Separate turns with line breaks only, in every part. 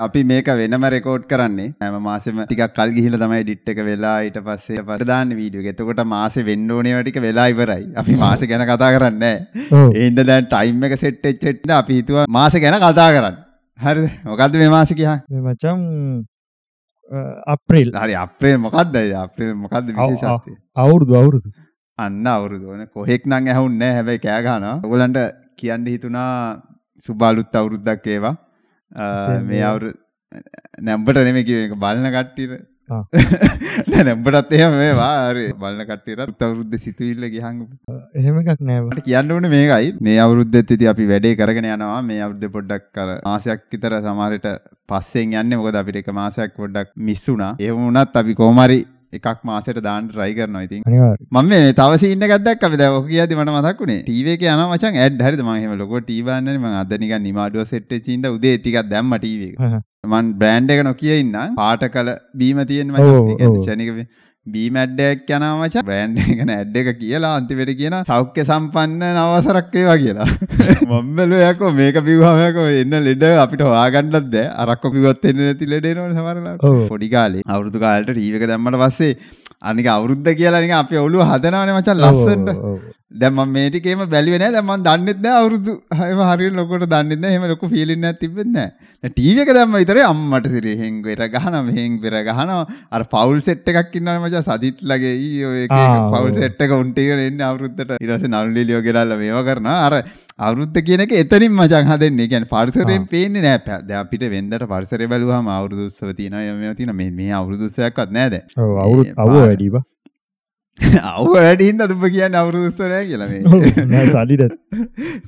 අපි මේක වෙනම රෙකෝඩ් කරන්නේ හැම මාසෙම ටිකක් කල් ගිහිල්ලා තමයි එඩිට් එක වෙලා ඊට පස්සේ පස්සේ දාන්නේ වීඩියෝ. එතකොට මාසෙ වෙන්න ඕනේ ටික වෙලා ඉවරයි. අපි මාසෙ ගැන කතා කරන්නේ නැහැ. ඒ හින්දා දැන් ටයිම් එක සෙට් වෙච්ච හින්දා අපි හිතුවා මාසෙ ගැන කතා කරන්න. හරිද? මොකද්ද මේ මාසෙ කියන්නේ?
මේ මචං අප්‍රේල්
හරි අප්‍රේල් මොකක්ද අප්‍රේල් මොකක්ද විශේෂත්වය?
අවුරුදු අවුරුදු.
අන්න අවුරුදු ඕනේ. කොහෙක් නම් ඇහුන්නේ. හැබැයි කෑ ගහනවා. ඔයගලන්ට කියන්න හිතුණා සුබ අලුත් අවුරුද්දක් ඒවා. මේ අවුරු නැම්බට ඒක බලන කට්ටියට. නෑ නැම්බටත් එහෙම මේවා. හරි බලන කට්ටියට අවුරුද්ද සිතුවිල්ල ගියහන්
එහෙම එකක් නෑ
මට කියන්න ඕනේ මේකයි. මේ අවුරුද්දෙත් ඉතින් අපි වැඩේ කරගෙන යනවා. මේ අවුරුද්දේ පොඩ්ඩක් අර මාසයක් විතර සමහරට පස්සෙන් යන්නේ. මොකද අපිට එක මාසයක් පොඩ්ඩක් මිස් වුණා. එහෙම වුණත් අපි කොහොම හරි එකක් මාසෙට දාන්න try කරනවා ඉතින්. මම මේ තව සීන් එකක් දැක්ක අපි දැන් ඔක කියද්දි මට මතක් වුණේ. ටීවී එකේ යනවා මචං ඇඩ් හරිද මම එහෙම ලොකෝ ටීවී බලන්නේ මම අද නිකන් නිමාඩුව සෙට් වෙච්ච ඉඳ උදේ ටිකක් දැම්මා ටීවී එක. මන් බ්‍රෑන්ඩ් එක නොකිය ඉන්නම් පාට කළ බීම තියෙන මචං. ඒ කියන්නේ ශනික බීම ඇඩ් එකක් යනවා මචං. බ්‍රෑන්ඩ් එක ගැන ඇඩ් එක කියලා අන්තිමට කියන සෞඛ්‍ය සම්පන්න නවසරක් ඒවා කියලා. මම බැලුවා යකෝ මේක බිව්වම යකෝ එන්න ලෙඩ අපිට හොයාගන්නත් බෑ. අරක්ක බිව්වත් එන්නේ නැති ලෙඩ එනවනේ සමහරලාට. පොඩි කාලේ අවුරුදු කාලේට ටීවී එක දැම්මට පස්සේ අනික අවුරුද්ද කියලා නිකන් අපේ ඔළුව හදනවනේ මචං ලස්සනට. දැන් මම මේ ටිකේම බැලුවේ නෑ. දැන් මම දන්නෙත් නෑ අවුරුදු එහෙම හරියට ලොකුට දන්නෙත් නෑ. එහෙම ලොකු ෆීලින් එකක් තිබෙන්නේ නෑ. දැන් ටීවී එක දැම්ම විතරේ අම්මට සිරේ හෙන් වෙර ගහනවා මෙහෙන් වෙර ගහනවා. අර ෆවුල් සෙට් එකක් ඉන්නවනේ මචං සදිත්ලගේ ඊ ඔය එක එක ෆවුල් සෙට් එක උන්ට ඉගෙන එන්නේ අවුරුද්දට. ඊට පස්සේ නළු ලිලියෝ ගෙනල්ලා මේවා කරනවා. අර අවුරුද්ද කියන එක එතනින් මචං හදන්නේ. කියන්නේ පරිසරයෙන් පේන්නේ නෑ. දැන් අපිට වෙන්දට පරිසරය බැලුවාම අවුරුදු උත්සව තියෙනවා. මේවා තියෙනවා. මේ මේ අවුරුදු උත්සවයක්වත් නෑ දැන්.
ඔව් අවුරුදු අවුව වැඩිවා.
අව් වැඩින්ද දුප කියන්න අවුරුදුස්වරය කියලම
සල්ලිට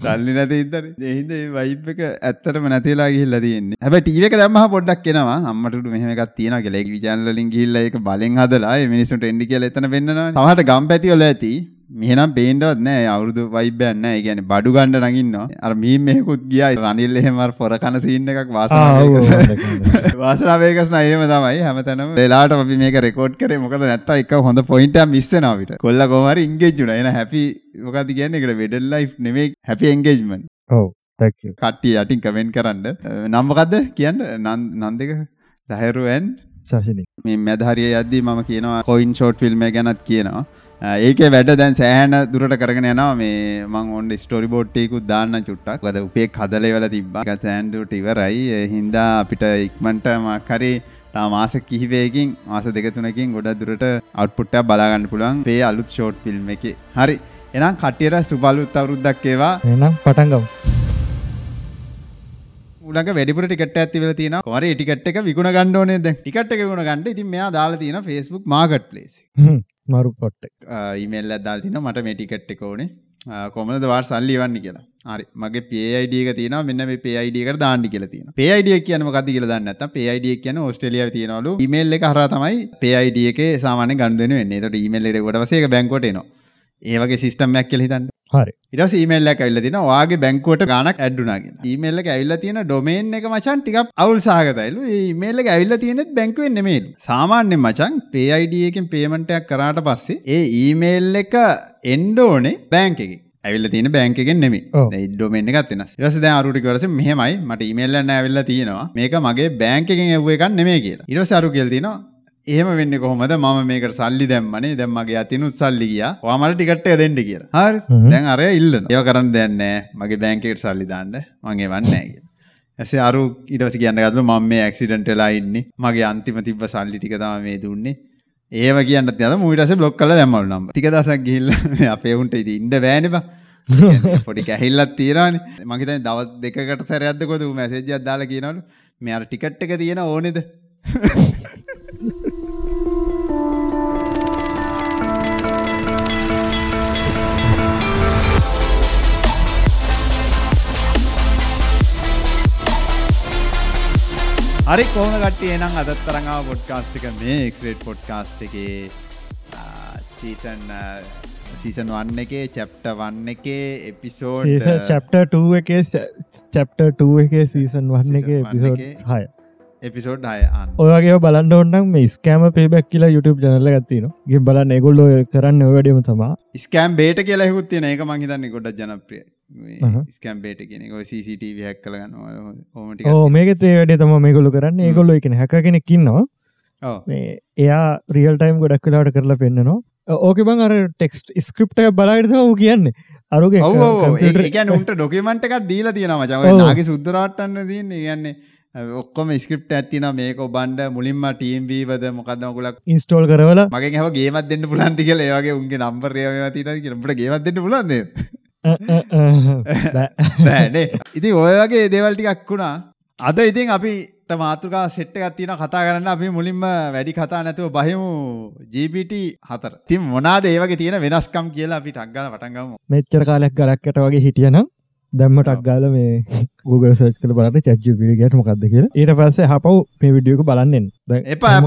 සල්ලි නැත ඉදර එහිද වයිප් එක ඇත්තරම නැතිලා ගිහිල්ල තියන්නේ හැබ ටීවක දම්ම පොඩ්ඩක් කෙනවා අම්මට මෙහමක් තියන කෙලෙක් විචන්ලින් ගිල්ල එක බලෙන් හදලා මිනිසුට එන්ඩි කියල එතන වෙන්න තමට ගම් පැතිවල ඇති මෙහනම් පේන්ඩවත් නෑ. අවුරුදු වයිබයන්න ගැන බඩු ගණ්ඩ නගින්න අර මී මෙකුත් ගිය. රනිල් එහෙමර පොර කන සින්න එකක් වාස වාසනාවේකස් නයම තමයි. හැමතැනම වෙලාට අපි මේක රෙකෝඩ් කර. මොකද නැත්ත එක හොඳ පොයින්ට මිස්සනාවට කොල්ල කොමර ඉංගේජුන එන හැපි මොකද කියන්න? එකට වෙඩල් ලයි් නෙමේ හැපි එන්ගේජ්මන්
ඔව
කට්ටිය යටින් කමෙන්ට් කරන්න. නම්මකක්ද කියන්න? නන් දෙක දහරුවන්
ශශනි
මේ මැදහරිය යද්දී මම කියනවා කොයින් ෂෝට් ෆිල්ම් ගැනත් කියනවා ඒක වැඩ දැන් සෑහන දුරට කරගෙන යනවා. මේ මං ඔන්න ස්ටෝරි බෝට්ටයකුත් දාන්න චුට්ටක්. වද උපේ කදලේ වල තිබ්බා. සෑන්දුට ඉවරයි. හින්දා අපිට ඉක්මන්ට මක්කරේ මාස කිහිවේකින් මාස දෙකතුනකින් ගොඩ දුරට අවට්පුට්ටක් බලාගන්න පුළුවන්. පේ අලුත් ෂෝට් ෆිල්ම් එක. හරි. එනම් කටියට සුබලුත් අවරුද්දක් ඒවා.
එනම් පටන්ගම්
උලක වැඩිපුර ටිකට් ඇති වෙලා තියෙනවා. කොහරි ටිකට් එක ඕනේ දැන්. ටිකට් එක විකුණ ගන්න. ඉතින් මෙයා දාලා තියෙනවා Facebook marketplace.
මරු පොට්ට
ඊමේල් ඇදදාල් තින මට මේ ටිකට් එක ඕනේ. කොමද වාර් සල්ලි වන්න කියලා? හරි. මගේ පේයිඩියක තින මෙන්න මේ පේයිඩියක දාන්නි කියලා තියෙන පේයිඩිය කියන මොකක්ද කියලා දන්නේ නැත්නම් පේයිඩිය කියන ඕස්ට්‍රේලියාවේ තියනවලු. ඊමේල් එක හරහා තමයි පේයිඩිය එකේ සාමාන්‍ය ගනුදෙනු වෙන්නේ. ඒකට ඊමේල් එකට කොට පස්සේ ඒක බැංකුවට එනවා. ඒ වගේ සිස්ටම් එකක් කියලා හිතන්න.
හරි.
ඊමේල් එකක් ඇවිල්ලා තිනවා ඔයාගේ බැංකුවට ගාණක් ඇඩ් වුණා කියලා. ඊමේල් එක ඇවිල්ලා තියෙන ඩොමේන් එක මචං ටිකක් අවුල් ඊමේල් එක ඇවිල්ලා තියෙනෙත් බැංකුවෙන් නෙමෙයිලු. සාමාන්‍යයෙන් මචං PayID එකෙන් පේමන්ට් එකක් කරාට පස්සේ ඒ ඊමේල් එක එන්න ඕනේ බැංක් එකෙන්. ඇවිල්ලා තියෙන බැංක් එකෙන් නෙමෙයි. ඒ ඩොමේන් පස්සේ දැන් අරුට කිව්වරසේ මෙහෙමයි මට එකක් ඇවිල්ලා තියෙනවා. මේක මගේ බැංක් එකෙන් එව්ව එකක් නෙමෙයි කියලා. ඊට පස්සේ එහෙම වෙන්නේ කොහොමද? මම මේකට සල්ලි දැම්මනේ. දැන් මගේ අතිනුත් සල්ලි ගියා. ඔයා මට ටිකට් එක දෙන්න කියලා. හරි. දැන් අරයා ඉල්ලනවා. ඒව කරන්න නැහැ. මගේ බැංක් එකට සල්ලි දාන්න. මං එවන්නේ නැහැ කියලා. ඇසේ අරු පස්සේ කියන්න ගත්තලු මම මේ ඇක්සිඩන්ට් වෙලා ඉන්නේ. මගේ අන්තිම තිබ්බ සල්ලි ටික තමයි මේ දුන්නේ. ඒව කියන්නත් යනවා මූ ඊට පස්සේ බ්ලොක් කරලා දැම්මලු නම්බර් ටික දවසක් ගිහිල්ලා අපේ උන්ට ඉතින් ඉන්න බෑනේ පොඩි කැහිල්ලක් තියෙනවානේ මං හිතන්නේ දවස් දෙකකට සැරයක්ද කොහොද ඌ මැසේජ් එකක් දාලා කියනවලු. මේ අර ටිකට් එක තියෙන ඕනේද හරි කොහොම කට්ටිය එනම් අදත් තරඟාව පොඩ්කාස්ට් එක මේ එක්ස්රේට් පොඩ්කාස්ට් එකේ සීසන් සීසන් වන්න එකේ චැප්ට වන්න එකේ එපිසෝඩ්
චප්ට එකේ චප්ට එකේ සීසන් වන්න එක එපිසෝඩ් හය.
එපිසෝඩ් හය
ඔයගේ බලන්න ඔන්නම් මේ ස්කෑම පේබැක් කියලා YouTube ජනල ගත්තින ගේ බලන්න එගොල්ලෝ කරන්න වැඩම තමා.
ස්කෑම් බේට කියලා හුත්තින ඒක මහිතන්නේ ගොඩ ජනප්‍රිය
අහහ.
ස්කම්බේට කියෙන CCTV හැක් කලගන්න හෝමටි
ඕ මේකත් වැඩේ තම මේගොලු කරන්න. ඒගොල්ල එකන හැක කෙනෙක්කින්නවා එයා රියල් ටයිම් ගොඩක් කලාට කරලා පෙන්න්නනවා ඕක බං අර ටෙක්ස්ට ස්ක්‍රප්ට බලයිට වූ කියන්න. අරුගේ
උන්ට ඩොකමට එකක් දීලා තියෙන මචව
ඔව්.
නාගේ සුද්දරටන්න දන්න ගන්නේ ඔක්කොම ස්ක්‍රප් ඇතින මේක බන්ඩ මුලින්ම ටීම්වීවද මොකක්දමකුලක්
ඉන්ස්ටෝල් කරවල.
මගේ හ ගේමත් දෙන්න පුලන්ති කියල. ඒගේ උන්ගේ නම්බරය තින කියලට ගේමත් දෙන්න පුලන්ද බෑනේ ඉති ඔය වගේ දේවල්ටිකක් වුණා. අද ඉතින් අපිට මාතෘකා සෙට්ට ගත්තින කතා කරන්න. අපි මුලින්ම වැඩි කතා නැතුව බහිමු ජීපිට හතර. තින් මොනාද ඒවගේ තියෙන වෙනස්කම් කියලා අපි ටක්ගල පටන්ගම
මෙච්චර කාලයක් ගරක්කට වගේ හිටියනම් දැම්මටක් ගාල මේ Google සර්ච් කළ බලට චච්ජ පිළිගට මොකක්ද කියලා. ඊට පස්සේ හපව් මේ විඩියෝක බලන්නෙන්.
එපා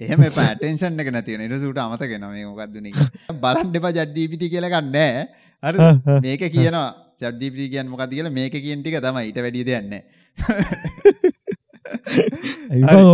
එහම පටේෂන් එක නැතිව නිරසුට අමතගෙන මේ මොකක්දුන බලන් දෙපා ජඩ්ඩීපිටි කියලගන්නෑ හරි. මේක කියනවා චඩ්ඩිපිටි කියන් මොකද කියල? මේක කියන්ටික තම ඊට වැඩි දෙයන්න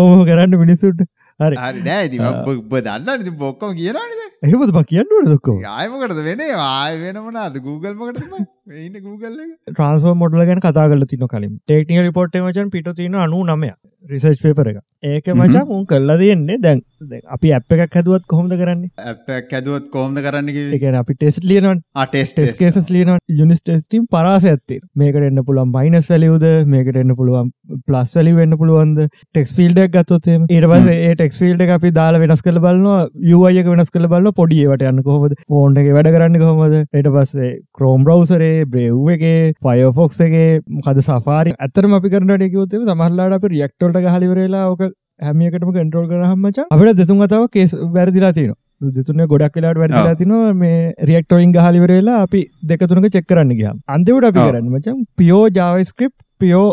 ඕම කරන්න මිනිස්සුට හරි.
නෑ ඔබ දන්න ති බොක්කොම කියනනද
එහෙමද? ප කියන්නට දොක්කෝ
ආයමකටද වෙන ආය වෙනමනාද Google මකට ඉන්න Google එක?
ට්‍රන්ස්ෝ මොඩල ගැන කතා කල තින කලින්. ටේක්නික රිපෝට් මචන් පිට තින අනු නමය රිසර්ච් පේපර එක. ඒක මචා උන් කල්ලා දෙන්නේ දැන්. අපි අප එකක් හැදුවත් කොහොමද කරන්නේ?
ඇපක් ඇදුවත් කෝම්ද කරන්න
එකන අපි ටෙස් ලියනන්
ටෙස්
ටෙස් කේසස් ලියන යුනිස් ටෙස්ටම් පරාස ඇත්තේ මේකට එන්න පුළුවන් මයිනස් වැලියුද මේකට එන්න පුළුවන් ප්ලස් වැලි වෙන්න පුළුවන්ද? ටෙක්ස් ෆිල්ඩක් ගත්තොතේ ඊට පස ඒ ටෙක්ස් ෆිල්ඩ අපි දාලා වෙනස් කළ බලන්නවා යුවයක වෙනස් කළ බලන්න පොඩියවට යන්න කොහොමද? ෆෝන්් එක වැඩ කරන්න කොහොමද? ඊට පස්සේ ක්‍රෝම් බ්‍රවසරේ බ්‍රව් එක ෆයෆොක්සගේ මොකද සාරි ඇතරම අපි කරනට එකවතේ සමහල්ලාට අප රියක්ටෝල්ට හලිවරලා ඕක හැමියකටම කන්ට්‍රෝල් කරහමච අපට දෙතුන් අතාව කේස් වැරදිලා තින දෙතුන ගොඩක් කලාට වැරදිලා තිනවා මේ රියක්ටෝරින් හලිවරලා අපි දෙකතුනක චෙක් කරන්න ගිය අන්තිවට අපි. කරන්න මචන් පියෝ ජාවස්ක්‍රප් පියෝ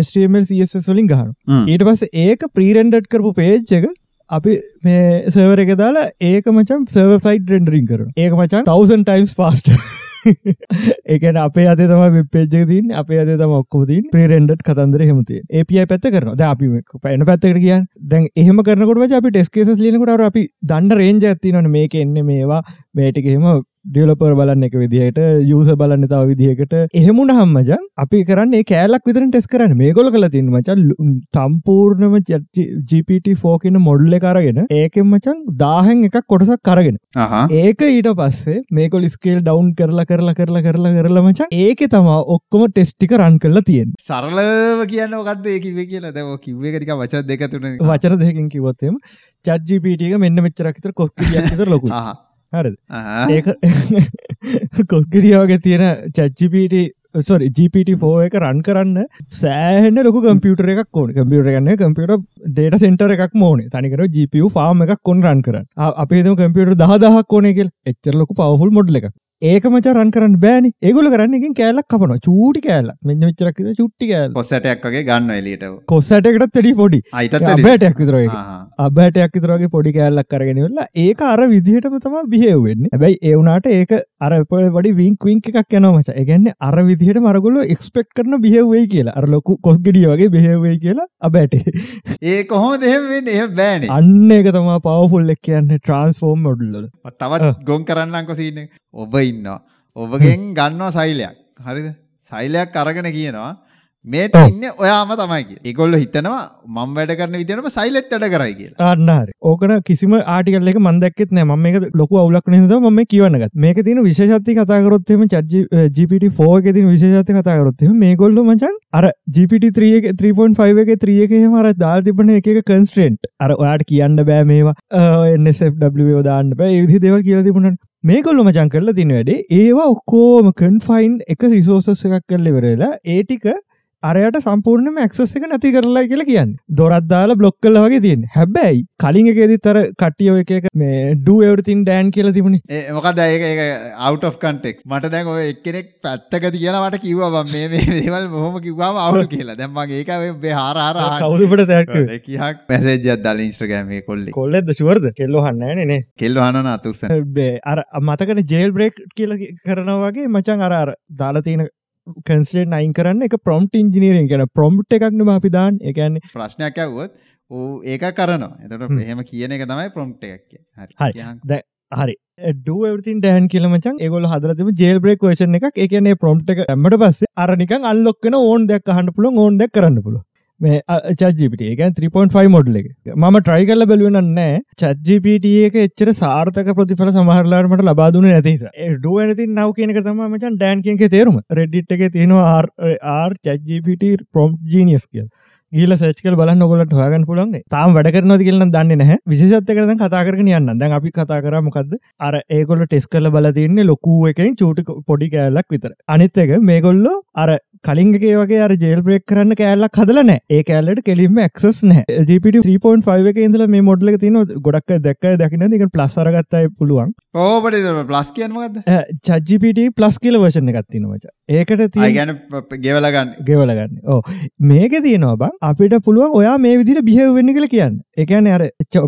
ස්ටමල් වලින් ගහන ඊට පස්ස ඒක ප්‍රීරෙන්ඩට් කරපු පේජ් එක අපි මේ සර්වර එක දාලා ඒක මචම් සර්ව සයිට් රෙන්ඩරින් කර ඒක මචන් තවසන් ටයිම්ස් පාස්ට ඒකන අපේ අද තම පේජ තින් අපේ අද තම ඔක්කොතින් ප්‍රේරෙන්ඩට් කතන්දර හෙමති ඒපිය පැත්ත කරන ද අපි පැන පැත්තකට කියන් දැන් එහම කරනකොට අපි ටෙස්කේස් ලියනකට අපි දන්න රේන්ජ ඇතිනන මේක එන්න මේවා. මේටිකෙම ඩියලපර් බලන්න එක විදිහයට යුස බලන්න තව විදිහකට. එහෙමුණ හම්මජන් අපි කරන්න කෑලක් විතර ටෙස් කරන්න. මේ කොල කල තින් මචන් තම්පූර්ණම GPT ෆෝකන මොඩ්ල කරගෙන ඒකෙන් මචන් දාහෙන් එකක් කොටසක් කරගෙන ඒක ඊට පස්සේ මේකොල් ස්කේල් ඩවන්් කරලා කරලා කරලා කරලා කරලා මචන් ඒක තමා ඔක්කොම ටෙස්ටික රන් කරලා තියෙන්
සරලව කියන්න ඔකක්ද ඒකිවේ කියලා? දැව කිව්වකටික වච දෙක තුන.
වචර දෙකින් කිවොත්තෙම චජ්ජිපිටික මෙන්න මෙච්චරක්තර කොස්කිියතර ලොකු හරද? ඒක කොස්ගඩියාවගේ තියෙන චච්චිපිට සොරි ෆෝ එක රන් කරන්න සෑහන ලොක කම්පියුටර එකක් ඕන. කම්පියුටර ගන්න කම්පියට ඩේට සෙන්ටර එකක් මෝන තනිකර GPU ෆාර්ම එකක් කොන් රන් කරන්න. අපේ කම්පියට දහදහක් ඕනෙකල් එච්චර ලොක පවහුල් මොඩ්ල එක ඒක මච රන් කරන්න බෑනි. ඒගොල කරන්න එකින් කෑලක් කපන චූටි කෑල මෙන්න විචරක් චුට්ටි කෑල්
පොස්සටයක් වගේ ගන්න එලියට
කොස්සටකටත් ටඩි පොඩි.
අයිතත්
බෑටයක් විතර අබෑටයක් විතරගේ පොඩි කෑල්ලක් කරගෙන වෙලා ඒක අර විදිහටම තම බිහෙවෙන්න හැබැයි ඒවුනාට ඒක අර වඩි විංක් විංක් එකක් යන මච. එකගන්න අර විදිහට මරගොල එක්ස්පෙක්් කරන බිහෙවේ කියලා. අර ලොකු කොස්ගෙඩිය වගේ බෙහෙවේ කියලා අබෑට.
ඒ කොහොම දෙහෙවෙන්න එහ බෑන.
අන්න එක තමා පවෆුල් එක් කියන්න ට්‍රන්ස්ෆෝර්ම් මොඩල්ල
තවත් ගොන් කරන්නංකො සින්න ඔබ ඉන්නවා. ඔබගෙන් ගන්නවා සයිලයක් හරිද? සයිලයක් අරගෙන කියනවා මේ ඉන්න ඔයාම තමයි ඒගොල්ල හිතනවා මං වැඩ කරන විදිනම සයිලෙත් වැඩ කරයි කියලා.
අන්නහරි ඕකන කිසිම ආටිකල්ල එක මන්දක්ෙත් නෑ. ම එක ලොකු අවුලක් නද ම කියවන්නගත් මේක තින විශෂත්ති කතාකරොත්ම චජ GPT ෆෝ එක තින විශෂත්ති කතාකරොත්ම මේ ගොල්ල මචන් අර GPT 3.5 එක ත්‍රියක මර දාල් තිබන එක කන්ස්ට්‍රේන්ට් අර ඔයාට කියන්න බෑ මේවා. එන්නSFW දාන්න බෑ. විදි දෙවල් කියල තිබුණට. මේකොල්ල මචන් කරලා තින වැඩේ. ඒවා ඔක්කෝම කන්ෆයින්් එක රිසෝසස් එකක් කරල වෙරලා ඒටික අරයට සම්පූර්ණම ඇක්සස් එක නැති කරලා කියලා කියන්න. දොරත්දාලා බ්ලොක් කල වගේ තියෙන් හැබැයි කලින් එකෙදි තර කටියෝ එක මේ ඩුවවරතින් ඩෑන් කියල තිබුණ.
මොකද ඒක out of context. මට දැන් ඔය එක්කෙනෙක් පැත්තක තියලට කිව්වා මේ දේවල් මොහොම කිව්වාම අවුල් කියලා. දැම්මගේ ඒක හාරාර
කවුදුපට තැක්
කියක් පැසේජත් දල ඉස්ට්‍රගෑමේ කොල්ලි
කොල්ලෙද ශුවර්ද කෙල්ලො හන්නනේ
කෙල්ල හන අතුක්ස
බේ අර මතකන ජේල් බ්‍රේක් කියල කරනවාගේ මචන් අර දාලතියන කන්ස්ලේට් අයින් කරන්න එක ප්‍රොම්ට් ඉංජිනීරෙන් කියන ප්‍රොම්ට් එකක්නම අපිදාන් එකන්න
ප්‍රශ්නයක් ඇවුවොත් ඒක කරනවා. එතට එහෙම කියන එක තමයි ප්‍රොම්ට් එකක්
හරි. හරි. ඩවතින් ඩෑන් කියලමචන් ඒගොල හදරතිම ජේල් බ්‍රේක් වේෂන එකක්. එකනේ ප්‍රොම්ට් එක ඇමට පස්සේ අරනිකන් අල්ලොක්කන ඕන් දෙයක් අහන්න පුළ ඕන් දෙක් කරන්න පුළ මේ චජිපට එක 3.5 මොඩ්ල එක. ම ට්‍රයි කල්ල බැලුවන නෑ. චජිපට එක එච්චර සාර්ථක ප්‍රතිඵල සමහරලාට ලබාදුන නැතිස ඩුවනති නව කියනක තම මචන් ඩෑන් කියක තේරුම. රෙඩ්ඩිට් එක තියෙනවා ආර් චජිපට ප්‍රොම් ජීනියස් කියල්. ගීල සේච්කල් බලන්න ඔගලට හොයාගන්න පුළුවන් තාම වැඩ කරනවද කියලා නම් දන්නේ නැහැ. විශේෂත් එක දැන් කතා කරගෙන යන්න. දැන් අපි කතා කරා මොකද්ද? අර ඒගොල්ලෝ ටෙස්ට් කරලා බලලා තින්නේ ලොකු එකෙන් චූටි පොඩි කෑල්ලක් විතර. අනිත් එක මේගොල්ලෝ අර කලින් එකේ වගේ අර ජේල් බ්‍රේක් කරන්න කෑල්ලක් හදලා නැහැ. ඒ කෑල්ලට කෙලින්ම ඇක්සස් නැහැ. GPT 3.5 එකේ ඉඳලා මේ මොඩල් එක තියෙනවා. ගොඩක් අය දැක්කයි දකින්නද ඒක ප්ලස් අරගත්තයි පුළුවන්.
ඕබට ප්ලස් කියන් මොකද
චජිපිට ප්ලස් කියල වර්ෂණ එකක් තියෙනවා මචං. ඒකට තියෙන
ගැන ගෙවලගන්න
ගෙවල ගන්න. ඕ. මේක තියෙනවා බං අපිට පුළුවන් ඔයා මේ විදිහට බිහෙව් වෙන්න කියලා කියන්න. කියන්නේ අර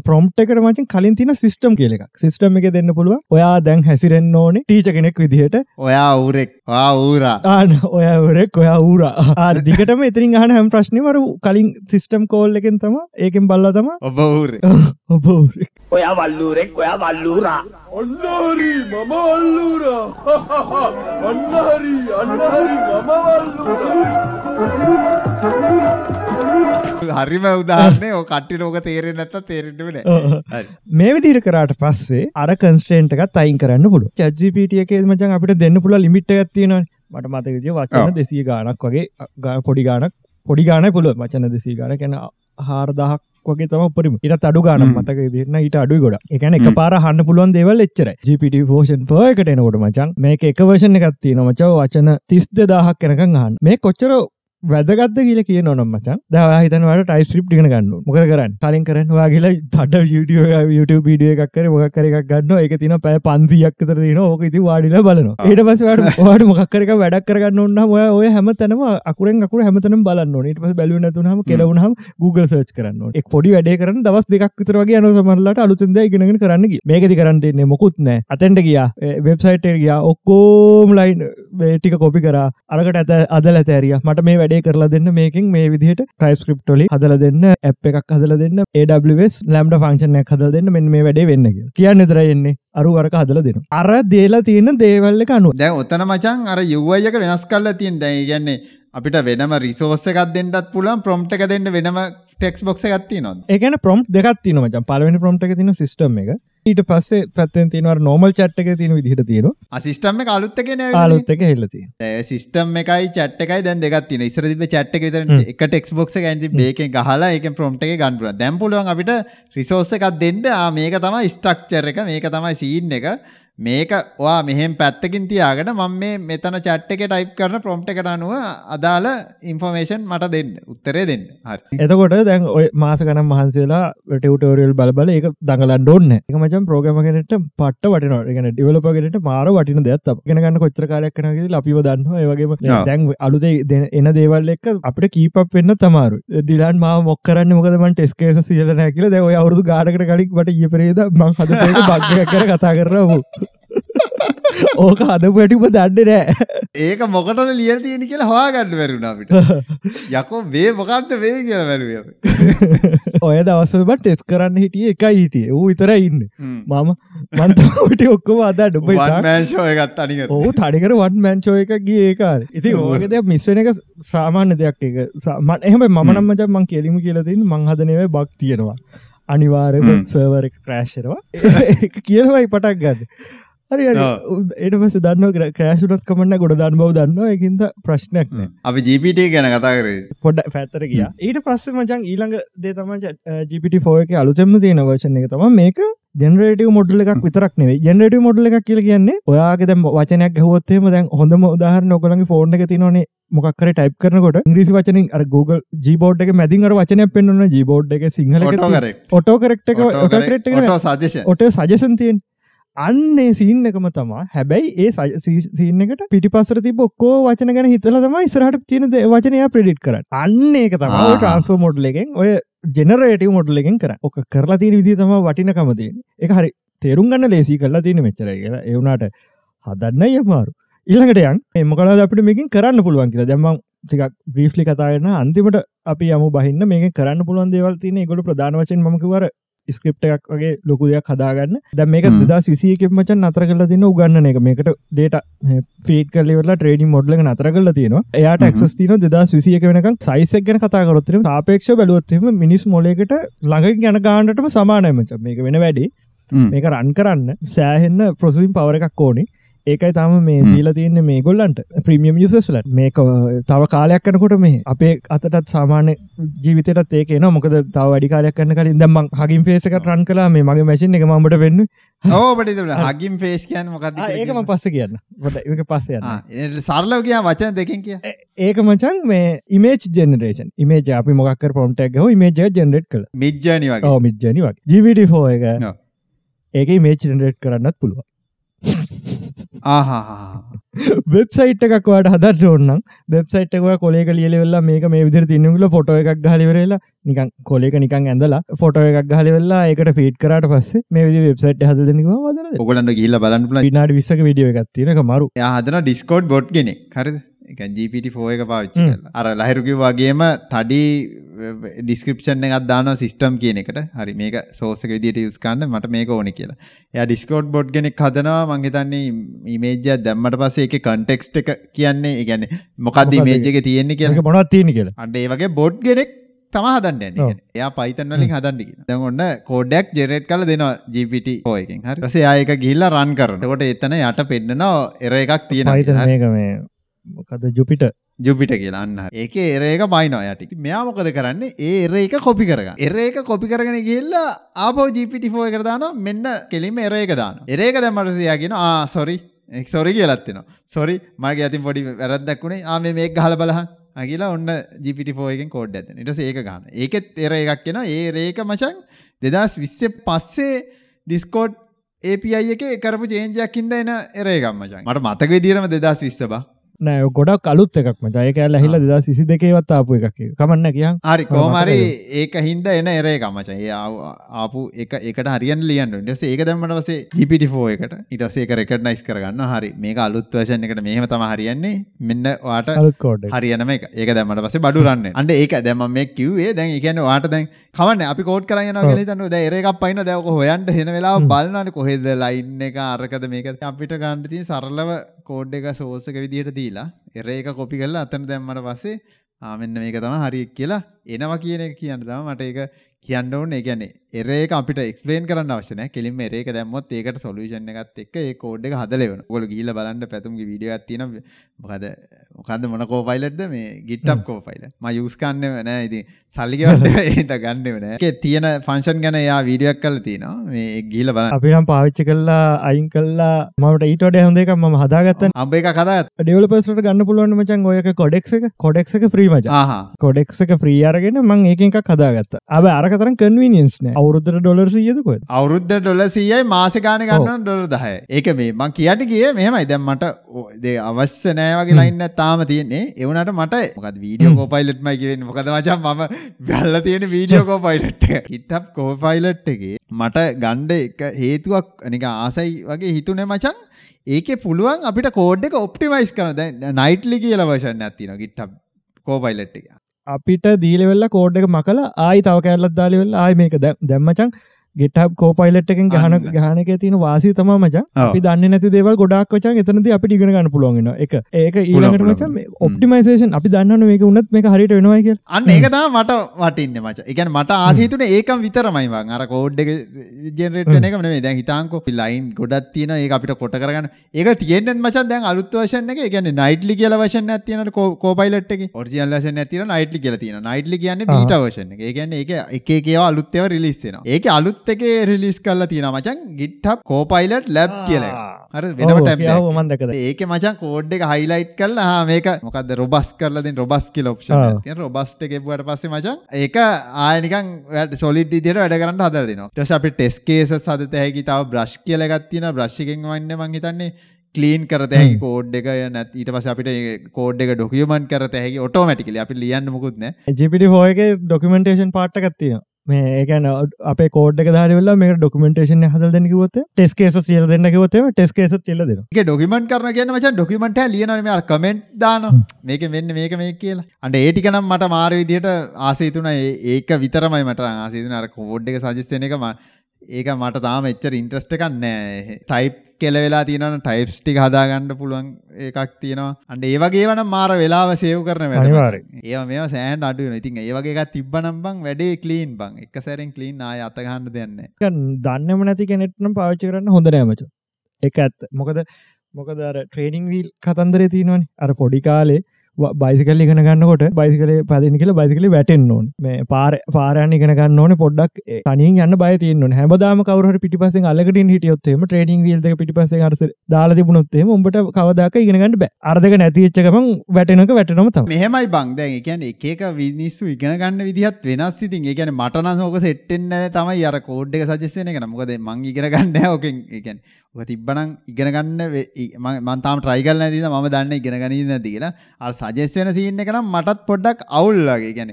ප්‍රොම්ප්ට් එකට මචං කලින් තියෙන සිස්ටම් කියලා එකක්. සිස්ටම් එකේ දෙන්න පුළුවන්. ඔයා දැන් හැසිරෙන්න ඕනේ ටීචර් කෙනෙක් විදිහට.
ඔයා ඌරෙක්. ඔයා ඌරා.
ආන ඔයා ඌරෙක් ඔයා ඌරා ආ දිගටම එතනින් අහන හැම ප්‍රශ්නෙම අර කලින් සිස්ටම් කෝල් එකෙන් තමයි ඒකෙන් බලලා තමයි
ඔබ ඌරෙක්
ඔබ
ඔයා වල්ලූරෙක් ඔයා වල්ලූරා
අන්නහරි මම වල්ලූරා අන්නහරි අන්නහරි මම වල්ලූරා
හරිම උදාහරණය ඕ කට්ටි ලෝක තේරෙන්නේ නැත්තම් තේරෙන්නේ නැහැ. හරි.
මේ විදිහට කරාට පස්සේ අර කන්ස්ට්‍රේන්ට් එකත් අයින් කරන්න පුළුවන්. ChatGPT එකේ මචං අපිට දෙන්න පුළුවන් ලිමිට් එකක් තියෙනවානේ. මට මතක විදිය වචන. 200 ගාණක් වගේ ගා- පොඩි ගාණක් පොඩි ගාණයි පුළුවන් වචන 200 ගාණ කියන්නේ 4000ක් වගේ තමයි උපරිම. ඊටත් අඩු
හ්ම්.
මතක නම් ඊට අඩුයි ගොඩක්. ඒ කියන්නේ
හ්ම්.
එකපාර අහන්න පුළුවන් දේවල්. GPT version 4 එකට එනකොට මචං මේක එක version එකක් තියෙනවා මචං වචන 32000ක් වෙනකන් අහන්න. මේ කොච්චර වැදගත්ද කියලා කියනවනම් මචං දැන් ඔයා හිතන්න ඔයාලට TypeScript ඉගෙන ගන්න. මොකද කරන්නේ? කලින් කරන්නේ ඔයා ගිහලා තඩ එක YouTube වීඩියෝ එකක් කරේ මොකක් හරි එකක්. ඒක තියෙනවා පැය 500ක් විතර තියෙනවා. ඕක ඉතින් වාඩිලා බලනවා. ඊට පස්සේ ඔයාලට ඔයාලට මොකක් හරි එකක් වැඩක් කරගන්න ඕන නම් ඔයා ඔය හැමතැනම අකුරෙන් අකුර හැමතැනම බලන්න ඕනේ. ඊට පස්සේ බැලුවේ නැතුනහම කෙලවුනහම Google search කරන්න. එක් පොඩි වැඩේ කරන්න දවස් දෙකක් විතර වගේ යනවා සමහරලාට අලුතෙන් දේ ඉගෙනගෙන කරන්න ගියා. මේකෙදි කරන්න තියෙන්නේ මොකුත් නැහැ. අතෙන්ට ගියා. වෙබ්සයිට් ගියා. ඔක්කොම ලයින් ටික කොපි කරා. අරකට ඇත අදලා තෑරියා. මට මේ වැඩේ කරලා දෙන්න මේකෙන් මේ විදිහට TypeScript වලින් හදලා දෙන්න ඇප් එකක් හදලා දෙන්න AWS Lambda function එකක් හදලා දෙන්න මෙන්න මේ වැඩේ වෙන්න. කියන්න විතරයි එන්නේ. අරු වරක හදලා දෙනවා. අර දේලා තියෙන දේවල් එක අනුව.
දැන් ඔතන මචං අර එක වෙනස් කරලා තියෙන දැන් ඒ කියන්නේ අපිට වෙනම රිසෝස් එකක් දෙන්නත් පුළුවන් ප්‍රොම්ප්ට් එක දෙන්න වෙනම ටෙක්ස්ට් බොක්ස් එකක් තියෙනවද?
ඒ කියන්නේ prompt දෙකක් තියෙනවා මචං. පළවෙනි prompt එකේ තියෙන system එක. ඊට පස්සේ පැත්තෙන් normal chat එකේ තියෙන විදිහට තියෙනවා.
ආ සිස්ටම් එක අලුත් එකේ නෑ
අලුත් එක හෙල්ල තියෙනවා.
සිස්ටම් එකයි චැට් එකයි දැන් දෙකක් තියෙනවා. ඉස්සර තිබ්බ චැට් එක විතර
හ්ම්.
එක ටෙක්ස්ට් බොක්ස් එකෙන් තිබ්බ ඒකෙන් ගහලා ඒකෙන් ප්‍රොම්ප්ට් එකේ ගන්න පුළුවන්. දැන් පුළුවන් අපිට රිසෝස් එකක් දෙන්න මේක තමයි ස්ට්‍රක්චර් එක මේක තමයි සීන් එක මේක ඔයා මෙහෙම පැත්තකින් තියාගෙන මම මේ මෙතන chat එකේ type කරන prompt එකට අනුව අදාළ information මට දෙන්න උත්තරේ දෙන්න හරි
එතකොට දැන් ඔය මාස ගනම් මහන්සේලා ටියුටෝරියල් බල බල ඒක දඟලන්න ඕනේ. ඒක මචං ප්‍රෝග්‍රෑමර් කෙනෙක්ට පට්ට වටිනවා. ඒ කියන්නේ ඩෙවලොපර් කෙනෙක්ට මාර වටින දෙයක් තමයි. ඉගෙන ගන්න කොච්චර කාලයක් යනවා කියලා අපිව දන්නවා. ඒ වගේම. දැන් අලුතේ එන දේවල් එක්ක අපිට කීප් අප් වෙන්න තමාරුයි. ඩිලාන් මාව මොක් කරන්නේ මොකද මම ටෙස්ට් කේසස් ඉහලා නැහැ කියලා දැන් ඔය අවුරුදු ගානකට කලින් මට ඊයේ පෙරේදා මං හදපු එක බග් එකක් ගැන කතා කරලා. ඕක හදපු හැටි ඔබ දන්නේ නැහැ.
ඒක මොකටද ලියලා තියෙන්නේ කියලා හොයාගන්න බැරි වුණා අපිට. යකෝ මේ මොකද්ද මේ කියලා අපි.
ඔය දවස්වල මම ටෙස්ට් කරන්න හිටියේ එකයි හිටියේ. ඌ විතරයි ඉන්නේ. මම මන් තමයි ඔක්කොම
show එකක් තනිකර.
ඔහු තනිකර වන් මෑන්චෝ එක ගිය ඒකාර ඉති ඕක දෙයක් මිස්සන එක සාමාන්‍ය දෙයක් එක සා- මට එහෙම මම නම් මචං මං කෙලිම කියලා තින් මං හදනව බක් තියෙනවා අනිවාරම. සර්වර ක්‍රෑශ්රවා කියලවයි පටක් ගන්න හරි ඊට පස්සේ දන්න ක්‍රෑශුනත් කමන්න ගොඩ දන්න බව දන්න එකින්ද ප්‍රශ්නයක් නෑ.
අපි GPT ගැන කතා කරේ.
පොඩ පැත්තර කිය ඊට පස්සේ මචන් ඊළඟ දේ තම ජිපිට ෆෝ එක අලුතෙම තියෙන වර්ෂණ එක තම මේක ජෙනරේටව මොඩල එකක් විතරක් නෙවේ ජෙනරට මොඩල එකක් කියල කියන්නේ ඔයාගේ දැම් වචනයක් හොත්තේම දැන් හොඳම උදාහරන ඔකළගේ ෆෝර්න එක තිනනේ මොක්කර ටයිප් කරනකොට ඉංග්‍රීසි වචනින් අර Google ජීබෝඩ් එක මැදින් අර වචනයක් පෙන්වන ජීබෝඩ් එක Sinhala
auto correct
autocorrect එක ඔටෝ කරෙක්ට
සජෙෂන්
ඔට සජසන් තියෙන් අන්නේ සීන් එකම තමා හැබැයි ඒ සජ- සී- සීන් එකට පිටිපස්සර තිබ ඔක්කෝ වචන ගැන හිතල තමයි ඉස්රහට තියෙන වචනය ප්‍රඩිට් කර අන්න ඒක තම. ට්‍රන්ස්ෝ මොඩ්ල එකෙන් ඔය ජෙනරේටව මොඩ්ල එකෙන් කර ඕක කරලා තියෙන විදි තම වටිනකමතියෙන් එක හරි තේරුම් ගන්න ලේසි කරලා තියෙන මෙච්චරයි කියලා. එවුනාට හදන්න යමාරු. ඊළඟට යන් එමකලා අපිට මේකින් කරන්න පුළුවන් කියලා. දැම්ම ටිකක් බ්‍රීෆ්ලි කතාගන්න අන්තිමට අපි යම බහින්න. මේක කරන්න පුළුවන් දේවල් තියෙන ගොඩ ප්‍රධාන වශයෙන් මකවර ස්ක්‍රප් එකක් වගේ ලොකු දෙයක් හදාගන්න. දැ මේක. දා සිසියක මචන් නතර කල තින උගන්න එක. මේකට ඩේට ෆීට කලවෙලා ට්‍රේඩි මොඩ්ල නතර කල තියෙනවා. එයාට. එක්ස් තින දෙදා විසියක වෙනක සයිසක් ගැන කතාකරොත්තම තාපේක්ෂ බැලුවත්ම මිනිස් මොලේකට ළඟ ගැන ගාන්නටම සමානයමච මේක වෙන වැඩි. මේක රන් කරන්න සෑහෙන්න ප්‍රසිම් පවර එකක් ඕනි ඒකයි තම මේ. දීල තියන්න මේ ගොල්ලන්ට. ප්‍රමියම් යුසස්ල මේක තව කාලයක් කනකොට මේ අපේ අතටත් සාමාන්‍ය ජීවිතයට ඒක න මොකද තව වැඩි කාලයක් කන්න කලින් දම්ම හගින් පේසක රන් කලා මේ මගේ මැසින් එක මට වෙන්න.
ඕබට හගින් ෆේස් කියන් මොකක්ද කියලා
ඒකම
කියන්න.
පස්ස කියන්න. ොට එක පස්ස යන්න.
ආ, එ- සරලව කිය වචන දෙකින් කිය.
ඒක මචන් මේ ඉමේජ් ජෙනරේෂන් ඉමේජ අපි මොක්කර පොම්ටක් හෝ ඉමේජ ජෙනරේට් කළ.
මිජ්ජනි වගේ.
මිජ්ජනි වගේ. ජීවිඩි ෆෝ එක. ඒක මේච් ජෙනරේට් කරන්නත් පුළුව
ආහා
වෙබ්සයිට් එකක් වට හදර ඕන්නම් වෙබ්සයිට් එක කොලේ ලියවෙල්ලා මේක මේ විදිර තින්නකුල ෆොට එකක් හලිවරලා නිකන් කොලේක නිකන් ඇඳලා ෆොට එකක් හලිවෙල්ලා එකට ෆීට් කරට පස්සේ මේ විදි වෙබ්සයිට් හදනවා වදන
ඔගලන්ට ගිල්ල බලන්න
නාට විස්සක විඩියෝ එකක් තියෙනක මරු
හදන ඩිස්කෝඩ් බොඩ් ගෙන කරද ජීපිටි4 එක පාවිච්චි අර ලහිරුකි වගේම තඩි ඩිස්ක්‍රපෂන් එකත් දාන සිිස්ටම් කියන එකට. හරි මේක සෝසක විදිට යුස්කන්න මට මේක ඕනි කියලා. ය ඩිස්කෝඩ් බොඩ් ගෙනෙක් හදනවා මංහිතන්නේ ඉමේජය දැම්මට පස්සේ එක කන්ටෙක්ස්ට එක කියන්නේ ගැන මොකක්ද මේජක තියෙන්නේ කිය
මොනත් තියෙන කියලා.
අන්ඩේ වගේ බොඩ් ගෙනෙක් තම හදන්න එයා පයිතන්වලින් හදන්ඩි දැගොන්න කෝඩක් ජෙරෙට් කල දෙනවා ජීපිට හෝයකින් හරි. පසේ ආයක ගිල්ල රන් කරනකොට එතන යට පෙන්න්නනවා එර එකක් තියෙන
හිතනක මේ මොකද ජුපිට
ජුපිට කියලා අන්න ඒක එරේක බයිනවා යටි. මෙයා මොකද කරන්න? ඒ එර එක කොපි කරග එර එක කොපි කරගෙන ගිල්ලා ආපෝ ජිපිටි ෆෝ එක දාන මෙන්න කෙලිම එර එක දාන එරේක දැමටසයාගෙන ආ සොරි එක් සොරි කියලත්වෙනවා සොරි මගේ ඇතින් පොඩි වැරදක්ුණේ ආම මේ ගහල බලහන්. අගේලා ඔන්න ජිපිටි ෆෝයකෙන් කෝඩ් ඇත ඉටස ඒක ගන්න ඒකෙත් එර එකක් කියෙන ඒ රේක මචන් දෙදස් විස්සේ පස්සේ ඩිස්කෝඩ් ඒපයි එක කරපු චේන්ජයක් ඉද එන එරේගම් මචන් මට මතක විදිරම දෙදස් විස්ස බා.
නෑ ගොඩක් අලුත් එකක් මච. ඒක ඇල්ල හිල්ල දෙදා සිසි දෙකේවත් ආපු එකක් කමන්න කියන්
හරි කෝමරි? ඒක හින්ද එන එරේ කමච ඒ ආපු එක එකට හරියන් ලියන්න ටස ඒක දැම්මට වසේ ජිපිටි ෆෝ එකට. ඉටසේ රෙකඩ නයිස් කරගන්න හරි මේක අලුත් වශන එකට මෙහම තම හරියන්නේ. මෙන්න වාට
අලුත් කෝඩ්
හරියනම එක. ඒක දැමට පසේ බඩුරන්න අන්ඩ ඒක දැම මේ කිව්වේ. දැන් එකන වාට දැන් කවන්න අපි කෝඩ් කරයන
ඔව්.
ගෙ තන්න ද ඒරක් පයින දැවක හොයන්ට හෙන වෙලා
හ්ම්.
බලන්නන කොහෙද ලයින්න එක? අරකද මේක අපිට ගණ්ඩති සරලව කෝඩ් එක සෝසක විදිහට දීලා එර එක කොපි කරලා අතන දැම්මට පස්සේ ආමෙන්න්න මේක තම හරික් කියලා එනවා කියන එක කියන්න තම මට ඒක කියන්න ඕන. ඒගැන්නේ එරේක අපිට එක්ස්පලේන් කරන්න අවශන කෙලින් මේරේක දැම්මොත් ඒකට සොලූෂන් එකත් එක් ඒ කෝඩ් එක හදලෙවන ගොල ගීල බලන්න පැතුම්ගේ විඩියෝ තින මොකද මොකද මොන කෝපයිලට්ද මේ ගිට්ටප් කෝපයිල ම යුස්කන්න වන ඉති සල්ලිගට ඒත ගන්න වන එක තියෙන ෆංශන් ගැන යා වීඩියක් කල තිනවා මේ ගීල බලන්න.
අපිනම් පාවිච්චි කල්ලා අයින් කල්ලා මට ඊටඩ හොඳ එක ම හදාගත්තන්
අම්බ එක කතා
ඩෙවලපස්ට ගන්න පුළුවන් මචන් ඔයක කොඩෙක් එක කොඩෙක් එක. ්‍රී මච.
ආහා.
කොඩෙක් එක ්‍රී අරගෙන මං ඒක එකක් හදාගත්ත. අබ අරකතරම් කන්වීනියන්ස් නෑ අවුරුද්දර ඩොලර් සියදකො
අවුරුද්ධ ඩොල සීයයි මාසකාන ගන්න ඩොල දහය. ඒක මේ මං කියට ගිය මෙහමයි. දැම් මට දේ අවශ්‍ය නෑවගේ ලයින්න තාම තියෙන්නේ. එවනට මට මොකද වීඩියෝ කෝපයිලට් මයි කිවෙන් මොකද වචන් මම බැල්ල තියෙන වීඩියෝ කෝපයිලට් හිටප් කෝපයිලට් එක මට ගණ්ඩ එක හේතුවක් නික ආසයි වගේ හිතුනේ මචන් ඒක පුළුවන් අපිට කෝඩ් එක ඔප්ටිමයිස් කරන නයිට්ලි කියල වශන්න ඇතින ගිට්ටප් කෝපයිලට් එක
අපිට දීලවෙල්ල කෝඩ් එක මකල ආයි තව කැල්ලත් දාලිවෙල්ල ආය මේක දැම්මචන් ගෙටක් කෝපයිලට් එකෙන් ගහන. ගහනක තින වාසි තම මචන්. අපි දන්න නැති දේවල් ගොඩක් වචන් එතනද අපි ඉගෙන ගන්න පුළුවන් එක ඒක ඊළඟට. මචන් ඔප්ටිමයිසේෂන් අපි දන්න මේක උනත් මේක හරිට වෙනවා කිය
අන්න ඒක තම මට වටින්න මච. එකන මට ආසීතුන ඒකම් විතරමයිවන් අර කෝඩ් එක ජෙනරේටන එක නේ දැන් හිතාංකො ලයින් ගොඩත් තියන ඒ අපිට කොට කරගන්න. ඒක තියෙන්න්න මචන් දැන් අලුත් වශන එක. ගැන නයිටලි කියල වශන ඇතියන කෝපයිලට් එක. ඔරිජියල් වශන ඇතින නයිටලි කියල තියෙන නයිටලි කියන්න. බීට වශන එක. ගැන එක එක ඒවා අලුත්තව රිලිස්සෙන ඒක අලුත් එක රිලිස් කල්ලා තියෙන මචන් ගිට්හප් කෝපයිලට් ලැබ් කියල. හර වෙනට ටැබ්
මන්දකද
ඒක මචන් කෝඩ් එක හයිලයිට් කල් මේක මොකද රොබස් කරලද රොබස් කියල. ඔප්ෂන් රොබස්ට එකෙබුවට පස්සේ මචන් ඒක ආයනිකන් සොලිට දිට වැඩ කරන්න හදර දෙනවා. ටස අපි ටෙස් කේස සද හැකි තාව බ්‍රශ් කියලගත්තින බ්‍රශ්ිකෙන් වන්න මංහිතන්නේ කලීන් කරතැහි කෝඩ් එක නැත් ඊට පස අපිට කෝඩ් එක ඩොකියමන් කරතැහි ඔටෝමටිකල අපි ලියන්න මුකුත්න
ජිපිටි හෝයක ඩොකමෙන්ටේෂන් පාට්ටකත්තින මේ ඒකන අපේ කෝඩ් දාරවෙල්ලා මේ ඩොකමෙන්ටේෂන් හදල් දෙන්න කිවොත් ටෙස් කේස සියල දෙන්න කිවොත්තම ටෙස් කේස ටෙල දෙන
එක ඩොකිමෙන්ට් කරන කියන මචන් ඩොකිමෙන්ට් ලියනම අර කමෙන්ට් දාන මේක මෙන්න මේක මේ කියලා. අන්ඩ ඒටිකනම් මට මාර විදියට ආසේතුන ඒක විතරමයි මට ආසේතුන අර කෝඩ් එක සජස්තන එක ම ඒක මට තාම එච්චර ඉන්ට්‍රස්ට එකන්නෑ ටයිප් කෙල වෙලා තියෙනන ටයිප්ස් ටික හදාගන්න පුළුවන් එකක් තියෙනවා. අන්ඩ ඒවගේ වන මාර වෙලාව සයව් කරන
අනිවාර්යෙන්.
වැඩ ඒ මේ සෑන් අඩුවන ඉතින් ඒවගේ තිබ්බනම් බං වැඩේ කලීන් බං. එක සැරෙන් කලීන් ආය අතගන්න දෙන්න
දන්නම නැති කෙනෙට්නම් පාච්චි කරන්න හොඳ නෑමච එක ඇත්ත. මොකද මොකද ට්‍රේනිං වීල් කතන්දරේ තියෙනවනි. අර පොඩි කාලේ බයිසිකල් ඉගෙන ගන්නකොට බයිසිකලේ පදිනි කියල බයිසිකලි වැටෙන් ඕන. මේ පාර පාරයන් ඉගෙන ගන්න ඕන පොඩ්ඩක් කනින් යන්න බය තියන්න හැමදාම කවර පිටිපස අලකට හිටියොත්තේම ට්‍රේනිං වීල්ද පිටිපස අරස දාලා තිබුණොත්තේම උඹට කවදක ඉගෙනගන්න බෑ. අර්ධක නැතිච්චකම වැටෙනක වැටනම තම
මෙහෙමයි බං. දැන් එකන එක විනිස්සු ඉගෙන ගන්න විදිහත් වෙනස් ඉතින්. ඒකන මටනස ඕක සෙට්ටෙන්න තමයි අර කෝඩ් එක සජස්සන එක මොකද මං ඉගෙන ගන්න ඕකෙන්. එකන් ඔක තිබ්බනං ඉගෙන ගන්න මන්තාම ට්‍රයිකල් නැතිද ම දන්න ඉගෙන ගනී නැති කියලා. අ සජස් වෙන සිීන්න එක නම් මටත් පොඩ්ඩක් අවුල්ලගේ ගැන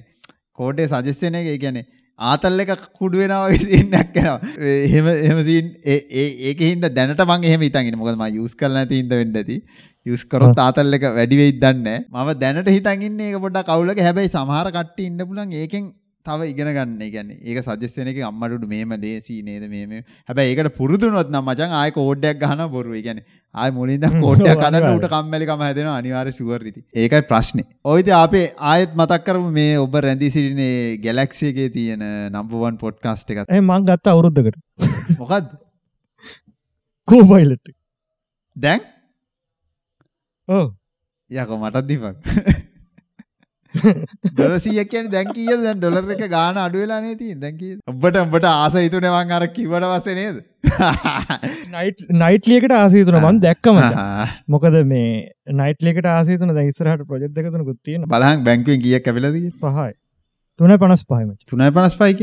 කෝඩේ සජස්සන එක ගැන ආතල්ල එක කුඩුවෙනවාගේ සින්නක් කෙනවා එහෙම එහමසින් ඒක හිද දැනට මං එහෙම ඉතන්ගෙන මොකදම යුස් කරන තින්ද වෙන්නති යුස්කරොත් ආතල්ල එක වැඩිවෙයි දන්න ම දැනට හිතන්ගන්න ඒක පොඩ්ඩක් කවුලක හැබැයි සමහර කට ඉන්න පුලන් ඒකෙන් තව ඉගෙන ගන්න. ගැන ඒක සජස් වෙන එක අම්මටට මේම ලේසි නේද මේම හැබැ ඒකට පුරදුනොත් නම් මචන් ආය කෝඩ්ඩයක් ගහන බොරුව. ගැන ආය මුලින්ද කෝඩ්ඩයක් කදන්න උට කම්මලිකම හැදෙන අනිවාර සුවරරිති ඒකයි ප්‍රශ්නය ඔයිති අපේ ආයත් මතක් කරම මේ ඔබ රැඳදි සිටිනේ ගැලක්සියගේ තියෙන නම්බුවන් පොඩ්කාස්ට එකත්.
මං ගත්ත අවුරුද්ධකට
මොකක්ද
කෝපයිලට
දැන්?
ඕ
යක මටත් දිපක් දොලසිය කියන දැන්කීය දැන් ඩොලර් එක ගාන අඩුවෙලා නේති දැකී ඔබට ඔබට ආස හිතුනවන් අර කිවට වස නේද?
නයිට්ලියකට ආසීතුන මන් දැක්කම මොකද මේ නයිට්ලියකට ආසීතුන දැයිස්රහට ප්‍රජෙක්් එකතුන ගුත්තියෙන
බලහන් බැංකුවෙන් කිය කැවිලද
පහයි. තුන පනස් පහම
තුනයි පනස් පයික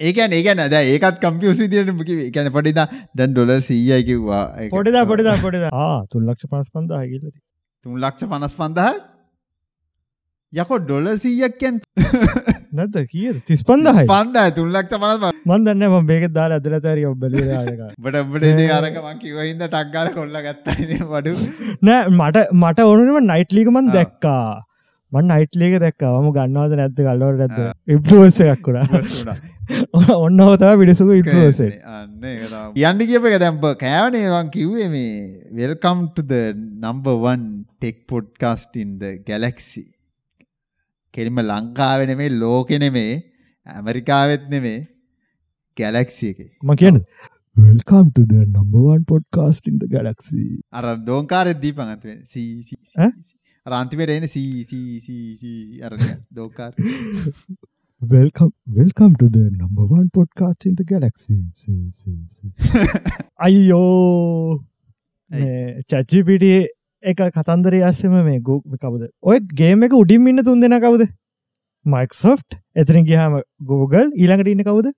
ඒකන ඒකන ද ඒකත් කම්පියස් විදියට එකන පටිද දැන් ඩොලර් සීයයි කිව්වා.
පොඩිදා පොඩිදා පොඩිදා තුල්ලක්ෂ පනස් පන්ද හගිලති
තුන් ලක්ෂ පනස් පන්දහ යකො ඩොල සීයක්කැන්
නැත කිය තිස් පන්දහයි
පන්ද තුන්ලක්ෂ පනස්
මන්දන්න ම බේක දාලා අදලතැරිය ඔබ්බල
බට බට අරකමන් කිවහින්ද ටක්ගාල කොල්ල ගත්තා වඩු.
නෑ මට මට ඕනුනම නයිට්ලිකමන් දැක්කා. මන් නයිට්ලේක දැක්කාවම ගන්නවාද නැත්ත කල්ලවට ඇත්ත ඉප්ලෝසයක් ඔන්න හෝතා විඩිසුක ඉප්ලෝසේ
යන්න කියප එක දැම්ප කෑවනේවන් කිව්වේ මේ වෙල්කම්ටද නම්බවන් ටෙක් පොඩ්කාස්ටින්ද ගැලක්සි කෙලිම ලංකාවෙන මේ ලෝකෙනෙමේ ඇමරිකාවෙත් නෙමේ ගැලක්සිය එක.
ම කියන වෙල්කම්ටද නම්බවන් පොඩ්කාස්ටින්ද ගැලක්සි
අර දෝංකාරෙත් අතුවෙන් සීසි රන්තිමට එන අර දෝකාර.
වෙල්කම් වෙල්කම්ටද නම්බවන් පොඩ්කාස්ටින්ද ගැලක්සි අයියෝ! චච්චිපිටිය එක කතන්දර අස්සම මේ ගුක් කවද? ඔය ගේම එක උඩින් ඉන්න තුන් දෙෙන කවුද? මයික්සොෆ්ට් එතරින් ගහම Google ඊළඟට ඉන්න කවුද?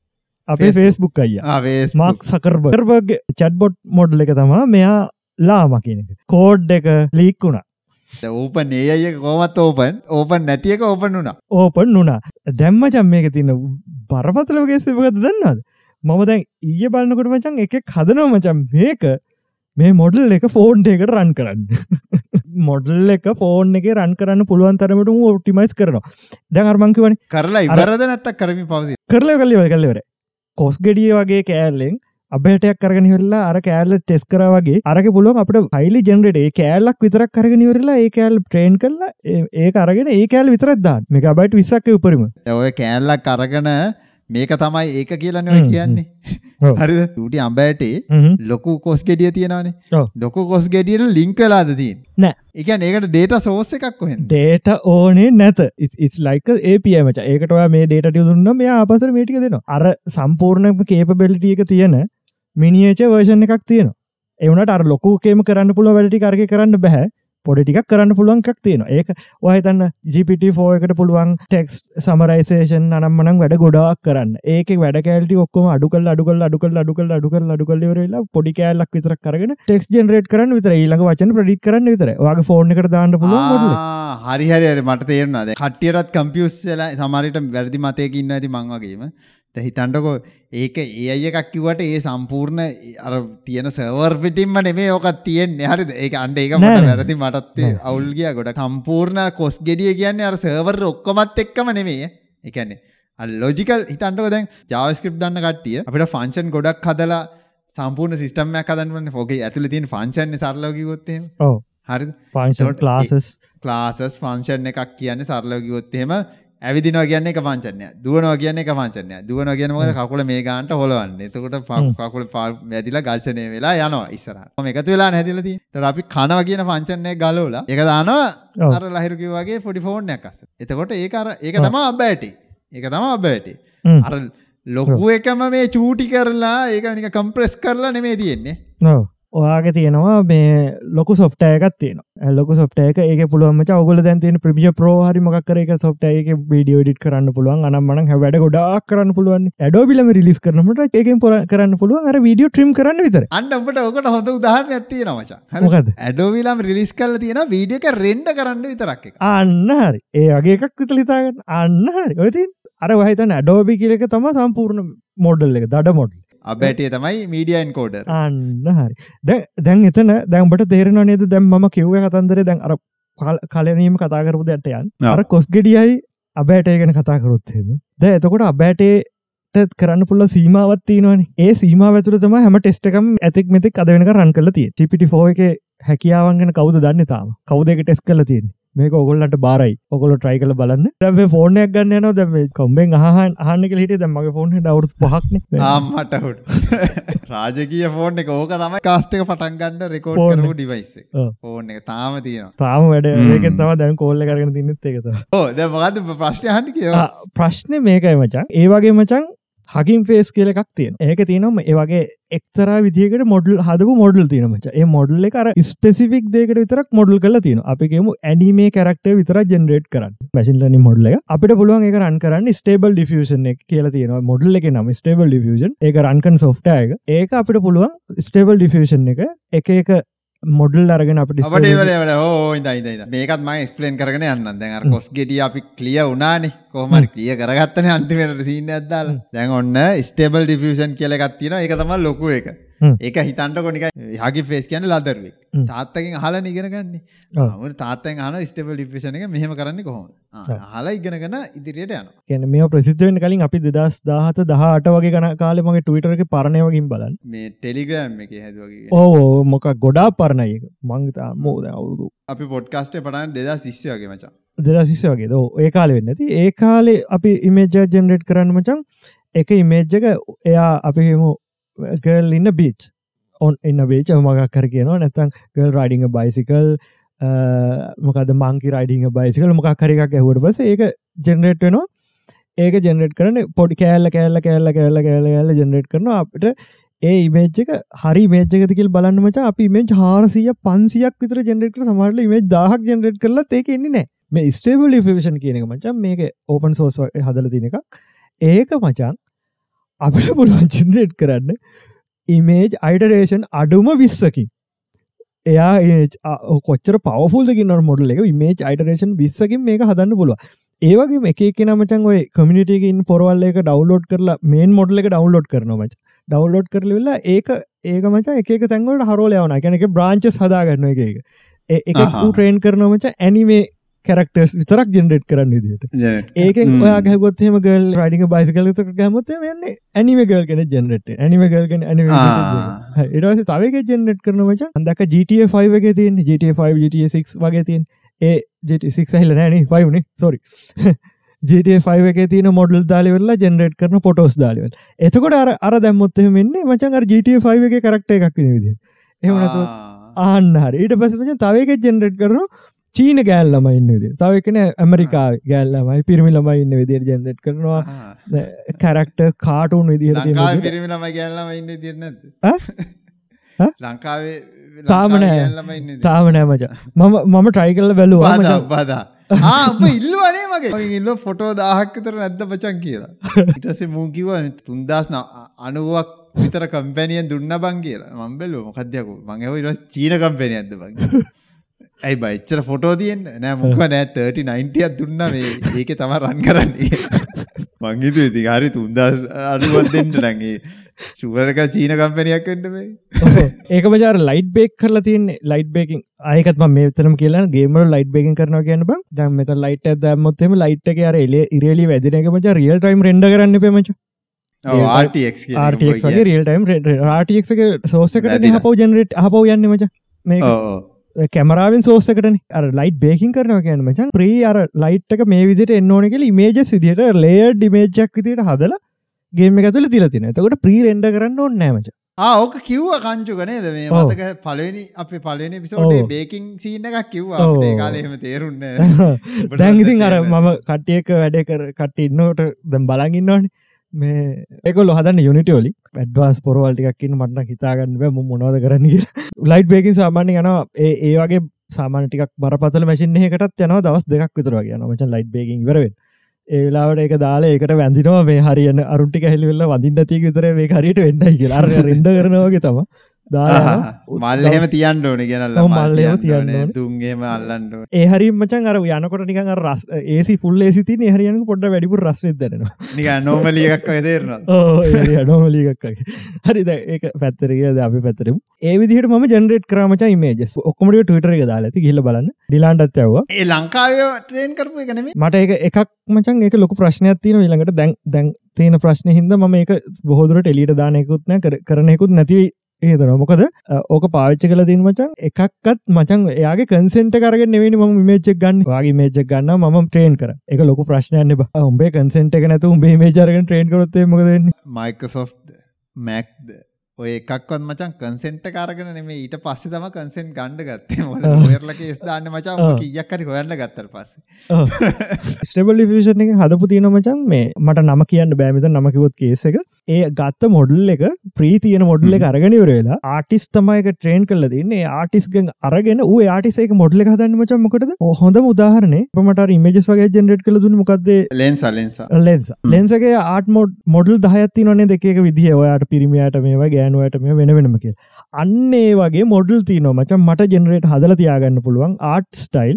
අපේ ෆේස්බුක් අයිය. මක් සකර්බර්බර්ග චඩ්බොට් මොඩ්ල එක තමා මෙයා ලාම කියන එක. කෝඩ් එක ලීක් වුණා.
ඕපන් ඒ අය කෝමත් ඕපන් ඕපන් නැතියක ඕපන් වුණා.
ඕපන් වුණා. දැම්ම චම් මේක තින්න බරපතලෝගේ සපකත දන්නද මම දැන් ඊය බලන්නකොට මචන් එක හදනව මචම් මේක මේ මොඩල් එක ෆෝන්් එකට රන් කරන්න. මොඩල් එක ෆෝන් එක රන් කරන්න පුළුවන් තරමට ඔප්ටිමයිස් කරනවා. දැන් අර්මංකිවන
කරලා ඉවරද නැත්තක් කරමි පවති
කරල කල්ලිව කල්ලවර කොස් ගෙඩිය වගේ කෑල්ලෙන් අබටයක් කරගෙන වෙල්ලා අර කෑල්ල ටෙස් කර වගේ අරක පුළුවන් අපට ෆයිලි ජෙනරට ඒ කෑල්ලක් විතරක් කරගෙනවරලා ඒ කෑල් ට්‍රේන් කරලා ඒ අරගෙන ඒ කෑල් විතරත්දා මේ බයිට විසක්ක උපරිම.
ඔය කෑල්ලක් අරගන මේක තමයි ඒක කියලන්න ඔය කියන්නේ. හරි ටට අම්බෑටේ ලොකු කොස් ගෙඩිය තියෙනවානේ. ලොකු කොස් ගෙඩියට ලිංක වෙලාද තින්
නෑ.
එකන් ඒකට ඩේට සෝස එකක් කොහෙන්
ඩේට ඕනේ නැත. ඉස් ලයික ඒපමච ඒකට මේ ඩේට දුන්න මේ අපසර මේටික දෙනවා. අර සම්පූර්ණම කේප බෙලිටිය එක තියෙන මිනිියච වර්ෂණ එකක් තියෙන එවනට අර ලොකෝකේම කරන්න පුළුව වැඩටි කරග කරන්න බැහැ පොඩිටික් කරන්න පුළුවන් එකක් තියෙන ඒක ඔහතන්න GPT4 එකට පුළුවන් ටෙක්ස් සමරයිසේෂන් අනම්මනම් වැඩ ගොඩක් කරන්න. ඒක වැඩ කෑල්ටි ඔක්කොම අඩුකල් අඩුකල් අඩුකල් අඩුකල් අඩුකල් අඩුකල් වරලා පොඩි කෑල්ලක් විතර කරගෙන ටෙක්ස් ජෙනරේට කරන්න විතර ඊළඟ වචන ප්‍රඩික් කරන්න විතර වගේ ෆෝර්න එකට දාන්න පුළුවන්
හරිහරි මට තේරුණාද කට්ටියටත් කම්පියස් වෙලා සමරිට වැරදි මතයක ඉන්න ඇති මංවගේම දැන් හිතන්නකෝ ඒක අය එකක් කිව්වට ඒ සම්පූර්ණ අර තියෙන සර්වර් පිටින්ම නෙමේ ඕකත් තියෙන්නේ. හරිද? ඒක අන්න ඒක මට. වැරදි මටත් අවුල් ගියා. ගොඩ සම්පූර්ණ කොස් ගෙඩිය කියන්නේ අර සර්වර් ඔක්කොමත් එක්කම නෙමේ ඒ කියන්නේ ලොජිකල් හිතන්නකෝ දැන් JavaScript දන්න කට්ටිය අපිට ෆන්ක්ෂන් ගොඩක් හදලා සම්පූර්ණ සිස්ටම් එකක් හදන්න ඕනේ. ඕකේ ඇතුලේ තියෙන ෆන්ක්ෂන් නේ සරලව කිව්වොත් එහෙම.
ඔව්.
එතකොට
ක්ලාසස්
ක්ලාසස් ෆන්ක්ෂන් එකක් කියන්නේ සරලව කිව්වොත් එහෙම ඇවිදිනවා කියන්නේ එක එකක්. දුවනවා කියන්නේ එක එකක්. දුවනවා කියන්නේ මොකද කකුල මේ ගානට හොලවන්නේ. එතකොට. කකුල වැදිලා ගල්සණය වෙලා යනවා ඉස්සරහට. මම එකතු වෙලා නැහැදිලා තියෙන්නේ. ඒතකොට අපි කනවා කියන එක ගලවලා ඒක දානවා. අර ලහිරු කිව්වා වගේ පොඩි ෆෝන් එකක් අස්ස. එතකොට ඒක අර ඒක තමයි අබ්බැටි. ඒක තමයි අබ්බැටි. අර ලොකු එකම මේ චූටි කරලා ඒක නික කම්ප්‍රෙස් කරලා නෙමේ තියෙන්නේ
ඔව්. ඔයාගේ තියෙනවා මේ ලොකු සොෆ්ටය එකක් තියෙන ලොක සොෆ්ට එක. ඒක පුළුවම ඔගල දැන් තියෙන ප්‍රිිය ප්‍රෝහරි මක්කර එක සොෆ්ට එක වීඩියෝ ඩිට කරන්න පුළුවන්. අනම් මන හැවැඩ ගොඩක් කරන්න පුළුවන්. ඇඩෝබිලම රිලිස් කරනට ඒකෙන් පොර කරන්න පුළුවන්. අර වීඩියෝ ට්‍රීම් කරන්න විතර
අන්න ඔබට ඔකට හොඳ උදාහරණ ඇත්තිය නමචා
මොකද
ඇඩෝවිලාම් රිලිස් කල තියෙන වීඩිය එක රෙන්ඩ කරන්න විතරක්
අන්න හරි. ඒ වගේ එකක් විත ලිතාගන්න අන්න හරි. ඔයතින් අර වහිතන ඇඩෝබි කියලක තම සම්පූර්ණ මොඩල් එක. දඩ මොඩල්
අබැටිය තමයි මීඩියන් කෝඩර්
අන්න හරි. දැ- දැන් එතන දැම්බට තේරෙන නේද? දැම් ම කිව්ව කතන්දර දැන් අර කල්- කලනීම කතාකරපු දැට යන්
ආ.
අර කොස් ගෙඩියයි අබෑටය ගැන කතා කරොත්හෙම ද එතකොට අබෑටේ කරන්න පුල්ල සීමාවත් තියනවන. ඒ සීම ඇතුර තම හැම ටෙස්ටකම් ඇතෙක් මෙතෙක් අද වෙනක රන් කල තිය චිපිටි එක හැකියාවන්ගෙන කවුද දන්න තාම? කවුද එක ටෙස් කල තියෙන මේක ඔගොල්ලට බාරයි. ඔකොල ට්‍රයි කල බලන්න. දැ ෆෝර්නයක් ගන්න න දැම කොම්බෙන් අහන් අහන්න හිට දැමගේ ෆෝන් දවරු පහක්න.
ආම්මටහුට රාජකීය ෆෝන් එක. ඕක තමයි කාස්ටක පටන්ගන්න රෙකෝඩ්
ෆෝන්
කරපු
එක.
ඩිවයිස්. ෆෝන් එක. තාම තියෙනවා.
තාම වැඩ. ඒක තම දැන් කෝල්ල කරන තින්නත් එකත
ඕ දැ මොකද ප්‍රශ්නය හන්ටි කියව?
ප්‍රශ්නය මේකයි මචන් ඒ වගේ මචන් හකින් ෆේස් කියල එකක් තියෙන ඒක තියනම් ඒ වගේ එක්තරා විදිකට මොඩල් හදපු මොඩල් තියන මච. ඒ මොඩල් එක අර ස්පෙසිෆික් දේකට විතරක් මොඩල් කල තියෙන අපිගේම ඇනිමේ කරක්ට විතර ජෙනරේට් කරන්න. මැසිල්ලනි මොඩල එක. අපිට පුළුවන් එක රන් කරන්න ස්ටේබල් ඩිෆියෂන් එක කියල තියෙන මොඩල් එක නම් ස්ටේබල් ඩිෆියෂන් ඒක රන්කන් සෝෆ්ට එක. ඒක අපිට පුළුවන් ස්ටේබල් ඩිෆියෂන් එක. එක එක මොඩල් අරගෙන අපට
හෝ ඉදයිද මේකත් ම ස්පලේන් කරගෙන යන්න දැන් කොස් ගෙටිය අපි කලිය උනානේ කොහමරි ක්ලිය කරගත්තන අන්තිමට සිීන ඇදදාල දැන් ඔන්න ස්ටේබල් ඩිෆියෂන් කියලගත්තින එක තම ලොකු එක. ඒක හිතන්ට කොනික හකි ෆේස් කියන ලදරුවෙක්. තාත්තකින් හල නිගෙනගන්නේ. මට තාත්තෙන් හන ස්ටේබල් ඩිෆිෂන එක මෙහම කරන්න කොහොම හලා ඉගෙනගෙන ඉදිරියට යන
කියන මේ ප්‍රසිද්ධවෙන් කලින් අපි දෙදස් දාහත දහට වගේ ගන කාලෙමගේ ටවිටරක පරණයවකින් බලන්න.
මේ ටෙලිග්‍රම් එක හැදවගේ
ඕ මොක ගොඩා පරණයක මංගතා මෝද අවුරුදු?
අපි පොඩ්කාස්ටේ පටන් දෙදා සිස්්‍ය වගේ මචා.
දෙදසිස්ස වගේ. දෝ ඒ කාලෙ වෙන්න ඇති ඒ කාලේ අපි ඉමේජ ජෙනරේට් කරන්න මචන් එක ඉමේජ්ජක එයා අපි හෙමු ගල් ඉන්න බීච් ඔන් එන්න බේච මගක් කර කියනවා නැතන් ගල් රයිඩිං බයිසිකල් මොකද මංකි රයිඩිං බයිසිකල් මොකක් කරරක් ඇහුවට පස ඒක ජෙනරේට් වෙනවා ඒක ජෙනරේට් කරන පොඩි කෑල්ල කෑල්ල කෑල්ල කෑල්ල කෑල්ල කෑල්ල ජෙනරේට් කරන අපිට ඒ ඉමේජ්ක හරි මේජකතිකල් බලන්න මච අපි මේ හාරසිය පන්සියක් විතර ජෙනරේට සමහරල මේ දාහක් ජෙනරේට් කරලා ඒක එන්නේ නෑ මේ ස්ටේබල් ෆිෂන් කියන එක මචන් මේක ඕපන් සෝස් හදල තින එකක්. ඒක මචන් අපිට පුළුවන් ජෙනරේට් කරන්න ඉමේජ් අයිඩරේෂන් අඩුම විස්සකින්. එයා කොච්චර පවෆුල්දකින්න මොඩල් එක. මේජ් අයිඩරේෂන් විස්සකින් මේක හදන්න පුළුව ඒවගේ එක එක නමචන් ඔය කමිනිටකින් පොරවල් එක ඩවලෝඩ් කරලා මේන් මොඩල් එක ඩවලෝඩ් කරන මච. ඩවලෝඩ් කරලවෙල්ලා ඒක ඒක මච එක තැන්වලට හරෝලයවන කැනක බ්‍රාංචස් හදාගන්න එක එක. ට්‍රේන් කරනමච ඇනිමේ කැරක්ටර්ස් විතරක් ජෙනරේට් කරන්න විදිට ඒකෙන් ඔයා ගැගොත්හෙම ගල් රඩික බයිසිකල ගැමත වන්න ඇනිම ගල් කෙන ජෙනරට ඇනිම ගල් කෙන ඇනි
ආ.
එඩස තවක ජෙනරට් කරන මච. අදක GTA5 එක තින් GTA5 GTA6 වගේ තින් ඒ ජට6 හිල නෑන පයිුනේ සොරි GTA5 එක තින මොඩල් දාලිවෙල්ලා ජෙනරේට් කරන පොටෝස් දාලිවල් එතකොට අර අර දැම්මොත්තහ මෙන්නේ මචන් අර GTA5 එක කරක්ට එකක් විදි එහමනතු ආන්න හරි. ඊට පස මචන් තවක ජෙනරේට් කරන චීන ගෑල්ලම ඉන්න විදි තවකන ඇමරිකා ගෑල්ලමයි පිරිමි ළම ඉන්න විදිර ජෙනරේට් කරනවා. කැරක්ට කාටුන් විදිහට
ලංකාව
තියෙන විදිහට.
පිරිමි ළම ගැල්ලම ඉන්න?
ඈ?
ලංකාවේ
තාම නෑ.
ගැල්ලම ඉන්න
තාම නෑ මච. මම මම ට්‍රයි කල්ල බැලුවා.
බාදා ඉල්ලවනේ මගේ. ඉල්ල ෆොටෝ දාහක්කතර නැද්ද පචන් කියලා. ඉටසේ මූකිව තුන්දස් අනුවක් විතර කම්පැනියෙන් දුන්න බං කියලා. මම්බෙල්ලෝ මොකක්දයකු මඟව ඉරස් චීන කම්පැනය ඇද බං ඇයි බයිච්චර ෆොටෝ තියෙන් නෑ මුක නෑ 30 90ත් දුන්න මේ. ඒක තම රන් කරන්නේ. මංගිතු ඉති හරි තුන්දස් අඩුවත් දෙන්නට නැගේ සුවරක චීන කම්පනයක් මේ
ඒක මචාර ලයිට් බේක් කරලා තියන්නේ. ලයිට් බේකින් අයකත් මේ තනම කියලා ගේම ලයිට් බේකින් කරන කියන්න බ. දැම් මෙත ලයිට දැම්මොත්තම ලයිට් එක අර එල ඉරලි වැදිනක මච රියල් ටයිම් රෙන්ඩ කරන්න පමච RTX වගේ රියල් ටයිම් රටක් සෝසකට හපව ජනරට හපව යන්න මච. මේ කැමරාවෙන් සෝසකට අර ලයිට් බේකින් කරනව කියන්න මචන් ප්‍රී අර ලයිට්ක මේ විදිට එන්නඕන කෙ මේජ විදිට ලේර් ඩිමේජ්ජක් විදිට හදලා ගේම ඇතුල තිල තින තකොට ප්‍රී රෙන්ඩ කරන්න ඕන්න නෑමච
ඕක කිව්ව කංචු ගනේද මේ මතක පලනි අප පලනි පිසෝටේ බේකින් සීන එකක් කිව්වා. කාලෙම තේරුන්න
දැංගිතින් අර මම කට්ටියක වැඩ කර කට ඉන්නවට දැම් බලගන්නවනේ මේ ඒකොල් හදන්න යුනිටෝලි ඇඩ්වාස් පොරවල්ටිකක්කින්න මටන හිතාගන්න ම මොනවද කරන්න ලයිට් බේකින් සාමාන්‍ය යන ඒ ඒ වගේ සාමානටික් බරපතල මැසින් එකටත් යන දවස් දෙක් විතර කියන මචන් ලයිට් බේකින් වරවෙන් ඒලාවට ඒක දාලා ඒකට වැඳිනවා. මේ හරියන්න අරුන්ටි හැලිවෙල්ල වදින්න තිය විතර මේ හරියට වෙන්නයි කියලා. රෙන්ඩ කරනවාගේ තම
මල්ලහෙම තියන්න ඕන ගෙනල්ල
මල්ලම තියන්න
තුන්ගේම අල්ලන්න
ඒ හරි මචන් අර යනකොට නිකන් රස් ඒසි ෆුල් ඒසිති හරියන පොඩ වැඩිපුර රස්වෙද දෙනවා
නික නෝමලියක්ක් තේරනවා.
නෝමලිගක්ගේ හරි ඒක පැත්තරගද අපි පැතරම ඒ විදිහට ම ජනරේට කරමච මේජස් ඔක්කමට ටවිටර එක දාලා ඇති කියල බලන්න. ඩිලාන්ටත් ඇව
ඒ ලංකාව ට්‍රේන් කරපු එකනෙම
මට එක එකක් මචන් එක ලොක ප්‍රශ්නයක් තියන ඊළඟට දැන් දැන් තියෙන ප්‍රශ්න හිද ම ඒක බොහෝදුරට එලිට දානයකුත්න කරනෙකුත් නැති ඒතන මොකද ඕක පාච්ච කල දින් මචන් එකක්ත් මචන් එයාගේ කන්සෙන්ට කරගෙන නෙවෙනි ම මේචක් ගන්න. වගේ මේචක් ගන්න ම ට්‍රේන් කර. එක ලොක ප්‍රශ්නයන්න උඹේ කන්සෙන්ට එක නැතු උඹේ මේචරගෙන ට්‍රේන් කරොත්තේ මොකද
මයිකසෝ් මැක්ද ඔය එකක්වත් මචන් කන්සෙන්ට කාරගෙන නෙමේ ඊට පස්සේ තම කන්සෙන්ට් ගණ්ඩ ගත්තේ. ොරලක ස්දාන්න මචා කියක්කරි හොයන්න ගත්තර පස්සේ.
ස්ටබල් ිෂන් එක හදපු තියෙන මචන් මේ මට නම කියන්න බෑමිත නමකිවොත් කේස එක. ඒ ගත්ත මොඩල් එක ප්‍රීතියන මොඩල් එක අරගෙනවරලා ආටිස් තමයික ට්‍රේන් කල දන්නේ ආටිස්ගෙන් අරගෙන ඌ ආටිසේක මොඩල හදන්න මචන් මොකටද? හොඳ උදාහරන පමට ඉමජස් වගේ ජෙනරට් කළ දුන්න මොකක්ද
ලෙන්ස ලෙන්ස
ලෙන්ස ලෙන්සගේ ආට මොඩ් මොඩල් දහයත්ති නොනේ දෙක විදිහ. ඔයාට පිරිමියට මේ වගේ ගෑනුවට මේ වෙන වෙනම කිය අන්නේ වගේ මොඩල් තියනෝ මචන් මට ජෙනරේට හදල තියාගන්න පුළුවන් ආට් ස්ටයිල්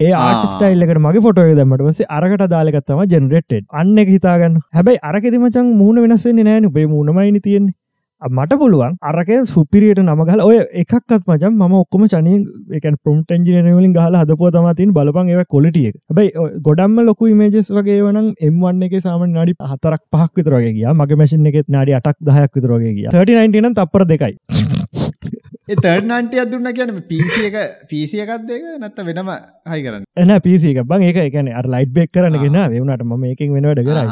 ඒ ආට ස්ටයිල්ලකට මගේ ෆොටෝ දමට වසේ අරකට දාලකත්තම ජෙනරේට් අන්න එක හිතාගන්න. හැබැයි අරකෙති මචන් මූුණ වෙනස්සෙන්නේ නෑන උපේ මූුණමයිනි තියෙන්නේ මට පුළුවන් අරක සුපිරියට නමගල ඔය එකක්ත් මචන් ම ඔක්කම චනය එක පොම්ට න්ජිනවලින් ගහල හදපුව තමතින් බලපන් ඒව කොලිටිය බයි ගොඩම්ම ලොකු මේජස් වගේ වනම් එම්වන්න එක සාම නඩි හතරක් පහක් විතරගේ ගිය. මගේ මැසින් එකෙත් නඩි අටක් දහයක් විතරගේ ගිය. 39 තපර දෙකයි.
තර්ඩ නන්ටිය දුන්න කියන පිසි එක පිසි එකත් දෙක නැත්ත වෙනම හයි කරන්න.
එන පිසි එක බං ඒක එකන අර ලයිට් බෙක් කරන ගෙන වෙනට ම එකින් වෙනවට කරයි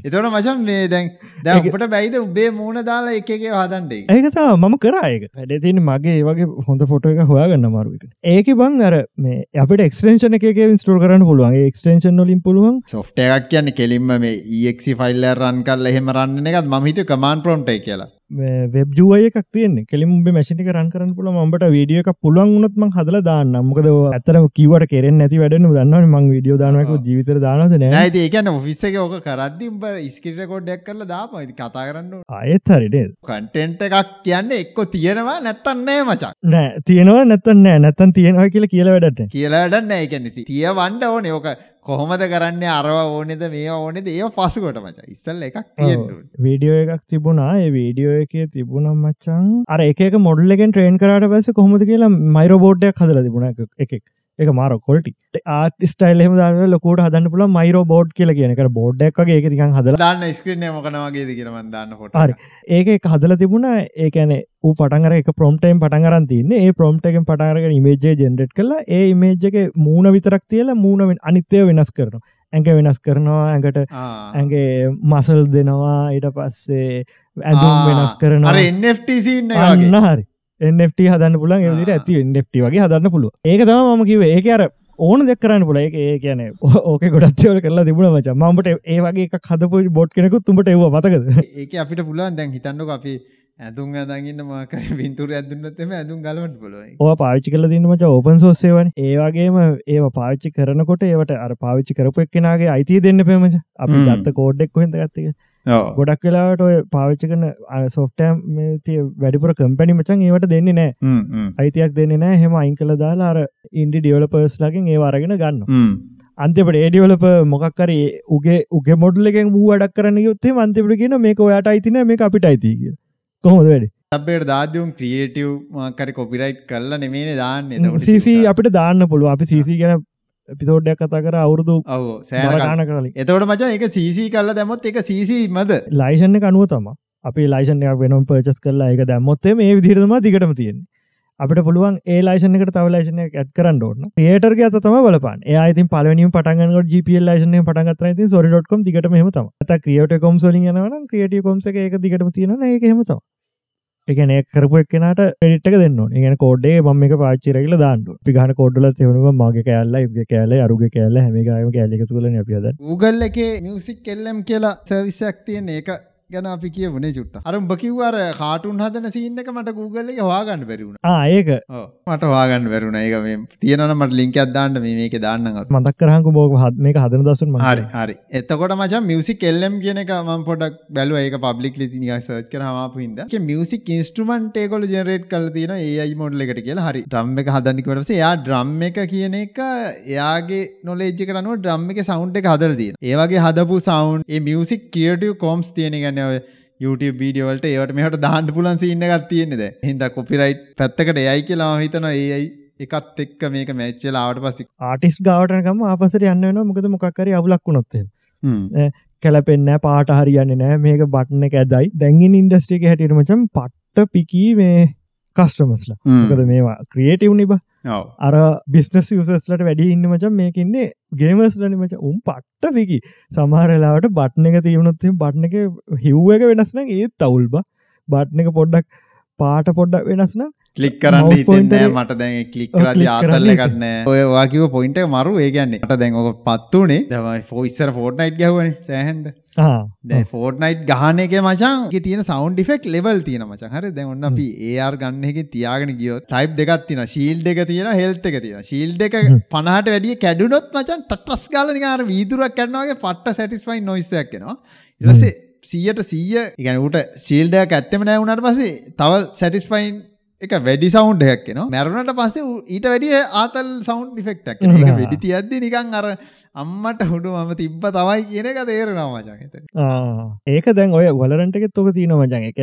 එතවට මචන් මේ දැන් දැපට බැයිද උබේ මූුණ දාලා එකගේ හදන්ඩේ
ඒකතා මම කරායක වැඩ තින මගේ ඒවගේ හොඳ ෆොට එක හොයාගන්න මරුවක ඒක. බං අර මේ අපට එක්ස්ටේෂන එක ඉස්ටෝල් කරන්න පුළුවන්. එක්ස්ටේෂන් වලින් පුළුවන්
සොෆ්ට එකක් කියන්න කෙලින්ම මේ ඒක්සි ෆයිල්ල රන් කල් එහෙම රන්න එකත් මහිත කමාන් ප්‍රොන්ටයි කියලා
වෙබ් ජුවය එකක් තියන්න. කෙලින් උඹ මැසිටි රන් කරන්න පුළ මට වීඩිය එක පුළුවන් වනත්ම හදල දාන්න මොකද ඇතර කිවට කෙරෙන් නැති වැඩන දන්න මං විඩියෝ දානක ජීවිතර දානද නෑ.
ඒකන ඔෆිස්සක ඕක කරද්දිම් ස්කිට කොඩ්ඩක් කරල දාම කතා කරන්න
අයත් හරිට
කටෙන්ට එකක් කියන්න එක්කො තියෙනවා නැත්තන්නේ මචක්
නෑ තියෙනවා නැත්තන්න නැත්තන් තියෙනවා කියලා කියල වැඩට
කියලාඩන්න ඒකැනති තිය වන්ඩ ඕන. ඕක කොහොමද කරන්න? අරවා ඕනෙද? මේ ඕනෙද? ඒ පසුකොට මච. ඉස්සල්ල එකක්
වීඩියෝ එකක් තිබුණා. ඒ වීඩියෝ එකේ තිබුණම් මච්චන් අර එක මොඩල්ලගෙන් ට්‍රේන් කරට පස කොහොමද කියලා මයිරෝබෝඩ්ඩයක් හදල තිබුණ. එකක් එක මාර කොල්ටි ආට ස්ටයිල්ලෙම දාව ලොකොට හදන්න පුල මයිරෝ බෝඩ් කියල කියනක බෝඩ්ඩක් වගේ එක තිකන් හදල
දාන්න ස්ක්‍රන මොකනවාගේ කියරම දාන්න
හරි. ඒක හදල තිබුණ. ඒකැන ඌ පටන්ගර එක ප්‍රොම්ටයිම් පටන්ගරන් තින්න. ඒ ප්‍රොම්ටකෙන් පටාරගෙන ඉමේජය ජෙන්ඩට් කලා ඒ ඉමේජ්ජක මූුණ විතරක් තියලා මූුණෙන් අනිත්‍යය වෙනස් කරනවා. ඇඟ වෙනස් කරනවා. ඇඟට ඇගේ මසල් දෙනවා. ඊට පස්සේ ඇඳුම් වෙනස් කරනවා. අන්න හරි එන්ට හදන්න පුලන් එදිර ඇති එන්ට වගේ හදන්න පුළුව ඒක තම මම කිව ඒක අර ඕන දෙකරන්න පුල එක ඒ කියන ඕක ගොඩත්වල කරලා තිබුණ මච. මට ඒ වගේ හදපු බොඩ් කෙනෙකු තුමට එව මතකද?
ඒක අපිට පුලන් දැන් හිතන්නක අපි ඇතුන් දගන්න මාකර පින්තුර ඇදුන්නත්තම ඇදුම් ගලවට පොලොයි
ඕ පාවිච්චි කල දන්නමච ඕපන් සෝසේවන ඒවාගේම ඒ පාවිච්චි කරනකොට ඒවට අර පාවිච්චි කරපු එක්කෙනගේ අයිතිය දෙන්න පෙමච අපි ගත්ත කෝඩ්ඩෙක් හොඳ ගත්තක. ගොඩක් වෙලාට ඔය පාවිච්ච කන සොෆ්ටෑම් තිය වැඩිපුර කම්පැනි මචන් ඒවට දෙන්නේ නෑ. අයිතියක් දෙන්න නෑ. හෙම අයිංකල දාලා අර ඉන්ඩි ඩියවලපර්ස් ලකින් ඒ අරගෙන ගන්න අන්තිපට ඒඩියවලප මොකක්කර උගේ උගේ මොඩල් එකෙන් වූ වැඩක් කරන්න යුත්තේ අන්තිපට කියන මේක ඔයාට අයිතින මේ අපිට අයිති කිය කොහොමද වැඩි?
අපේට දාදවුම් ක්‍රියේටව් මාකර කොපිරයිට් කල්ල නෙමේන දාන්න.
සීසි අපිට දාන්න පුළුව අපි සීසි ගැන පිසෝඩ්ඩයක් කතා කර අවුරුදු
සෑන
කරලින්
එතවට මචා එක සීසි කල්ල දැමොත් එක සීසි මද?
ලයිෂන්න කනුව තම අපි ලයිෂන්යක් වෙනම් පර්චස් කරලා එක දැම්මොත්තේ මේ විදිරම දිගටම තියෙන අපට පුළුවන් ඒ ලයිෂනකට තව ලයිෂනය ඇත් කරන්න ඕන්න ඒටර්ගේ අත තම බලපන් ඒයිති පලවනිම පටන්ගට ජප ලයිෂනය පටන්ගත් ති සොරිඩොට්කම් දිගටම හෙමතම ඇත ක්‍රියට කොම් සොලින් යනවන ක්‍රියට කොම්ස එක දිගටම තියෙන ඒක හෙමතම එකන කරපු එක්කනට පෙඩිට්ක දෙන්න ඒගන කෝඩේ මම එක පාච්චිරකල දාන්න පිගහන කෝඩ්ඩල තෙවුණුව මගේ කෑල්ල යුග කෑල අරුග කෑල්ල හැමිකාම කෑලික තුල අපියද
Google එකේ මියසික් කෙල්ලම් කියලා සර්විසයක් තියෙන ඒක ගැන අපි කිය වනේ චුට්ට අරුම් බකිවර කාටුන් හදන සින්න එක මට Google එක හවාගන්න බැරිවුණ
ඒක.
මට වාගන්න වැරුණ ඒක මේ තියෙනන මට ලින්ක අදදාන්න මේක දාන්න
මතක් කරහක බෝක හත් මේක හදන දසුන්
හරි හරි. එතකොට මච මියසික් කෙල්ලම් කියන එක ම පොඩක් බැලුව. ඒක පබ්ලික් ලි නික සර්ච් කරහම හිද මියසික් ඉන්ස්ට්‍රමන්ට ඒකොල ජනරේට් කල තියෙන ඒයි මොඩල එකට කියලා. හරි. ්‍රම් එක හදනිකටස එයා ඩ්‍රම් එක කියන එක එයාගේ නොලේජ්ක කනුව ඩ්‍රම් එක සෞන්් එක හදල් තියෙන ඒවගේ හදපු සෞන්් මියසික් කියටව කෝම්ස් තියෙන ගන්න ඔය YouTube වීඩියෝවලට ඒවට මෙහට දාන්න පුලන් සින්න එකක් තියෙනෙද හිද කොපිරයිට් පැත්තකට යයි කියලා හිතන ඒයි එකත් එක්ක මේක මැච්චලාවට පසි
ආටිස් ගාවටනකම ආපසර යන්න වෙන මොකද මොකක්කර අවුලක් වුණොත්තේ කැලපෙන්න පාට හරියන්න නෑ මේක බට්න එක ඇදයි. දැගින් ඉන්ඩස්ට්‍රික හැටියටමචම් පට්ට පිකී මේ කස්ටමස්ලා මොකද මේවා ක්‍රියේටව් නිබ අර බිස්නස් යසස්ලට වැඩි ඉන්න මචන් මේකන්නේ ගේමස්ලන මච උම් පට්ට පිකි සමහරලාවට බට්න එක තියවුණොත්තේ බට්න එක හිව්ව එක වෙනස්න ඒත් තවුල්බ බට්න එක පොඩ්ඩක් පාට පොඩ්ඩක් වෙනස්න
කලික් කරන්න හිතෙන්නේ මට දැන් ක්ලික් කරදි ආතල්ල එකටනෑ ඔය වාකිව පොයින්ට මරු ඒ කියන්නේ. මට දැන් ඔක පත්තුනේ දමයි ෆෝයිස්සර ෆෝට් නයිට් ගැවන සෑහන්ඩ දැ ෆෝට් නයිට් ගහන එක මචන් තියෙන සෞන්් ඩිෆෙක්් ලෙවල් තියෙන මචන් හර දැන් ඔන්න අපි ඒර් ගන්න එක තියාගෙන ගියෝ ටයිප් දෙකක් තින ශීල් දෙක තියෙන හෙල්ත එක තියෙන ශීල් දෙක පනහට වැඩිය කැඩුනොත් මචන් ටටස් ගාලනිකාර වීදුරක් කැන්නවාගේ පට්ට සැටිස්වයි නොයිස්සයක් කෙනවා ඉරසේ සීයට සීය ඉගැනට ශීල්ඩයක් ඇත්තම නෑ වුණට පසේ තව සැටිස්ෆයින් එක වැඩි සෞන්් එකක් න මැරුණට පස්සේ ඊට වැඩිය ආතල් සෞන්් ඩිෆෙක්ටක් වැඩි තියද්දි නිකං අර අම්මට හුඩු මම තිබ්බ තමයි කියන එක තේරෙනවා මචන්
ඒක දැන් ඔය වලරන්ටක තොක තියන මජන් එක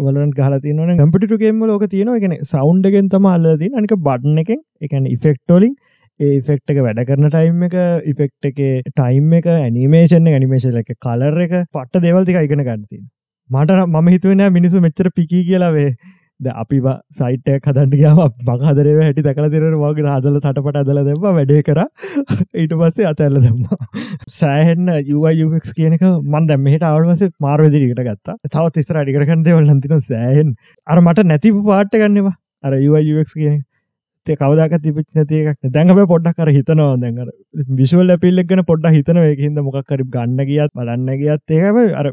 වලරන් ගහල තියන කම්පිටුගේම ලෝක තියෙන එකන සෞන්්ඩගෙන් තම අල්ලදී අනික බඩ්න එකෙන් එකන ඉෆෙක්ටෝලින් ඒෆෙක්ට එක වැඩ කරන ටයිම් එක ඉෆෙක්් එක ටයිම් එක ඇනිමේෂන් ඇනිමේෂන් එක කලර් එක පට්ට දෙවල්තික ඉගෙන ගන්නතින් මට මම හිතුවන මිනිසු මෙච්චර පිකී කියලාවේ ද අපි සයිටය කදන්ටියාව මකහදරව හැටි තකල තිරෙන වගේ හදල තටපට අදල දෙම වැඩේ කර. ඊට පස්සේ අතැල්ල දෙම සෑහෙන්න යුක් කියනක මන් දැම්මට අවුවස මාර්වදිරිකට ගත්තා. තවත් ඉස්ර අඩිකරකන් දෙවල් නතින සෑහෙන් අර මට නැති පාට්ට ගන්නවා අර යුක් කියන කවදක් තිපච නතියක් දැඟම පොඩ්ඩක් කර හිතනවා. දැඟර විශවල් පිල්ලෙක්ගන පොඩ්ඩ හිතන හිද මොක්කරි ගන්න ගියත් බලන්න ගියත් ඒකම අර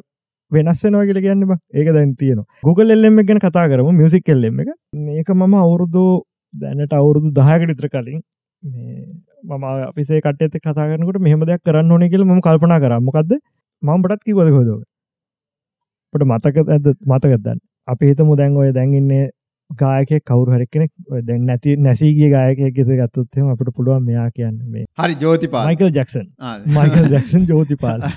වෙනස්සෙනවා කියල කියන්න ඒක දැන් තියන Google එල්ලෙම ගැන කතා කරම. මියසික් එල්ලෙම එක. මේක මම අවුරුදු දැනට අවුරුදු දහයකට ඉත්‍ර කලින් මම අපිසේ කටත කතාරනකට මෙහම දෙයක් කරන්න ඕන කියල ම කල්පනා කරමකක්ද මම බටත් කිවද හොදෝ පට මතක ඇද මතකදන්න අපි හිතමු දැන් ඔය දැන්ඉන්නේ ගායක කවරු හරික්කෙනෙක් දැන් නැති නැසීගේ ගායක ගෙත ගත්තොත්ම අපට පුළුවන් මෙයා කියන්න මේ
හරි ජෝතිපා
Michael Jackson Michael Jackson Jothipala.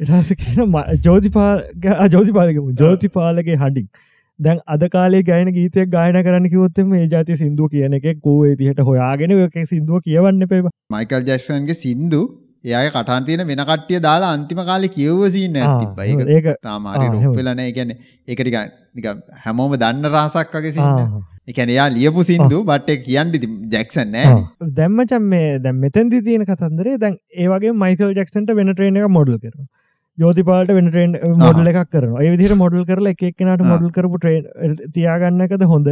එටස කියන ජෝතිපාල් ජෝතිපාලකම ජෝතිපාලගේ හඩික් දැන් අද කාලේ ගයන ගීතයක් ගායන කරන්න කිවොත්තම ඒ ජාති සිින්දුව කියන එක කෝ තිහට හොයාගෙන සිින්දුව කියවන්න පේවා
මයිකල් ජක්සන්ගේ සින්දු එය කටන් තියෙන වෙන කට්ටිය දාලා අන්තිම කාලෙ කියවසින්න ඇතිබයි ඒක තාමාරි ඩොප්වෙලන ගැන ඒකටික නික හැමෝම දන්න රහසක් වගේ සින්න එකන යා ලියපු සිින්දු බට්ට කියන්ඩි ජැක්සන් නෑ
දැම්මචම් මේ දැ මෙතැන්දි තියෙන කතන්දරේ දැන් ඒවගේ මයිකල් ජක්සන්ට වෙන ට්‍රේන එක මොඩල් කර යෝතිපාට වෙන ට්‍රේන් මොඩල් එකක් කරන ඒ විදිර මොඩල් කරලා එකක්නට මොඩල් කරපු ට්‍රේන් තියාගන්නකද හොඳ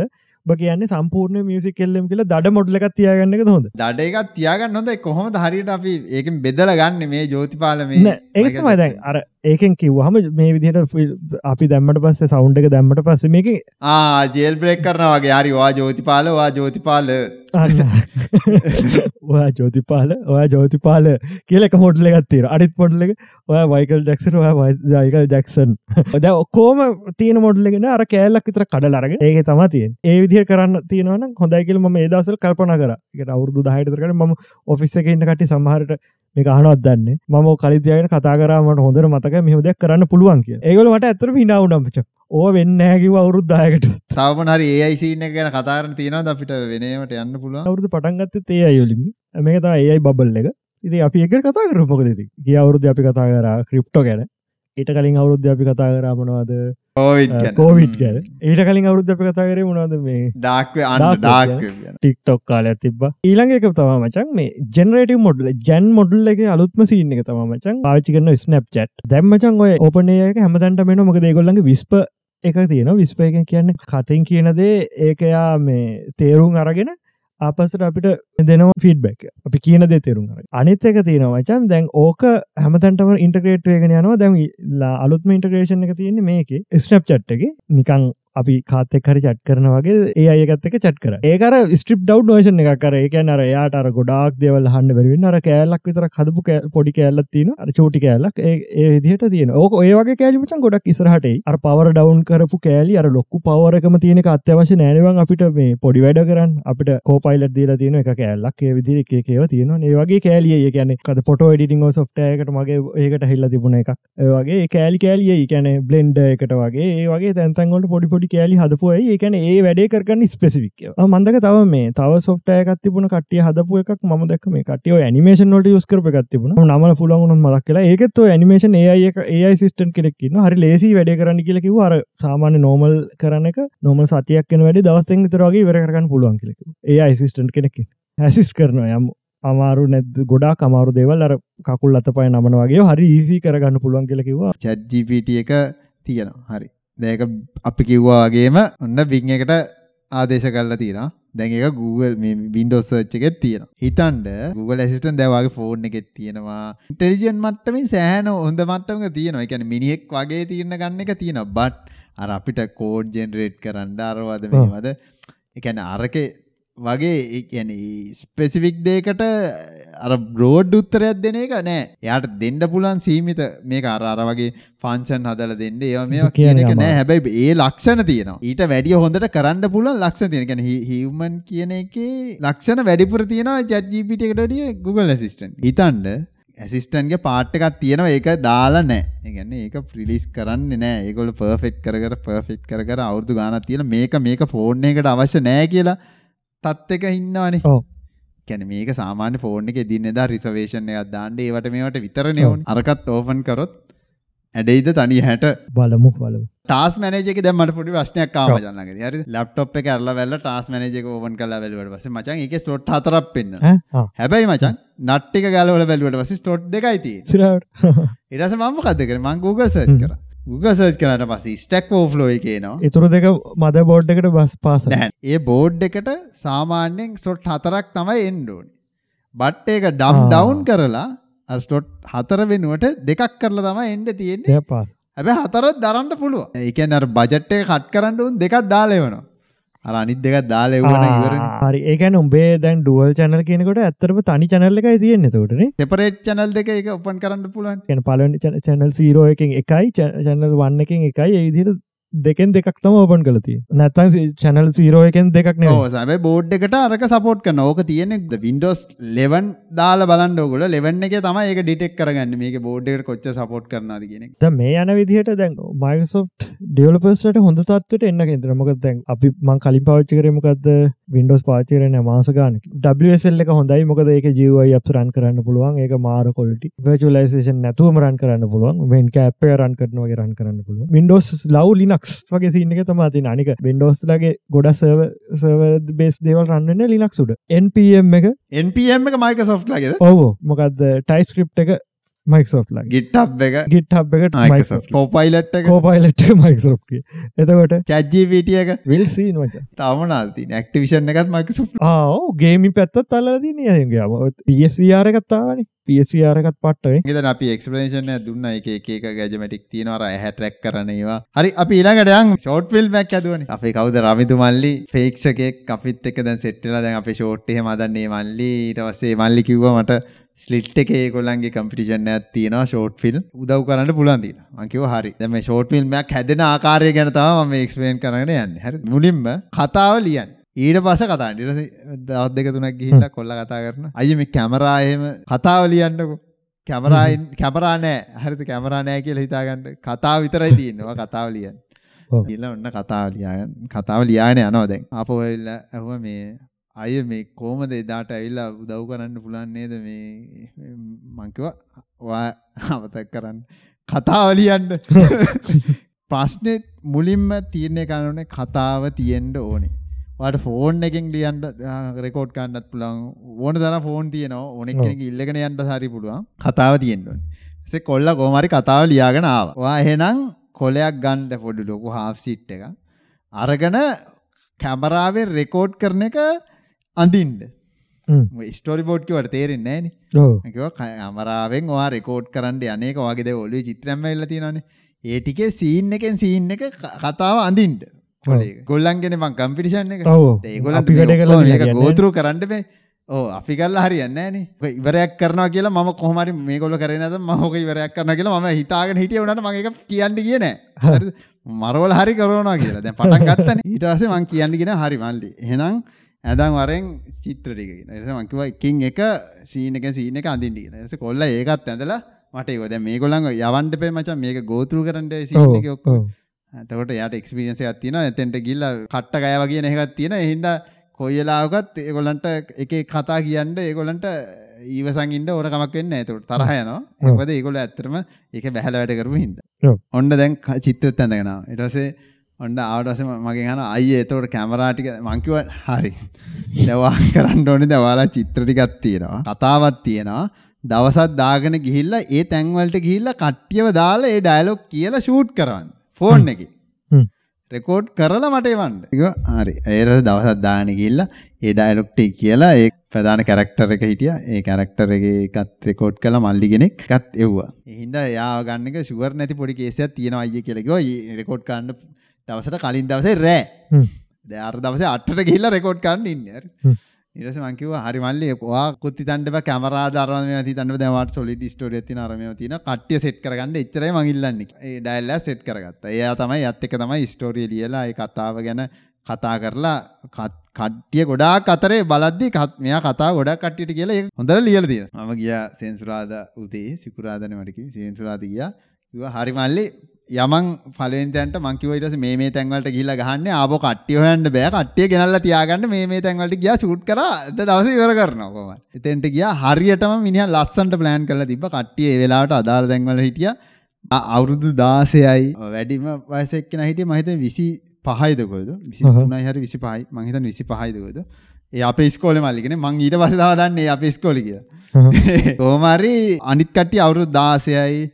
කියන්න සම්පූර්ණ මියසි කෙල්ලම් කියල දඩ මොඩල එකක් තියාගන්නක හොඳ?
දඩ එකක් තියාගන්න හොඳ. කොහොම හරියට අපි ඒක බෙදල ගන්න මේ ජෝතිපාල මේ
ඒමයි දැන් අර ඒකෙන් කිව්හම මේ විදිහට අපි දැම්මට පස්සේ සෞන්් එක දැම්මට පස්ස මේක
ජේල් බ්‍රේක් කරන වගේ. හරි වා ජෝතිපාල
ඔයා ජෝතිපාල ඔයා ජෝතිපාල කියලක මොඩල එකත්තීර අඩිත් පොඩ්ල එක ඔය වයිකල් ජක්සන ඔය ජයිකල් ජක්සන් ද ඔක්කෝම තියන මොඩලගෙන අර කෑල්ලක් විතර කඩලරගෙන ඒක තම තියෙන් ඒ විදිහ කරන්න තියනවන හොඳයිකල ම ඒදසල් කල්පන කර. අවුරදු දහයටකරන ම ඔෆිස්ස එක ඉන්න කට සමහරට මේ අහනොත් දන්න. මම කලිතයන කතා කරමට හොඳර මතක මෙහම දෙයක් කරන්න පුළුවන් කිය ඒගල මට ඇතර හිනාවනම්ච ඕ වෙන්න හැකිව අවුරුද්දායකට
සවමන හරි ඒයිසින්න ගැන කතාරන තියෙනවද අපිට වෙනීමට යන්න පුළුවන්?
අවුරුදු පටන්ගත්ත තේ අයුලින් මේක තම ඒයි බබල් එක. ඉති අපි එක කතා කරමොකද ගිය අවුරුද්ධ අපි කතා කර ක්‍රිප්ටෝ ගැන. ඊට කලින් අවුරුද්ධ අපි කතා කරමනවාද කෝවිට් ගැන. ඊට කලින් අවුරුද්ධ අපි කතා කරේ මොනවද මේ?
ඩාක් අන්න
ඩාක්
ඩාක්
ටික්ටොක් කාල තිබ ඊළඟ එක තම මචන් මේ ජෙනරේට මොඩල ජැන් මොඩල් එක අලුත්ම සිීන්න එක තම මචන් පාචි කරන ස්නප් චට් දැම්මචන් ඔය ඕපනයක හැමතැන්ට මෙන මොක දෙගොල්ලගේ විස්ප එක තියෙන විස්පයකෙන් කියන්න කතින් කියනදේ ඒකයා මේ තේරුම් අරගෙන අපසට අපිට දෙනවා ෆීඩබැක් අපි කියන දේ තෙරුම් අනිත් එක තියෙන වචන් දැන් ඕක හැමතැන්ටම ඉන්ටග්‍රේට් වේගෙන යනවා. දැන් අලුත්ම ඉන්ටග්‍රේෂන් එක තියෙන්නේ මේකේ. ස්නප් චට් එක. නිකං අපි කාත්තෙක් හරි චට් කරන වගේ ඒ අයගත්තක චට් කර. ඒකර ස්ට්‍රිප් ඩව් නෝෂන් එක කර ඒක අර යාට අර ගොඩක් දෙවල් හන්න බැරිවෙන්න අර කෑල්ලක් විතර හදපු පොඩි කෑල්ලක් තියෙන අර චෝටි කෑල්ලක්. ඒ විදිහට තියෙන ඕක ඔය වගේ කෑලිමචන් ගොඩක් ඉස්රහට අර පවර ඩවන්් කරපු කෑලි අර ලොක්කු පවරකම තියෙන අත්‍යවශ්‍ය නෑනවන් අපිට මේ පොඩි වැඩ කරන්න. අපිට කෝපයිලට දීලා තියෙන එක කෑල්ලක්. ඒ විදිර එක ඒව තියෙන ඒ වගේ කෑලිය කියන කද පොට ඩිටිං සොෆ්ටයකට මගේ ඒකට හිල්ල තිබුණ එකක්. ඒවගේ කෑලි කෑලිය කියන බ්ලෙන්ඩ එකට වගේ. ඒ වගේ තැන්තන්ගොට පොඩි පොඩි කෑලි හදපුයි ඒකන ඒ වැඩේ කරන්න ස්පෙසිවික් මන්දක තව මේ තව සොෆ්ටයකත් තිබුණ කටිය හදපු එකක් ම දක් මේ කටිය නිමේෂන් ොට යස් කරප එකත්තිබුණ නමල පුළගුණ මදක් කියලා ඒකත් නිමේෂන් ඒ ඒ සිස්ටන් කෙනෙක්න්න හරි ලේසි වැඩ කරන්න කියලකිව අර සාමාන්‍ය නෝමල් කරන එක නොම සතියක්න වැඩි දවස්සෙන් තරගේ වර කරන්න පුළුවන් කියලක ඒ අයිසිස්ටන්් කෙනෙක් හැසිස්ට කරනවා. යම් අමාරු නැද ගොඩා කමාරු දේවල් අර කකුල් අත පය නමන වගේ හරි ඊසි කරගන්න පුළුවන් කියලකිවා
චැජ්ජිපට එක තියෙනවා. හරි. දැක අපි කිව්වා වගේම ඔන්න බිං එකට ආදේශ කල්ලා තියෙන දැන් එක Google මේ Windows search එකෙත් තියෙනවා. හිතන්න Google Assistant දැන් වගේ ෆෝන් එකෙත් තියෙනවා. ඉන්ටෙලිජන්ට් මට්ටමින් සෑහෙන හොඳ මට්ටමක තියෙනවා. ඒ කියන්නේ මිනිහෙක් වගේ තීරණ ගන්න එක තියෙනවා. but අර අපිට කෝඩ් ජෙනරේට් කරන්න අරවද මේවද ඒ කියන්නේ අරකේ වගේ කියන ස්පෙසිෆික් දේකට අර බ්‍රෝඩ් උත්තරයක් දෙන එක නෑ. යාට දෙන්න පුලන් සීමිත මේ අර අර වගේ ෆංචන් හදල දෙන්න. ඒ මේ කියන එක නෑ. හැබැයි ඒ ලක්ෂණ තියෙනවා. ඊට වැඩිය හොඳට කරන්න පුලන් ලක්ෂ තියෙන ගැන හිවමන් කියන එක ලක්ෂණ වැඩිපුර තියෙනවා ජඩ්ජීපිට එකටඩිය Google ඇසිස්ටන් හිතන්ඩ ඇසිස්ටන්ගේ පාට්ටකක් තියෙනවා. ඒක දාලා නෑ. ඒගන්න ඒක ප්‍රිලිස් කරන්න නෑ. ඒගොල පර්ෆෙක්් කර පර්ෆෙක්් කර අවුරදු ගානක් තියෙන මේක මේක ෆෝර්න් එකට අවශ්‍ය නෑ කියලා තත්ත්ක ඉන්නවනේ.
ඕ
කැන මේක සාමාන්‍ය ෆෝර්න් එක දින්න දා රිසවේෂන් එකක් දාන්ඩ ඒවට මේට විතරනයවුන් අරකත් ඕෆන් කරොත් ඇඩයිද තනි හැට.
බලමු බලමු.
ටස් මනජක දමට පොඩි ප්‍රශ්නයක් කාම ජන්නක හරි ලප්ටොප් එක කරලා වෙල්ල ටස් මනජක ඕපන් කලා වැලවට පස මචන් එක ස්ලොට් හතරක් පෙන්න්න හැබැයි මචන් නට්ටික ගලවල බැලුවට පස ස්ටොට් දෙකයිති
සිරට
ඉරස මම කදකර මං Google සර්ච් කර Google සර්ච් කරට පස ස්ටක් ෝෆ්ලෝ කියනවා
ඉතුරු දෙක මද බෝඩ් එකට බස් පාස
ඒ බෝඩ් එකට සාමාන්‍යයෙන් සොට් හතරක් තමයි එන්ඩෝනි බට් ඒක ඩම්. ඩවුන් කරලා ස්ලොට් හතර වෙනුවට දෙකක් කරලා තමයි එන්ඩ තියෙන්නේ.
පාස.
හැබැ හතරත් දරන්න පුළුව එකන අර බජට් එක කට් කරන්න උන් දෙකක් දාලෙවනවා අර අනිත් දෙකක් දාලෙවන ඉවර
හරි. ඒකැන උඹේ දැන් ඩුවල් චැනල් කියනකොට ඇත්තරම තනි චැනල්ල එකයි තියෙන්නේ තෝටන
සෙපරේට් චනල් දෙක එක ඔපන් කරන්න පුළුවන්.
කියන පලනි චැනල් සීරෝ එකින් එකයි චැනල් වන්න එකින් එකයි ඒදිට දෙකෙන් දෙකක් තම ඕපන් කලති නැත්තන් චැනල් සීරෝ එකෙන් දෙකක් න
සැබ බෝඩ් එකට අරක සපෝට් කන ඕක තියෙනෙක්ද වින්ඩෝස් ලෙවන් දාල බලන්නගල ලෙවන්න එක තම ඒක ඩිටෙක් කරගන්න. මේක බෝඩ්ඩකට කොච්ච සපෝට් කරනාද කියෙනෙ
ද මේ යන විදිහට දැන් මයිසෝට් ඩියලපස්ට හොඳ තත්වට එන්න කෙන්තර මොක දැන් අපි මං කලින් පච්චි කරමකක්ද වින්ඩෝස් පාචරන මාසගාන ඩල් එක හොඳයි. මොකද ඒක ජීවයි අප රන් කරන්න පුළුවන්. ඒක මාර කොලට වචලයිසේෂන් නැතුවම රන් කරන්න පුළුවන්. වෙන් කෑප්පය රන් කරනවගේ රන් කරන්න පුළුව වින්ඩෝස් ලව් ලිනක්ස් වගේ සින්න එක තමාති අනික වින්ඩෝස් ලගේ ගොඩ සර්ව සර්ව බේස් දේවල් රන්නන්න ලිනක්සුඩ NPM එක
NPM එක මයික සොෆ්ට් ලගෙද
ඔවෝ. මොකක්ද ටයිස්ක්‍රප් එක මයික්සෝප් ලගේ
ගිට්ටබ් එක.
ගිට් හබ් එකට
පොපයිලට්
කෝපයිලට් මයික්සෝප් එතකොට
චැජ්ජීපිටිය එක.
විල්සී නොච
තවනාති නැක්ටිවිෂන් එකත් මයිකසුප්
ආෝ ගේමි පැත්තත් අල්ලදී නියගේ පස්වාර කත්තාවන පස්වාරකත් පට්ටේ
ගෙද අපි එක්ස්පලේෂන දුන්න. එක එක ගැජමටික් තියනවර හැටරැක් කරනවා හරි අපි ඊළඟටයන් ෂෝට් ෆිල්ම් ැක් ඇදුවන අපේ කවද රමිතු මල්ලි ෆේක්ෂකෙක් අපිත් එක දැන් සෙට්ටල දැන් අප ෂෝට්ටහ මදන්නේ මල්ලි. ඊටවස්සේ මල්ලි කිව්ව මට ස්ලිට් එක ඒකොල්ලන්ගේ කම්පිටිෂන් ඇත් තියෙනවා ෂෝට් ෆිල්ම් උදව් කරන්න මං කිව්වා හරි. දැන් මේ ෂෝට් ෆිල්ම් එකක් හැදෙන ආකාරය ගැන තමයි මම එක්ස්ප්ලেইন කරගෙන යන්නේ. හරි. මුලින්ම කතාව ලියන්න. ඊට පස්සේ කතා පස්සේ දවස් දෙක තුනක් ගිහිල්ලා කොල්ල කතා කරන. අයියේ මේ කැමරා එහෙම කතාව ලියන්නකෝ. කැමරායින් කැමරා නෑ. හරිද? කැමරා නෑ කියලා හිතාගන්න. කතාව විතරයි තියෙනවා කතාව
ඔව්.
ඊළඟ ඔන්න කතාව ලියාගෙන කතාව ලියාගෙන යනවා දැන්. ආපහු ඇවිල්ලා ඇහුවා මේ අය මේ කොහමද එදාට ඇවිල්ලා උදව් කරන්න පුළුවන් නේද මේ මං කිව්වා ඔයා අමතක කරන්න කතාව ලියන්න ප්‍රශ්නේ මුලින්ම තීරණය කරන්න ඕනේ කතාව තියෙන්න ඕනේ. ඔයාට ෆෝන් එකෙන් ලියන්න රෙකෝඩ් කරන්නත් පුළුවන් ඕන තරම් ෆෝන් තියෙනවා ඕන කෙනෙක් ඉල්ලගෙන යන්න හරි පුළුවන් කතාව තියෙන්න ඕනේ. ඊසේ කොල්ලා කොහොම හරි කතාව ලියාගෙන ආවා. ඔයා එහෙනම් කොලයක් ගන්න පොඩි ලොකු හාෆ් සීට් එක. අරගෙන කැමරාවෙන් රෙකෝඩ් කරන එක අඳින්න. ස්ටෝරි බෝඩ් කිව්වට තේරෙන්නේ කිව කමරාවෙන් වා රෙකෝඩ් කරන්න යනක වගේ ඔලු චිත්‍රම එල්ල තිනනේ ඒටිකේ සීන් එකෙන් සීන් එක කතාව අඳින්ට ගොල්ලන්ගෙන මං කම්පිටිෂන් එක.
කියන්නේ.
ගෝතුරු කරන්න බේ. ඕ අපි කල්ලා හරියන්න න ඉවරයක් කරනවා කියලා ම කොහමරි මේ ගොල කරනද මහෝක ඉවරයක් කරන කියලා ම හිතාගෙන හිටිය වනට මගේ කියන්න කියන මරවල හරි කරනවා කියලා. දැන් පටන් ගත්තන. ඊටස මං කියන්නගෙන හරි මල්ලි. එහෙනම් ඇදන් වරෙන් චිත්‍රටික එස මංකිව එකින් එක සීනක සීනක අඳින්ටිගෙන එස කොල්ල ඒකත් ඇඳලා මට ඒකොද මේ ගොලන් යවන්ට පේ මචන් මේක ගෝතුරු කරට සීනක ඔක්කෝ තකොට යට එක්ස්පිරියන්ස එකක් තියෙනවා. එතෙන්ට ගිහිල්ලා කට්ට ගෑව කියන එකක් තියෙනවා. ඒ හින්දා කොයිලාවකත් ඒගොල්ලන්ට එක එක කතා කියන්න ඒගොල්ලන්ට ඊවසන් ඉන්න ඕන කමක් වෙන්නේ නැහැ. ඒකට තරහ යනවා.
ඔව්.
මොකද ඒගොල්ලෝ ඇත්තටම ඒක බහැලා වැඩ කරපු හින්දා. ඔන්න දැන් චිත්‍රෙත් ඇඳගෙන ආවා. ඊට පස්සේ ඔන්න ආවට පස්සේ ම- මගෙන් අහනවා අයියේ එතකොට කැමරා ටික මං කිව්වා හරි දැන් ඔයා කරන්න ඕනේ දැන් ඔයාලා චිත්‍ර ටිකක් තියෙනවා කතාවක් තියෙනවා දවසක් දාගෙන ගිහිල්ලා ඒ තැන් වලට ගිහිල්ලා කට්ටියව දාලා ඒ ඩයලොග් කියලා ෂූට් කරවන්න ෆෝන් එකේ. රෙකෝඩ් කරලා මට එවන්න. ඒක හරි. ඒරස දවසක් දාගෙන ගිහිල්ලා ඒ ඩයලොග් ටික කියලා ඒ ප්‍රධාන කැරක්ටර් එක හිටියා. ඒ කැරක්ටර් එකේ එකත් රෙකෝඩ් කළා මල්ලි කෙනෙක් එකත් එව්වා. ඒ හින්දා එයාව ගන්න එක ෂුවර් නැති පොඩි කේසයක් තියෙනවා කිව්වා. ඒ රෙකෝඩ් කරන්න දවසට කලින් දවසේ රෑ. දැන් අර දවසේ 8ට ගිහිල්ලා රෙකෝඩ් කරන්න ඉන්නේ. හරි.
හ්ම්.
ඊට පස්සේ මං කිව්වා හරි මල්ලි ඔයා කුත් හිතන්න බෑ කැමරා දාරවන මේවා හිතන්න බෑ දැන් වාට සොලිඩ් ස්ටෝරියක් තියෙන අර මේවා තියෙන කට්ටිය සෙට් කරගන්න එච්චරයි මං ඉල්ලන්නේ ඒ ඩයල් එක සෙට් කරගත්තා එයා තමයි යත් එක තමයි ස්ටෝරිය ලියලා ඒ කතාව ගැන කතා කරලා කත්- කට්ටිය ගොඩාක් අතරේ බලද්දි කත්- මෙයා කතාව ගොඩක් කට්ටියට කියලා හොඳට ලියලා තියෙනවා මම ගියා සෙන්සුරාදා උදේ සිකුරාදානේ මට කිව්වේ සෙන්සුරාදා ගියා කිව්වා හරි මල්ලි යමන් පලවෙනි තැනට මං කිව්වා ඊට පස්සේ මේ මේ තැන් වලට ගිහිල්ලා ගහන්නේ ආපහු කට්ටිය හොයන්න බෑ. කට්ටිය ගෙනල්ලා තියාගන්න මේ මේ තැන් වලට ගියා ෂූට් කරා. දවසේ ඉවර කරනවා කොහොමද? එතෙන්ට ගියා හරියටම මිනිහා ලස්සන්ට ප්ලෑන් කරලා තිබ්බ. කට්ටිය ඒ වෙලාවට අදාළ තැන් වල හිටියා. අවුරුදු 16යි වැඩිම වයස එක්කෙනා හිටියේ හිතන්නේ 25යිද කොහෙද? 23යි හරි 25යි මං හිතන්නේ 25යිද කොහෙද? ඒ අපේ ඉස්කෝලේ මල්ලිකනේ මං ඊට තමයි දන්නේ අපේ ඉස්කෝලේ කියලා. කොහොම හරි අනිත් කට්ටිය අවුරුදු 16යි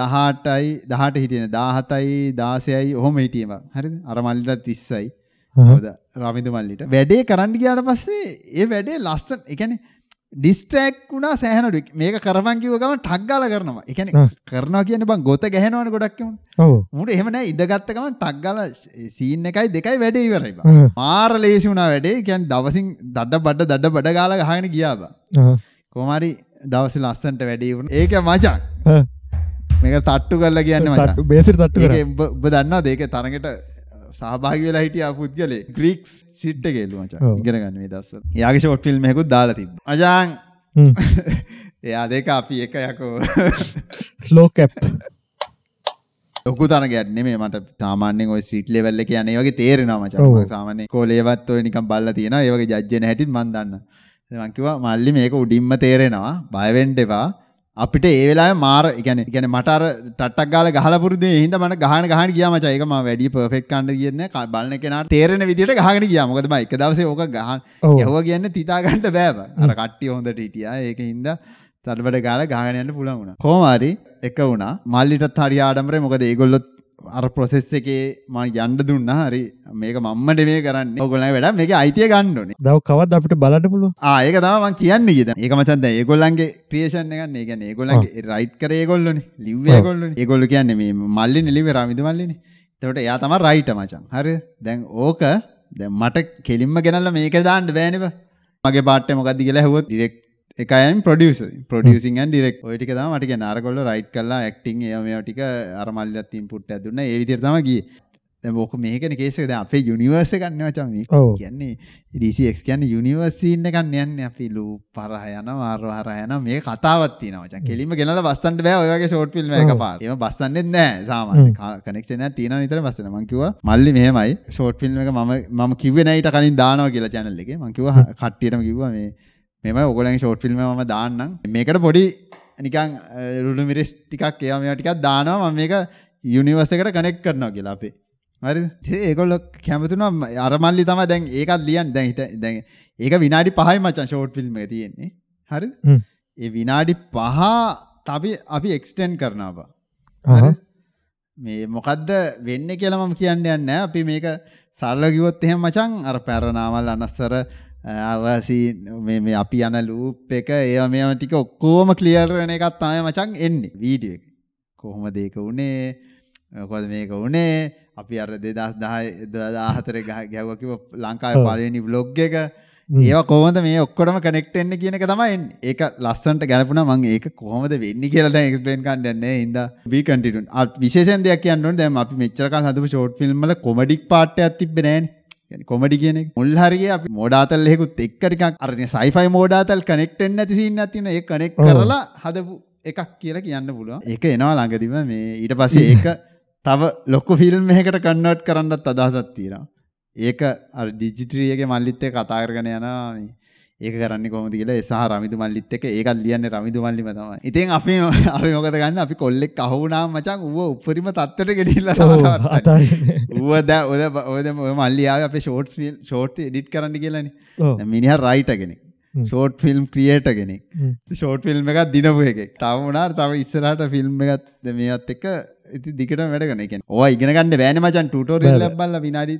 18යි 18 හිටියන 17යි 16යි ඔහොම හිටියම හරිද අර මල්ලිටත් 20යි හොද රවිඳ මල්ලිට වැඩේ කරන්න ගියාට පස්සේ ඒ වැඩේ ලස්සන ඒ කියන්නේ ඩිස්ට්‍රැක් වුණා සෑහෙනට මේක කරපන් කිව්ව ගමන් ටක් ගාලා කරනවා. ඒ කියන්නේ. කරනවා කියන්නේ බං ගොත ගැහෙනවනේ ගොඩක් එමුන.
ඔව්
මුට එහෙම නැහැ ඉඳගත්ත ගමන් ටක් ගාලා සීන් එකයි දෙකයි වැඩේ ඉවරයි බං. මාර ලේසි වුණා වැඩේ. කියන්නේ දවසින් දඩ බඩ දඩ බඩ ගාලා ගහගෙන ගියා බං. කොහොම හරි දවසේ ලස්සනට වැඩේ වුණා. ඒක මචං. මේක තට්ටු කරලා කියන්නේ.
බේසිට තට්ටු.
ඔබ දන්නවද ඒක තරඟට සහභාගී වෙලා හිටියා පුද්ගලෙක් ග්‍රීක්ස් සිට් එකේ එළු මචං.
ඔව්.
ඉගෙන ගන්න මේ දවස්වල. එයාගේ ෂෝට් ෆිල්ම් එකකුත් දාලා තිබ්බා. අජාන්. එයා දෙක අපි එක යකෝ
ස්ලෝ කැප්
ලොකු තරගයක් නෙමෙයි මට සාමාන්‍යයෙන් ওই ස්ට්‍රීට් ලෙවල් එකේ යන්නේ වගේ තේරෙනවා මචං සාමාන්‍යයෙන් කෝලේවත් ඔය නිකන් බල්ලා තියෙනවා ඒ වගේ ජජ් වෙන හැටිත් මම දන්නවා ඉතින් මං කිව්වා මල්ලි මේක උඩින්ම තේරෙනවා බය වෙන්න එපා අපිට ඒ වෙලාවේ මාර ඒ කියන්නේ ඒ කියන්නේ මට අර ටට්ටක් ගාලා ගහලා පුරුදු ඒ හින්දා මට ගහන ගහන ඒක මම වැඩි පර්ෆෙක්ට් කන්න ගියෙත් නෑ ක- බලන කෙනාට තේරෙන ගියා මොකද මම එක දවසේ ඕක ගහන. යහුව කියන්නේ තිතා ගන්න බෑ බං අර කට්ටිය හොඳට හිටියා ඒක හින්දා සඩබඩ ගාල ගාගෙන යන්න පුළුවන් වුණා. කොහොම හරි එක වුණා. මල්ලිටත් හරි ආඩම්බරේ මොකද ඒගොල්ලොත් අර ප්‍රොසෙස් එකේ මම යන්න දුන්නා හරි මේක මම්මට මේ කරන්නේ. ඕගොල්ලන්ගේ වැඩ මේකේ අයිතිය ගන්න ඕනේ.
දව කවත් අපිට බලට
ආ ඒක මම කියන්නේ කිය. ඒක මචං දැන් ඒගොල්ලන්ගේ ක්‍රියේෂන් එක නේ. ඒ කියන්නේ ඒගොල්ලන්ගේ රයිට් කරේ ඒගොල්ලෝනේ. ලිව්වේ ඒගොල්ලෝනේ. ඒගොල්ලෝ කියන්නේ මේ මල්ලිනේ ලිව්වේ රමිද මල්ලිනේ. එතකොට එයා තමයි රයිටර් මචං. හරිද? දැන් ඕක දැන් මට කෙලින්ම ගෙනල්ලා මේක දාන්න බෑනේව. මගේ පාට් එක මොකද්ද කියලා ඇහුවොත් ඩිරෙක්ට් එකයන් ප්‍රඩියස ප්‍රඩියසින් ඩිරෙක් ඔයටික තම මටික නාරකොල්ල රයිට් කල්ලා ඇක්ටිං ඒම ටික අරමල්ලත් ඉන්පුට් ඇදුන්න ඒ විදිර තම ගිය. බොක මේකන කේසද අපේ යුනිවර්ස කන්න වචම කියන්නේ රිසික් කියන්න යුනිවර්සින්න කන්න යන්න. අපි ලූ පරහයන මාර්වාරයන මේ කතාවත්ති නවච කෙලිම ගෙනල බස්සන්ට බෑ. ඔයගේ ෂෝට් ෆිල්ම් එක පාට එම බස්සන්නෙත් නෑ සාමාන්‍ය. කනෙක්ෂන තියන නිතර බස්සන මංකිව මල්ලි මෙහෙමයි. ෂෝට් ෆිල්ම් එක ම ම කිවෙනයිට කලින් දානව කියලා චැනල්ල එක. මංකිව කට්ටියටම කිව මේ මෙම ඔගලන් ෂෝට් ෆිල්ම් ම දාන්නම්. මේකට පොඩි නිකං රුඩු මිරිස් ටිකක් මේවා ටිකක් දානවා. මේක යුනිවර්ස් එකට කනෙක්ට් කරනවා කියලා අපේ. හරි ඒගොල්ලෝ කැමතුනවා අර මල්ලි තමයි දැන් ඒකත් ලියන්න. දැන් හිත දැන් ඒක විනාඩි 5යි මචං ෂෝට් ෆිල්ම් තියෙන්නේ. හරිද? ඒ විනාඩි 5 අපි අපි එක්ස්ටෙන්ඩ් කරනවා හරි මේ මොකද්ද වෙන්නේ කියලා මම කියන්න යන්නේ අපි මේක සරල කිව්වොත් එහෙම මචං අර පැරණාමල් අනස්සර අරසී මේ අපි යන ලූප් එක ඒ මේම ටික ඔක්කෝම ක්ලියර් වෙන එකක් තමයි මචං එන්නේ වීඩියෝ එක. කොහොමද ඒක උනේ? මොකද මේක උනේ? අපි අර 2010 2014 ගැහුවා කිව්ව ලංකාවේ පළවෙනි vlog එක. ඒවා කොහොමද මේ ඔක්කොටම කනෙක්ට් වෙන්නේ කියන එක තමයි එන්නේ. ඒක ලස්සනට ගැලපුණා මම ඒක කොහොමද වෙන්නේ කියලා දැන් එක්ස්ප්ලেইন කරන්න යන්නේ. හින්දා we continue. ආ විශේෂයෙන් දෙයක් කියන්න ඕනේ දැන් අපි මෙච්චර කාල හදපු ෂෝට් ෆිල්ම් වල කොමඩික් තිබ්බේ නැහනේ. කොමඩි කියන මුල් හරිය අපි මෝඩාතල් එහෙකුත් එක්ක ටිකක් අර සයිෆයි මෝඩාතල් කනෙක්ට් වෙන්නේ නැති සීන් එකක් තියෙනවා. ඒක කනෙක්ට් කරලා හදපු එකක් කියලා කියන්න පුළුවන්. ඒක එනවා ළඟදිම මේ ඊට පස්සේ ඒක තව ලොකු ෆිල්ම් එකකට කන්වර්ට් කරන්නත් අදහසක් තියෙනවා. ඒක අර ඩිජිටල් එකේ මල්ලිත් එක්ක කතා කරගෙන යනවා. මේ ඒක කරන්නේ කොහොමද කියලා ඒ සහ රමිදු මල්ලිත් එක්ක ඒකත් ලියන්නේ රමිදු මල්ලිම තමයි. ඉතින් අපි අපි මොකද ගන්න අපි කොල්ලෙක් අහු වුණාම මචං ඌව උපරිම තත්ත්වයට ගෙනිහිල්ලා තමයි. ඌව දැන් ඔය ඔය මල්ලි ආවේ අපේ ෂෝට්ස් ෂෝට් එඩිට් කරන්න කියලානේ. දැන් මිනිහා රයිටර් කෙනෙක්. ෂෝට් ෆිල්ම් ක්‍රියේටර් කෙනෙක්. ෂෝට් ෆිල්ම් එකක් දිනපු එකෙක්. තව මොනාර තව ඉස්සරහට ෆිල්ම් එකත් මේවත් එක්ක ඉති දිකට වැඩ කරන එක. ඔය ඉගෙන ගන්න බෑනේ මචං ටියුටෝරියල් එකක් බලලා විනාඩි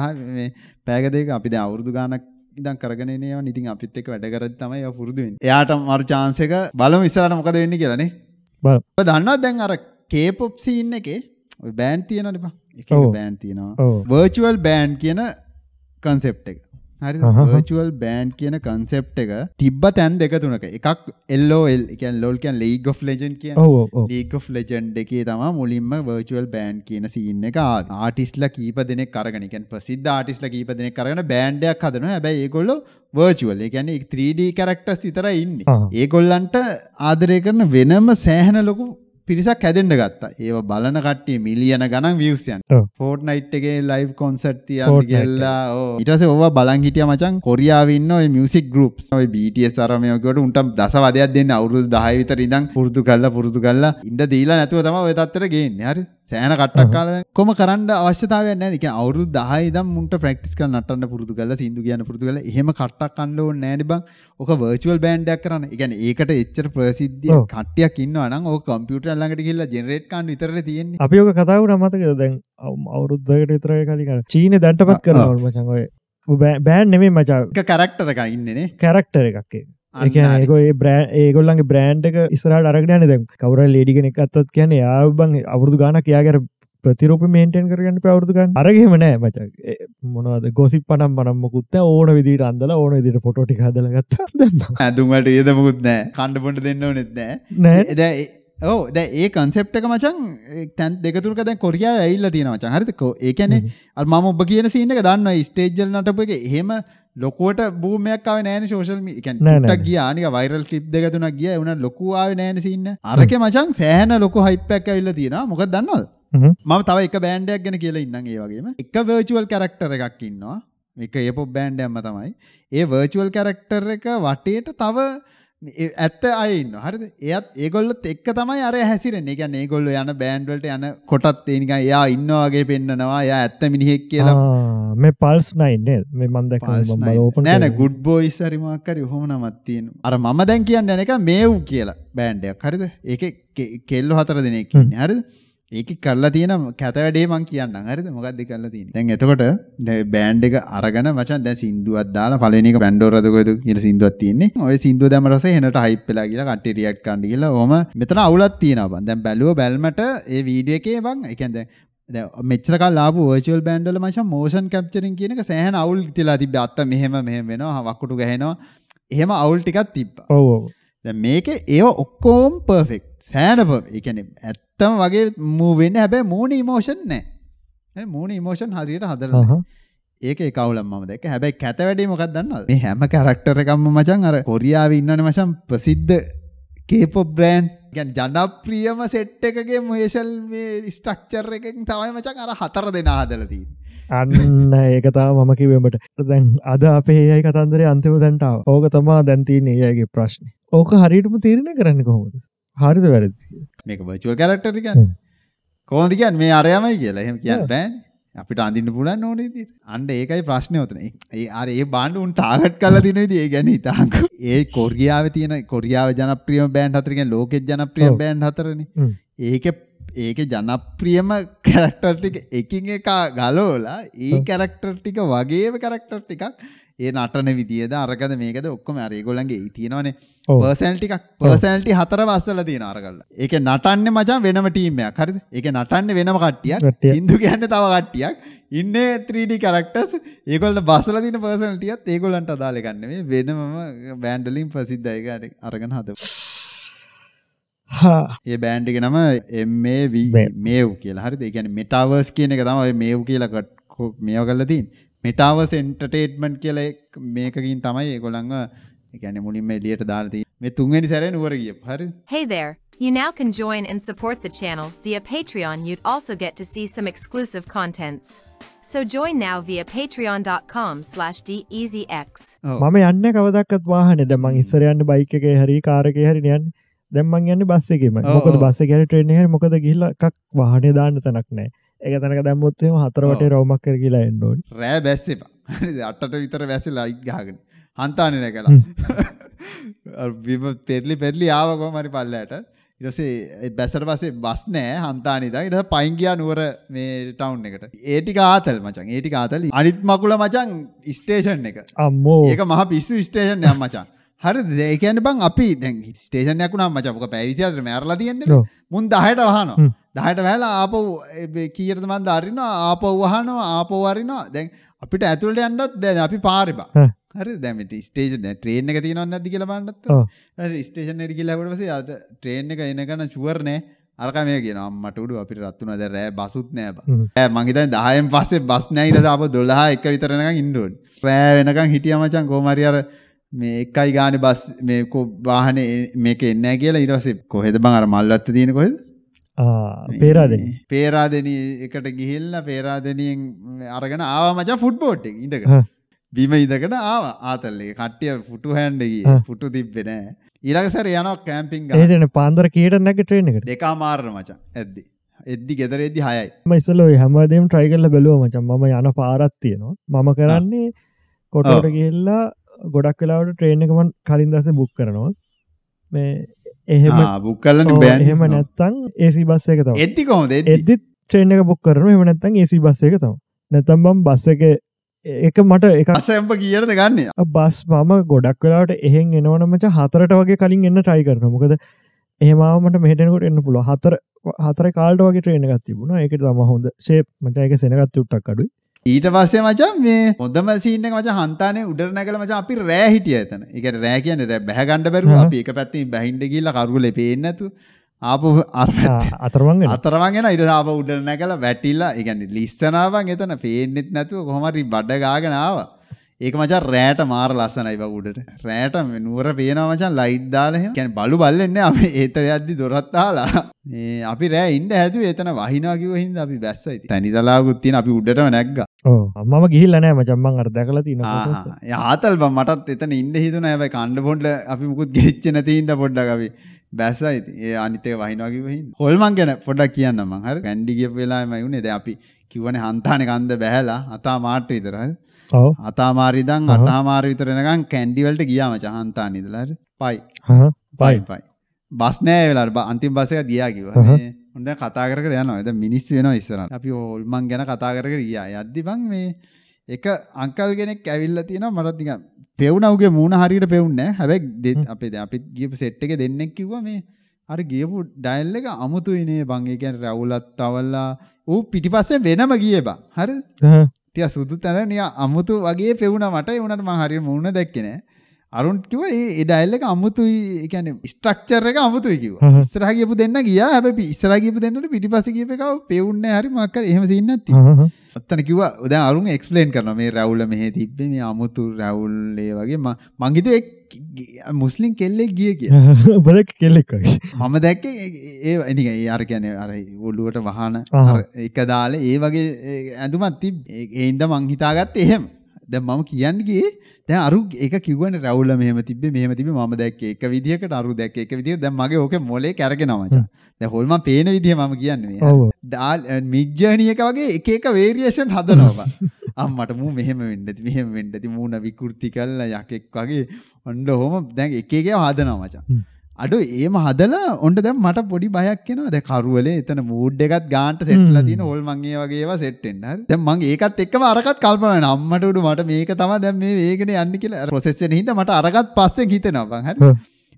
10 මේ පැයක දෙක අපි අවුරුදු ගාණක් ඉදන් කරගෙන ඒවා ඉතින් අපිත් එක්ක වැඩ කරද්දි තමයි ඒවා පුරුදු වෙන්නේ. එයාට මරු chance එක බලමු ඉස්සරහට මොකද වෙන්නේ කියලානේ. දන්නවද දැන් අර scene එකේ ඔය බෑන්ඩ් තියෙනවනේ බා. එක එක බෑන්ඩ් තියෙනවා. virtual band කියන concept එක. හරි වර්චුවල් බෑන්් කියන කන්සෙප් එක තිබ්බ තැන් දෙක තුනක. එකක් එල්ලෝල් එකන් ලෝල් කියන් ලීග ලෙජන් කිය ලීග ලෙජන්් එකේ තම මුලින්ම වර්චුවල් බෑන්් කියන සින්න එක ආටිස්ල කීප දෙනෙක් කරගෙනකන් ප්‍රසිද්ධ ආටිස්ල කීප දෙනෙක් කරන බෑන්්ඩයක් හදන හැබැයි ඒගොල්ල වර්චුවල් එකැන 3D කරක්ට සිතර ඉන්න. ඒගොල්ලන්ට ආදරය කරන වෙනම සෑහන ලොකු පිරිසක් හැදෙන්ඩ ගත්තා. ඒ බලන කට්ටිය මිලියන ගණන් වියසයන් ෆෝට් නයිට් එකේ ලයිව් කොන්සර්ට් තියන් ගෙල්ලා ඉටස ඔව බලන් හිටිය මචන් කොරියාවන්න මියසික් ගරුප් ඔය BTS අරමයකට උන්ට දසවදයක් දෙන්න. අවුරුදු දහවිතර ඉදං පුරදු කල්ල පුරදු කල්ලා ඉන්ඩ දීලා නැතුව තම ඔය තත්තර ගේන්න. හරි සෑන කට්ටක් කාල කොම කරන්න අවශ්‍යතාවය නෑ. එක අවුරු දහයි දම් මුන්ට ප්‍රක්ටිස් කල් නටන්න පුරදු කල සිදු කියන පුරදු කල එහෙම කට්ටක් කණ්ඩෝ නෑන බං. ඕක වර්චුවල් බෑන්ඩයක් කරන්න. එකන ඒකට එච්චර ප්‍රසිද්ධිය කට්ටියක් ඉන්නවා නම් ඕක කම්පියුටර් ළඟට ගිහිල්ලා ජෙනරේට් කරන්න විතරනේ තියෙන්නේ.
අපි ඔක කතා වුණා මතකද? දැන් අවුරුද්දකට විතර කලින් අර චීනේ දැන්ටපත් කරනවා මචං ඔය. බෑන් නෙමෙයි මචං.
එක කැරක්ටර් එකක් ඉන්නේනේ
කැරක්ටර් එකක් ඒක ඒඒ බ්‍රෑ ඒගොල්ලන්ගේ බ්‍රෑන්් එක ඉස්රට අරගන දැ කවර ලේඩිගෙන එකත්තත් කියන යාබං අවුරදු ගානක් යාගර ප්‍රතිරූප මේන්ටෙන් කරගන්න පවරුදුගන්න අරගෙම නෑ මච. මොනවද? ගොසි පනම් පනම්මකුත් ඕන විදිට අන්දල ඕන විදිට පොටි හදලගත්ත
ඇදුමට ඒදමුකුත් නෑ කණ්ඩපොට දෙන්න නෙත්නෑ නෑ. ඕ ද ඒ කන්සෙප් එක මචන් තැන් දෙකතුරක දැන් කොරියා ඇල්ල තියෙන මචන් හරිතකෝ ඒකැනෙ අ ම ඔබ කියන සින්න එක දන්න ස්ටේජල් නටප එක. එහෙම ලොකුවට බූමයක් නෑන ශෝෂල් ට ගිය. ආනික වයිරල් ලිප් දෙකතුන ගිය. වන ලොකුවාව නෑන සින්න අරක මචන් සෑහන ලොකු හයිපැක් ඇල්ල තියෙන මොක දන්නවද? මම තව එක බෑන්ඩයක් ගැන කියලා ඉන්න ඒ වගේම. එක වර්චුවල් කරක්ටර එකක් ඉන්නවා. එක ඒපො බෑන්ඩ ඇම්ම තමයි. ඒ වර්චුවල් කරක්ටර් එක වටේට තව ඇත්ත අයන්න හරිද? එයත් ඒගොල්ලොත් එක්ක තමයි අර හැසිරෙන් එක ඒගොල්ල යන බෑන්ඩල්ට යන කොටත් ඒනික යා ඉන්නවාගේ පෙන්න්නනවා ය ඇත්ත මිනිහෙක් කියලා.
මේ පල්ස් නයින්නේ මේ මන්දක
නෑන ගුඩ් බෝයිස් හරිමක්කර හොම නමත්තියෙන් අර මම දැන් කියන්න යන එක මේව් කියලා බෑන්ඩයක් හරිද? ඒක කෙල්ලො හතර දෙනෙක් හරිද ඒක කරලා තියෙන කැත වැඩේ මං කියන්න හරිද? මොකක්ද කරලා තියෙන දැන් එතකොට බෑන්ඩ් එක අරගෙන මචන් දැන් සින්දුවක් දාලා පළවෙනි එක බෑන්ඩ් රදකොයිද කියලා සින්දුවක් තියෙන්නේ. ඔය සින්දුව දැම්ම රසේ හෙනට හයිප් වෙලා කියලා කට්ටිය රියැක්ට් කරන්න කියලා ඔහම මෙතන අවුලක් තියෙනවා බං. දැන් බැලුව බැල්මට ඒ වීඩියෝ එකේ බං. ඒ කියන්නේ දැන් මෙච්චර කල් ආපු වර්චුවල් බෑන්ඩ් වල මචං මෝෂන් කැප්චරින් කියන එක සෑහෙන අවුල් තියලා තිබ්බ. අත්ත මෙහෙම මෙහෙම වෙනවා වකුටු ගහනවා. එහෙම අවුල් ටිකක් තිබ්බා. දැන් මේක ඒව ඔක්කොම පර්ෆෙක්ට් ඒ කියන්නේ ඇත්තම වගේ මූව් වෙන්නේ. හැබැයි මූණ ඉමෝෂන් නැහැ මූණ ඉමෝෂන් හරියට හදලා නැහැ. ඒක කවුලම් මම දැක්ක. හැබැයි කැත වැඩේ මොකක්ද දන්නවද? මේ හැම කැරක්ටර් එකක්ම මචං අර කොරියාවේ ඉන්නවනේ මචං ප්‍රසිද්ධ කේපොප් බ්‍රෑන්ඩ් කියන්නේ ජනප්‍රියම සෙට් එකගේ මොේෂල් මේ ස්ට්‍රක්චර් එකකින් තමයි මචං අර හතර දෙනා හදලා තියෙන්නේ.
අන්න ඒක තම මම කිවීමට දැන් අද අපේ ඒයි කතන්දරේ අන්තිම දැන්ටාව ඕක තමා දැන්තිීන ඒයගේ ප්‍රශ්නය ඕක හරිටම තීරණය කරන්න කොහොමද හරිද වැරදි
මේක වර්චුවල් කැරක්ටර් ටික කොහොමද කියන්නේ මේ අරයමයි කියලා එහෙම කියන්න බෑනේ අපිට අඳින්න පුළුවන් ඕනේ. අන්න ඒකයි ප්‍රශ්නේ උතන. ඒ අර ඒ බාණ්ඩ උන් ටාගට් තියෙන විදිහ ඒ ගැන හිතාකෝ. ඒ කොරියාවේ තියෙන කොරියාවේ ජනප්‍රියම බෑන්ඩ් හතර කියන්නේ ලෝකෙත් ජනප්‍රියම
ඔව්.
බෑන්ඩ් හතරනේ. ඒකේ ඒකේ ජනප්‍රියම කැරක්ටර් ටික එකින් එක ගලවලා ඒ. කැරක්ටර් ටික වගේම කැරක්ටර් ටිකක් ඒ නටන විදියද අරකද මේකද ඔක්කොම අර ඒගොල්ලන්ගේ ඒ තියෙනවනේ. ටිකක් පර්සනල්ටි හතර වස්සල තියෙන අරගල්ල. ඒක නටන්න මචන් වෙනම ටීමයක් හරිද? ඒක නටන්න වෙනම කට්ටියක්. හිදු කියන්න තව කට්ටියක්. ඉන්න 3D කරක්ටස් ඒකොල්ට බසල තින පර්සනල්ටියත් ඒගොලන්ට අදාල ගන්න මේ වෙනම බෑන්ඩලින් ප්‍රසිද්ධයකට අරගෙන හද
හා.
ඒ බෑන්ඩික නම එම්මේ
මේ.
මේව් කියලා. හරි ඒගැන මෙටාවර්ස් කියන එක තම මේව් කියලකට මේව කල්ලතින් මෙටාවස් එන්ටටේට්මන්ට් කියල මේකකින් තමයි ඒගොළඟ එකැන මුලින්ම එලියට දාලති මේ තුන්ගනි සැර නුවර ගිය හරි
Hey there! You now can join and support the channel via Patreon. You'd also get to see some exclusive contents. So join now via patreon.com slash deasyx.
ඔව්.
මම යන්න කවදක්ත් වාහන දැමන් ඉස්සරයන්න බයික එක හරි කාරක හරි යන්න දැම්මන් යන්න බස්සකම
ඔව්,
මොකද
ඔව්.
බස්ස ගැර ට්‍රේන හර මොකද ගිල්ල එකක් වාහනය දාන්න තැනක් නෑ එක තැනක දැම්මොත්තේම හතරවට. රවමක් කර කියලා එන්නඩෝන්
රෑ බැස්සෙපා අටට විතර වැසි ලයිට් ගාගෙන හන්තානය නැ කලා බිම පෙරලි පෙරලි ආවකො මරි පල්ලට. ඉරසේ බැසට පසේ බස් නෑ හන්තානිද ඉට පයින්ගයා නුවර මේ ටවුන් එකට. ඒටික ආතල් මචන් ඒටික ආතල අනිත් මකුල මචන් ස්ටේෂන් එක.
අම්මෝ.
ඒක මහ පිස්සු ස්ටේෂන් යම් මචන් හරි දේකැන බං අපි දැන් ස්ටේෂනයක් වුණම් මචපක පැවිසිතර මැරලා තියෙන්නේ
ඔව්.
මුන් දහයට වහනවා
හ්ම්.
දහයට වැලා ආපව් කීරත මන්ද අරින්න ආපව් වහනවා ආපවරිනවා දැන් අපිට ඇතුළට යන්නත් බෑ අපි පාරිබා. හරි දැමට ස්ටේජ ට්‍රේන් එක තියෙනවන්න ඇති කියල බන්නත්
ඔව්.
ස්ටේෂන් එඩි කියලවට පසේ අද ට්‍රේන් එක එනගන ශුවරනෑ අරක මේ කියෙන අම්මට උඩු අපිට රත්තුන ද රෑ බසුත් නෑ බා.
හ්ම්. ෑ
මංහිත දහයෙන් පස්සේ බස් නෑයිට අප දොල්හ එක විතරනක ඉන්ඩුවන් රෑ වෙනකම් හිටිය මචන් කෝමරි අර මේ එකයි ගාන බස් මේ කො වාහන මේක එන්න කියලා ඉරසේ කොහෙද බං අර මල්ලත්ත තියෙන කොහෙද
පේරාදෙන.
පේරාදන එකට ගිහිල්ල පේරාදනියෙන් අරගෙන ආව මචා ෆුට්බෝට් ඉඳක. බිම ඉදකට ආව. ආතල්ලේ කට්ටිය ෆුටු හැන්ඩගී. ෆුටු තිබ්බෙනෑ ඊළඟසර යනක් කෑම්පිං
ඒදන පාන්දර කේට නැක ට්‍රේන එකට?
දෙකා මාරණ මචන් ඇද්දි. එද්දි ගෙදර එද්දි හයයි.
ම ඉස්සල හැමදම් ට්‍රයිකල්ල බැලුව මචන් ම යන පාරත් තියෙනවා. මම කරන්නේ කොටට ගිල්ලා ගොඩක් කලාවට ට්‍රේන් එකමන් කලින් දස බුක් කරනවා. මේ එහෙම
බුක්කල්ලන
ඔව්,
බෑන්.
එහෙම නැත්තං ඒසි බස්ස එක තම
එද්දි කොහොද එද්දි.
ට්‍රේන් එක බුක් කරන එම නැත්තං ඒසි බස්ස එක තම නැතම් බම් බස්ස එක එක මට එක
අසම්ප කියරද ගන්න?
බස් මම ගොඩක් වෙලාට එහෙන් එනවනමච හතරට වගේ කලින් එන්න ට්‍රයි කරන මොකද එහෙමමට මෙහටනකොට එන්න පුළුව හතර හතර කාල්ට වගේ ට්‍රේන එකත් තිබුණ. එක තම හොඳ ශේප් මචයක සෙනගත් යුට්ටක් අඩු
ඊට පස්සේ මචන් මේ හොදම සීන මච හන්තානය උඩර නැකල මච අපි රෑ හිටිය ඇතන එක රෑ කියන බැහගණඩ බැරු. අපි එක පැත්ති බැහින්ඩ කියල්ල කරුල පේනැතු ආපු අර
අතරමංගෙන
අතරවගෙන ඉරසාාව උඩර නැකල වැටිල්ලා එකන ලිස්සනාවන් එතන පේනෙත් නැතුව කොහමරි බඩ ගාගෙනාව ඒක මචා රෑට මාර ලස්සනයි උඩට රෑට නුවර පේනවා මචන් ලයිට් දාලහ කැන බලු බල්ලෙන්න අප ඒතර අද්දි දොරත්තාලා අපි රෑ ඉන්ඩ හැතු එතන වහිනාකිව හිද අපි බැස්සයි තැනි දලාගුත්තින අපි උඩට නැක්ග
ඕ මම ගිහිල්ලනෑ මචම්මන් අර දැකල තින
යාතල් බ මටත් එතන ඉන්න හිතුන ඇබයි කණ්ඩ පොන්ඩ අපි මුකුත් ගෙච්ච නැතින්ද පොඩ්ඩ අපි බැස්සයි ඒ අනිතේ වහිනවාකිවහි හොල්මන් ගැන පොඩක් කියන්න මං. හර. ගැන්ඩිගිය වෙලාම වුණේ ද අපි කිවන හන්තාන කන්ද බැහලා. අතා මාට්ට විතරහ
ඔව
අතාමාරිදං අටහාමාර විතරනකම් කැන්ඩිවල්ට ගියාම චහන්තා නිදලට පයි. පයි. පයි බස් නෑ වෙලාට අන්තිම බසය ගියා කිව හොඳ කතා කර යන ද මිනිස් වෙන ඉස්සරන අපි ඔල්මන් ගැන කතා කර ගියා. යද්දි බං මේ එක අංකල් කෙනෙක් ඇවිල්ල තියෙන මටතික පෙවුනවගේ මූුණ හරිට පෙවුන්න හැබැක් දෙ අපේ අපිත් ගියපු සෙට් එක දෙන්නෙක් කිව මේ අර ගියපු ඩයිල් එක අමුතුයිනේ. බං ඒ කියන්නේ රැවුලත් තවල්ලා ඌ පිටිපස්සේ වෙනම ගියේ බං. හරි ටික සුදු තැන නිය අමුතු වගේ පෙවුණා මට ඒ උනට මං හරියට මූණ දැක්කේ නෑ අරුන් කිව්වා ඒ ඒ ඩයල් එක අමුතුයි. කියන්නේ ස්ට්‍රක්චර් එක අමුතුයි කිව්වා. ඉස්සරහ ගියපු දෙන්න ගියා. හැබැයි ඉස්සරහ ගියපු දෙන්නට පිටිපස්සේ ගියප එකව පෙවුන්නේ හරි මොකක් එහෙම සීන් නැති. අත්තන කිව්වා දැන් අරුන් එක්ස්ප්ලেইন කරනවා. මේ රැවුල මෙහෙ තිබ්බේ මේ අමුතු රැවුල් ඒ වගේ. මං හිතුවේ මුස්ලිම් කෙල්ලෙක් ගිය කිය
බල කෙල්ලෙක්
මම දැක්කේ ඒ ඒ අර කියන්නේ අර ඔළුවට වහන එක දාලා ඒ වගේ ඇඳුමක් තිබ් ඒ ඉඳ මං හිතාගත්තේ එහෙම. දැන් මම කියන්න ගියේ දැන් අරු ඒක කිව්වනේ රවුල මෙහෙම තිබ්බේ මෙහෙම තිබ්බේ මම දැක්කේ එක විදිහකට අරු දැක්කේ එක විදිහකට. දැන් මගේ ඕකේ මොලේ කැරගෙනවා මචං. දැන් හොල්මන් පේන විදිහ මම කියන්නේ මේ. ඩාල් මිජ්ජර්නි එක වගේ එක එක වේරියේෂන් හදනවා. අම්මට මූ මෙහෙම වෙන්න ඇති මෙහෙම වෙන්න ඇති මූණ විකෘති කරලා යකෙක් වගේ. ඔන්න ඔහොම දැන් එක එක හදනවා මචං අඩු ඒම හදලා ඔන්න දැන් මට පොඩි බයක් එනවා. දැන් කරුවලේ එතන මූඩ් එකත් ගාන්ට සෙට්ලා තියෙන ඕල් මං ඒ වගේ ඒවා සෙට් වෙන්න. හරි. දැන් මං ඒකත් එක්කම අරකට කල්පනා අම්මට උඩු මට මේක තමයි දැන් මේ වේගනේ යන්නේ කියලා. ප්‍රොසෙස් වෙන හින්දා මට අරකට පස්සෙන් හිතෙනවා බං හරි.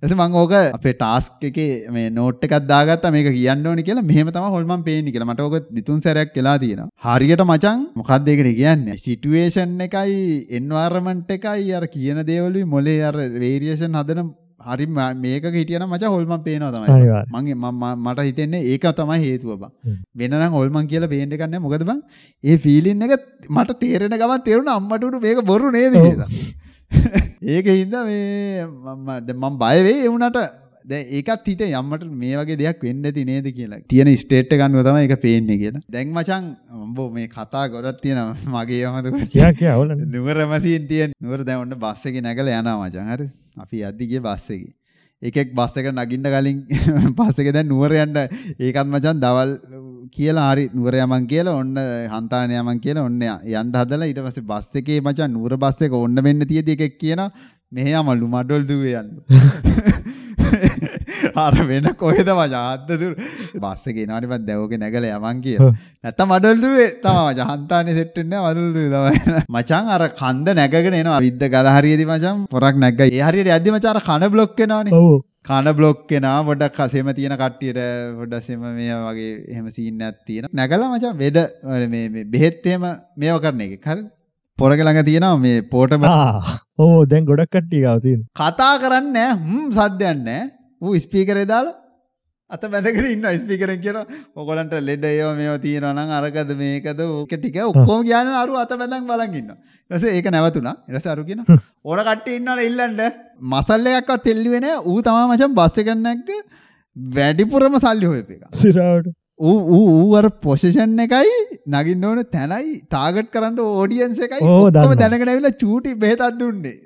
එස මං ඕක අපේ ටාස්ක් එකේ මේ නෝට් එකක් දාගත්තා. මේක කියන්න ඕනේ කියලා. මෙහෙම තමයි හොල්මන් පේන්නේ කියලා. මට ඕක දිතුන් සැරයක් වෙලා තියෙනවා. හරියට මචං මොකක්ද ඒකට කියන්නේ? සිටුේෂන් එකයි එන්වයරන්මන්ට් එකයි අර කියන දේවලුයි මොලේ අර වේරියේෂන් හදන හරි මේක හිටියන මච හොල්මන් පේනවා තමයි. මගේ මට හිතෙන්නේ ඒක තමයි හේතුව බං. වෙනනම් හොල්මන් කියලා පේන්න ගන්න මොකද බං? ඒ ෆීලින් එක මට තේරෙන ගමන් තේරුණ අම්මට උඩු මේක බොරු නේද ඒක හින්දා මේ මම මම බය වෙයි ඒ උනට දැන් ඒකත් හිතේ යම්මට මේ වගේ දෙයක් වෙන්න ඇති නේද කියලා. තියෙන ස්ටේට් එක ගන්නව තමයි ඒක පේන්නේ කියලා. දැන් මචං උඹ මේ කතා ගොඩක් තියෙනවා. මගේ යමද
කියා කියා ඕල
නුවර මැසින් තියෙන. නුවර දැන් ඔන්න බස් එකේ නැගලා යනවා මචං. හරි. අපි යද්දි ගියේ බස් එකේ. එකෙක් බස් එක නගින්න කලින් බස් එක දැන් නුවර යන්න ඒකත් මචං දවල් කියලා හරි නුවර යමන් කියලා ඔන්න හන්තාන යමන් කියලා ඔන්න යන්න හදලා ඊට පස්සේ බස් එකේ මචං නුවර බස් එක ඔන්න වෙන්න තියදී එකෙක් කියනවා මෙහෙ යමලු මඩොල් දුවේ යන්න අර වෙන කොහෙද මචාත්ත දුර? බස්ස ගෙනානිපත් දැවෝගේ නැගල යමන් කිය නැත මඩල්දුවේ තම ජහන්තානය සෙට්ටෙන්න මඩල්දු තමයි. මචන් අර කන්ද නැගගෙන එනවා. විද්ද ගලහරියදි මචන් පොරක් නැග හරියට ඇදදි මචාර කන බ්ලොක්කෙනවාන කන බ්ලොක් කෙනා ගොඩක් කසෙම තියෙන කට්ටියට ගොඩසෙම මේ වගේ එහෙම සීන්න ඇත්තියෙන නැගල මචන් වෙද බෙහෙත්තේම මේව කරන එක හරි පොරග ළඟ තියෙනවා මේ පෝටම.
ඕ දැන් ගොඩක් කට්ටිය ගවතින්
කතා කරන්න හම් සද්‍යයන්න ඌ ස්පීකරේ දාලා අත බැඳගෙන ඉන්න ස්පීකරෙන් කියන ඔයගලන්ට ලෙඩ ඒව මේව තියෙනවා නම් අරකද මේකද? ඕක ටික ඔක්කොම කියන අරු අත බැඳන් බලන් ඉන්නවා ඊට පස්සේ ඒක නැවතුණා. ඊට පස්සේ අරු කියන ඕන කට්ටිය ඉන්නවනේ ඉල්ලන්න. මසල් එකක්වත් තෙල්ලුවේ නැහැ ඌ තමයි මචං බස් එක නැග්ග වැඩිපුරම සල්ලි හොයපු එක.
සිරාවට.
ඌ ඌ අර පොසිෂන් එකයි නගින්න ඕන තැනයි ටාගට් කරන්න ඕඩියන්ස් එකයි. ඔක්කොම දැනගෙන ඇවිල්ලා චූටි බෙහෙතක් දුන්නේ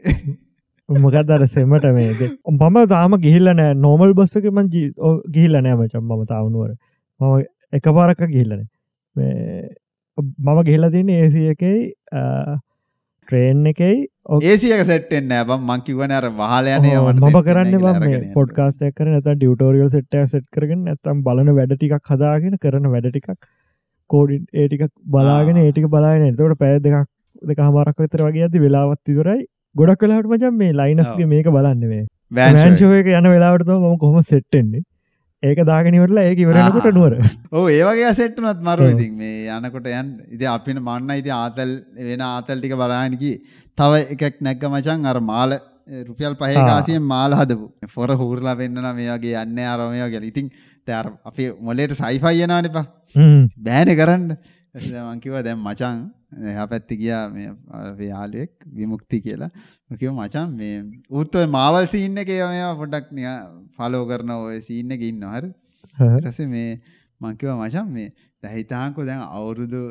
මොකද අර සෙමට මේද මම තාම ගිහිල්ල නෑ. නෝමල් බස්සක මං ගිහිල්ල නෑ මචම් මම තාවනුවර. මම එක පාරක්ක ගිහිල්ලන මම ගිහිල්ල තින්න ඒසි එකයි ට්‍රේන් එකයි
ඒසියක සෙට්ෙන් මංකිවන අර වාලයනය
මම කරන්න පොඩ්කාස්ට කර නැත ඩියටෝරියල් සෙට්ට සෙට් කරගෙන ඇතම් බලන වැඩ ටිකක් හදාගෙන කරන වැඩ ටිකක්. කෝඩින් ඒටිකක් බලාගෙන ඒටික බලාගෙන. එතකට පෑ දෙකක් දෙක හමාරක් විතර වගේ ඇති වෙලාවත් ඉවරයි ගොඩක් කලාට මචන් මේ ලයිනස්ගේ මේක බලන්නවේ වැෑන්ශෝයක යන වෙලාවට ම කොහොම සෙට්ටෙන්නේ ඒක දාගෙනවරලා ඒක ඉවරනකොට නුවර.
ඕ ඒවගේ සෙට්ටනත් මරු ඉතින්. මේ යනකොට යන් ඉති අපින මන්න ඉති ආතල් වෙන ආතල් ටික බරාණකි තව එකක් නැක්ක මචන් අර මාල රුපියල් පහකාසියෙන් මාල හදපු. ෆොර හූරලා වෙන්නන මේ වගේ යන්න අරමය ගැල ඉතින් තැර අපි මොලේට සයිෆයි යනාන එපා බෑන කරන්න මංකිව දැම් මචන් එහා පැත්ති ගියා මේ යාලුවෙක් විමුක්ති කියලා. කිව මචන් මේ උත් ඔය මාවල් සීන් එකේ මේවා පොඩ්ඩක් නිකන් ෆලෝ කරන ඔය සීන් එකේ ඉන්නවා හරි. ඊට පස්සේ මේ මං කිව්වා මචන් මේ දැන් හිතාන්කෝ දැන් අවුරුදු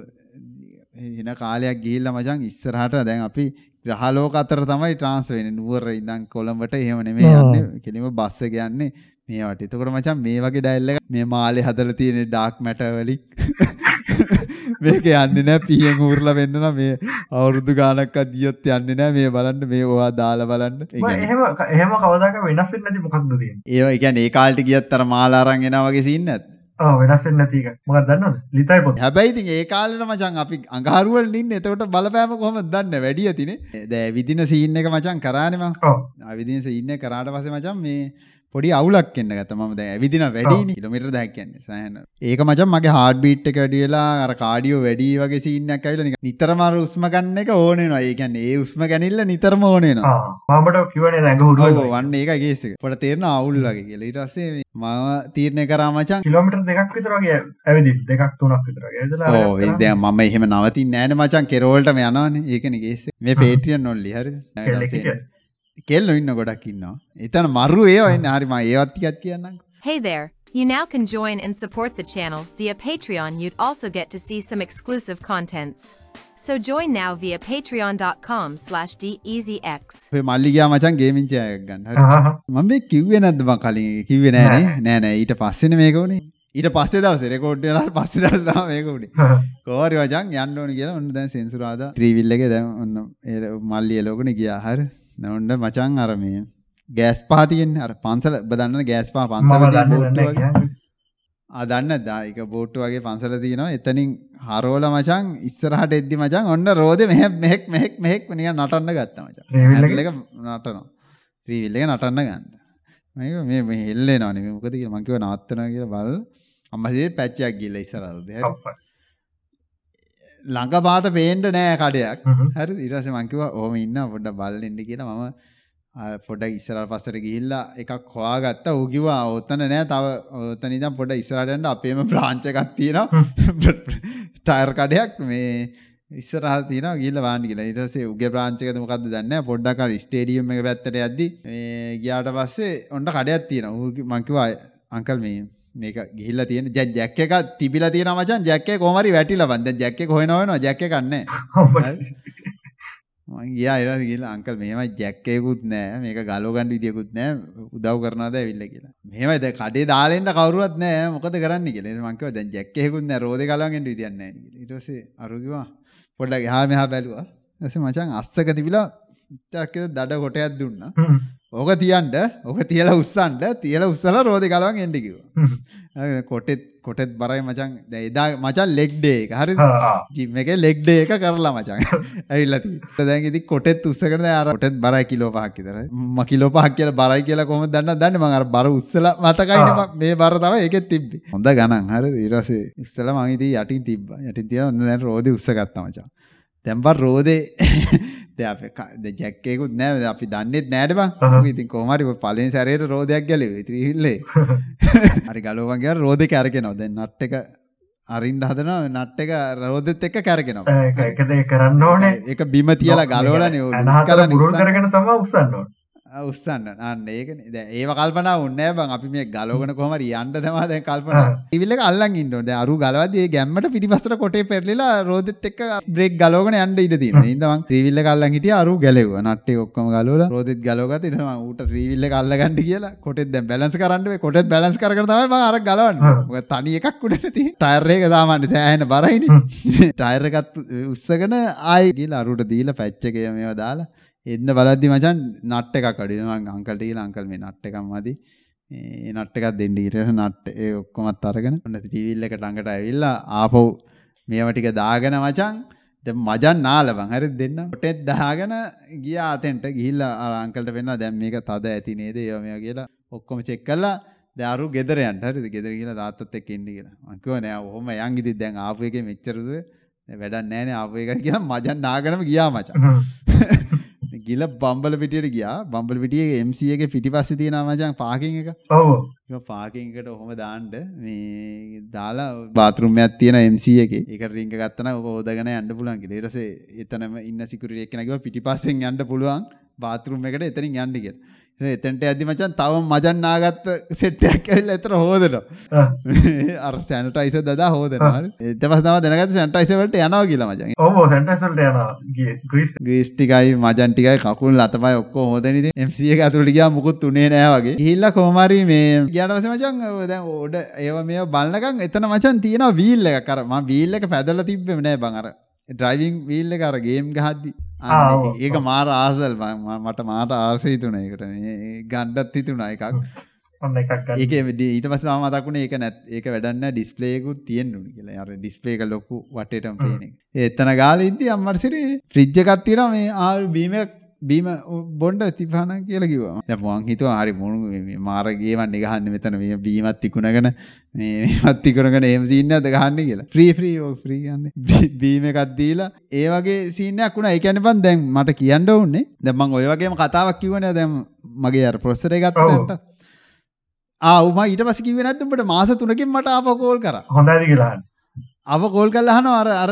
එන කාලයක් ගිහිල්ලා මචං ඉස්සරහට දැන් අපි ග්‍රහලෝක අතර තමයි ට්‍රාන්ස් වෙන්නේ. නුවර ඉඳන් කොළඹට එහෙම නෙමෙයි. යන්නේ. කෙලිම බස් එක යන්නේ මේවට. එතකොට මචං මේ වගේ ඩයල් එක මේ මාලේ හදලා තියෙන ඩාර්ක් මැටර් වලින් මේක යන්නේ නැහැ පියෙන් ඌරලා වෙන්න නම් මේ අවුරුදු ගානක්වත් ගියොත් යන්නේ නැහැ මේ බලන්න මේ ඔයා දාලා බලන්න.
එහෙම එහෙම කවදාක වෙනස් වෙන්නේ නැති මොකක්ද තියෙන්නේ?
ඒ කියන්නේ ඒ කාලේට ගියත් අර මාලා අරන් එනවා වගේ සීන්.
ඔව් වෙනස් වෙන්නේ නැති එක. මොකක්ද දන්නවද? ලිතයි පොත්.
හැබැයි ඉතින් ඒ කාලේට මචං අපි අඟහරු වල ඉන්නේ. එතකොට බලපෑම කොහොමද දන්නේ? වැඩි යතිනේ. දැන් විදින සීන් එක මචං කරානේ මම.
ඔව්.
අවිදින සීන් එක කරාට පස්සේ මචං මේ පොඩි අවුලක් එන්න ගත්තා. මම දැන් ඇවිදින වැඩිනේ කිලෝමීටර් 10ක් කියන්නේ සෑහෙන. ඒක මචං මගේ හાર્ට් බීට් එක වැඩි වෙලා අර කාඩියෝ වැඩි වගේ සීන් එකක් ඇවිල්ලා නිකන් නිතරම අර උස්ම ගන්න එක ඕන වෙනවා. ඒ ඒ උස්ම ගැනිල්ල නිතරම ඕන වෙනවා.
ආ මමට කිව්වනේ ඇඟ
වන්න කේස් එක. පොඩ තේරෙන අවුල් වගේ කියලා. මේ මම තීරණය කරා මචං
කිලෝමීටර් දෙකක් විතර වගේ ඇවිදින්. දෙකක් තුනක් විතර වගේ ඇවිදලා
ඕ ඒ දැන් මම එහෙම නවතින්නේ නැහැනේ මචං. කෙරෝල්ටම යනවනේ. ඒකනේ එක. මේ හරිද?
කෙල්ලෙක් හිටියද?
කෙල්ලෝ ඉන්න ගොඩක් ඉන්නවා. එතන මරු ඒවා ඉන්නේ. හරි මම ඒවත් ටිකක් කියන්නම්.
Hey there, you now can join and support the channel via Patreon. You'd also get to see some exclusive contents. So join now via patreon.com slash DEasyX.
ඔය මල්ලි ගියා මචං ගේමින් චෑ එකක් ගන්න. මම මේ කිව්වේ නැද්ද මං කලින්? කිව්වේ නෑනේ නෑ. නෑ. ඊට පස්සේනේ මේක උනේ. ඊට පස්සේ දවසේ රෙකෝඩ් වෙනාට පස්සේ දවසේ තමයි මේක උනේ. කෝරි වචන් යන්න ඕනි කියලා. ඔන්න දැන් සෙන්සුරාදා ත්‍රිවිල් එකේ දැන් ඔන්න ඒ මල්ලි එලෝකනේ ගියා. හරි දැන් ඔන්න මචං අර මේ ගෑස් පහ තියෙන්නේ. අර පන්සල ඔබ දන්නනේ ගෑස් පහ පන්සල
මම
තියෙන
දන්නේ
බෝට්ටු වගේ? පන්සල තියෙනවා. එතනින් හරෝල මචං ඉස්සරහට එද්දි මචං ඔන්න රෝදේ මෙහෙක් මෙහෙක් මෙහෙක් මෙහෙක් නිකන් නටන්න ගත්තා මචං.
ත්‍රිවිල් එක?
හැන්ඩල් එක නටනවා. ත්‍රිවිල් එක නටන්න ගන්න. මේක මේ මේ හෙල්ලෙනවනේ. මේ මොකද කියලා මං කිව්වා නවත්තනවා කියලා බල අම්මසේ පැච් එකක් ගිහලා ඉස්සරහට හරි
ඔව්.
ළඟ පාත පේන්න නෑ කඩයක්. හරි ඊට පස්සේ මං කිව්වා ඕම ඉන්න පොඩ්ඩක් බලන්න ඉන්න කියලා. මම ආ පොඩ්ඩක් ඉස්සරහට පස්සට ගිහිල්ලා එකක් හොයාගත්තා. ඌ කිව්වා ඔතන නෑ තව පොඩ්ඩක් ඉස්සරහට යන්න. අපේම තියෙනවා. ටයර් කඩයක් මේ ඉස්සරහට තියෙනවා ගිහිල්ලා වාන්න කියලා. පස්සේ උගේ බ්‍රාන්ච් එකද මොකද්ද දන්නේ නෑ. පොඩ්ඩක් අර ස්ටේඩියම් එක පැත්තට යද්දි මේ ගියාට පස්සේ ඔන්න කඩයක් තියෙනවා. ඌ කි- මං කිව්වා අංකල් මේ මේක ගිහිල්ලා තියෙන ජැක් ජැක් එක තිබිලා තියෙනවා මචං ජැක් එක කොහොම හරි වැටිලා බන් දැන් ජැක් එක හොයනවා වෙනවා. ජැක් එකක් නැහැ.
ඔව්.
මං ගියා ඊට පස්සේ ගිහලා අංකල් මෙහෙමයි ජැක් එකකුත් නැහැ. මේක ගලව ගන්න විදියකුත් නැහැ. උදව් කරනවාද ඇවිල්ලා කියලා. මෙහෙමයි. දැන් කඩේ දාලා එන්න කවුරුවත් නැහැ. මොකද කරන්න කියලා. ඉතින් මං කිව්වා දැන් ජැක් එකකුත් නැහැ. රෝදේ ගලවන් එන්න විදියක් නැහැ නේ කියලා. ඊට පස්සේ අරු කිව්වා. පොඩ්ඩක් එහා මෙහා බැලුවා. ඊට පස්සේ මචං අස්සක තිබිලා ඉතරක් දඩ කොටයක් දුන්නා. ඕක තියන්ට ඕක තියලා උස්සන්ට තියලා උස්සලා එන්න කිව්වා.
හ්ම්.
කොටෙත් කොටෙත් බරයි මචං. දැන් එදා මචං ලෙග් ඩේ එක.
ආ.
ජිම් එකේ ලෙග් ඩේ එක කරලා මචං. ඇවිල්ලා තියෙනවා දැන් ඉතින් කොටෙත් උස්සගෙන දැන් අර කොටෙත් බරයි කිලෝ 5ක් විතර. මම කිලෝ 5ක් කියලා බරයි කියලා දන්නවද? දන්නේ මම අර බර උස්සලා මතකයිනේ මේ බර තමයි ඒකෙත් තිබ්බේ. හොඳ ගණන්. පස්සේ උස්සලා මම ඉතින් යටින් තිබ්බා. යටින් තියලා ඔන්න දැන් රෝදේ උස්සගත්තා මචං දැන් බර රෝදේ දැන් අපි ජැක් එකකුත් නැහැ අපි දන්නෙත් නෑනේ බං. මොකද ඉතින් කොහොම හරි පළවෙනි සැරේට රෝදයක් ගැලෙව්වා. ඉතින් ඉල්ලේ හරි ගලෝවන් ගියා රෝදේ කැරගෙනවා දැන් නට් එක අරින්න හදනවා. නට් එක රෝදෙත් එක්ක කැරගෙනවා.
ඒක දෙයක් කරන්න ඕනේ.
ඒක බිම තියලා ගලවලානේ.
අනහතර
උස්කලා
පුරුදු කරගෙන තමයි උස්සන්න ඕනේ
උස්සන්න. අන්න දැන් ඒව කල්පනා නැහැ බං අපි මේ ගලවගෙන කොහම හරි යන්න තමයි දැන් කල්පනා එක අල්ලන් ඉන්න ඕනේ. දැන් අරු ගලවද්දි ඒ ගැම්මට පිටිපස්සට කොටේ පෙරලිලා රෝදෙත් එක්ක බ්‍රේක් ගලවගෙන යන්න ඉඩ මං ට්‍රීවිල් එක අල්ලන් හිටියා අරු ගැලෙව්වා. නට් එක ඔක්කොම ගලවලා රෝදෙත් මං ඌට ට්‍රීවිල් එක අල්ලගන්න කියලා කොටෙත් දැන් බැලන්ස් කරන්න වෙයි. කොටෙත් බැලන්ස් කරගෙන තමයි මං අර ගලවන්නේ. තනි එකක් උඩට තියෙන ටයර් එක සාමාන්‍ය සෑහෙන බරයිනේ. ටයර් එකත් උස්සගෙන ආයි ගිහලා අරුට දීලා පැච් එක මේවා දාලා එන්න බලද්දි මචන් නට් එකක් අඩුයි මං අංකල්ට කියලා අංකල් මේ නට් එකක් මදි. ඒ නට් එකක් දෙන්න ඊට පස්සේ නට් ඒ ඔක්කොමත් අරගෙන ඔන්න ටීවී එක ළඟට ඇවිල්ලා ආපහු මේවා ටික දාගෙන මචන් දැන් මජන් නාලවන් හරි දෙන්න කොටෙත් දාගෙන ගියා අතෙන්ට. ගිහිල්ලා අර අංකල්ට වෙන්නා දැන් මේක තද ඇති නේද? ඒවා මේවා කියලා ඔක්කොම චෙක් කළා දැන් අරු ගෙදර යන්න. හරිද? ගෙදර ගිහලා තාත්තත් එක්ක ඉන්න කියලා. මං කිව්වා නෑ ඔහොම යන් ඉතින් දැන් ආපු එකේ මෙච්චරද? දැන් වැඩක් නෑනේ ආපු එක කියලා මජන් නාගෙනම ගියා මචං ගිල බම්බල පිටියට ගියා. බම්බල පිටියේ MC එකේ පිටිපස්සේ තියෙනවා මචං පාකින් එක.
ඔව්.
ඒක පාකින් එකට ඔහොම දාන්න. මේ දාලා බාත්රූම් එකක් තියෙන MC එකේ. ඒක රින්ග ගත්තා නම් ඔක හොදගෙන යන්න පුළුවන් කියලා. ඊට පස්සේ එතනම ඉන්න සිකියුරිටි එක්කෙනා කිව්වා පිටිපස්සෙන් යන්න පුළුවන් බාතරුම් එකට එතනින් යන්න කියලා. එතනට යද්දි මචං තව මජන් නාගත්ත සෙට් එකක් ඇවිල්ලා එතන හොදනවා. අර සැනිටයිසර් දදා හොදනවා. තමයි දැනගත්තේ සැනිටයිසර් වලට යනවා කියලා මචං.
ඔව් සැන්ටස්වල්ට යන ගිය ග්‍රීස්
ග්‍රීස් ටිකයි මජන් ටිකයි කකුල් අතපය ඔක්කොම හොදන ඉතින් MC එක ඇතුළට ගියා මුකුත් උනේ නෑ වගේ. ගිහිල්ලා කොහොම හරි මේ ගියාට පස්සේ මචං ඔය දැන් ඕඩ ඒව මේව බලනකම් එතන මචං තියෙනවා වීල් එකක් අර මම වීල් එක පැදලා තිබ්බෙම නෑ බං අර ඩ්‍රයිවිං වීල් එක අර ගේම් ගහද්දි. ඒක මාර ආසල් මට මාට ආස හිතුණා ඒකට මේ ගණ්ඩත් හිතුණා එකක්. ඒක ඊට පස්සේ තමයි මතක් වුණේ ඒක නැත් ඒක වැඩක් නැහැ ඩිස්ප්ලේ එකකුත් තියෙන්න ඕනි කියලා. අර ඩිස්ප්ලේ එක ලොකු වටේටම පේන එතන ගාලා ඉද්දි අම්මට සිරි ෆ්‍රිජ් එකක් තියෙනවා මේ ආ බීම එකක් බීම බොන්ඩ තිබහන කියලා කිව්වා. දැන් මං හිතුවා හරි මොන මේ මාර ගේවන්නේ ගහන්නේ මෙතන මේ බීමත් තිකුණගෙන මේ මේවත් තිකුණගෙන එහෙම සීන් එකක්ද ගහන්නේ කියලා. ෆ්‍රී ෆ්‍රී ඔව් ෆ්‍රී ගන්න. බීම එකක් දීලා ඒ වගේ සීන් එකක් වුණා. ඒ කියන්නේ බං දැන් මට කියන්න ඕනේ. දැන් මං ඔය වගේම කතාවක් කිව්වනේ දැන් මගේ අර ප්‍රොසෙසර් එක ගත්ත
ඔව්.
තැනට. ආ උම ඊට පස්සේ කිව්වේ නැද්ද උඹට මාස 3කින් මට ආපහු කෝල් කරා.
හොඳයිද කියලා අහන්න.
අව කෝල් කරලා අහනවා අර අර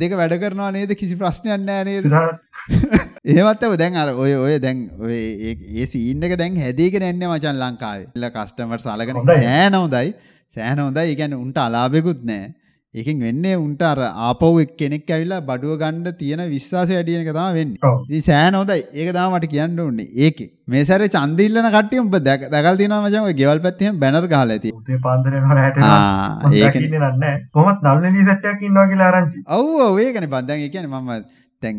දෙක වැඩ කරනවා නේද කිසි ප්‍රශ්නයක් නැහැ නේද? ඇව දැන් අර ඔය ඔය දැන් ඒ- ඒ සීන් එක දැන් හැදීගෙන යන්නේ මචන් ලංකාවේ. ඉල්ල කස්ටමර්ස් අලගෙන
හොඳයි.
සෑහෙන හොඳයි. සෑහෙන හොඳයි. ඒ කියන්නේ උන්ට අලාභෙකුත් නැහැ. ඒකෙන් වෙන්නේ උන්ට අර එක් කෙනෙක් ඇවිල්ලා බඩුව ගන්න තියෙන විශ්වාසය වැඩි වෙන එක තමයි වෙන්නේ. සෑහෙන හොඳයි. ඒක තමයි මට කියන්න ඕනේ. ඒකේ. මේ සැරේ ඡන්ද ඉල්ලන කට්ටිය උඹ දැක- දැකලා තියෙනවා මචං ඔය ගෙවල් පැත්තේ එහෙම බැනර් ගහලා ඇති.
උදේ පාන්දර යනකොට හැට
ආ
මම
ඒක
දකින්නේ නැහැ. කොහොමත් නල්ලි සෙට් එකක් ඉන්නවා කියලා ආරංචි.
ඔව් ඔව් ඒකනේ බං දැන් ඒ කියන්නේ මම දැන්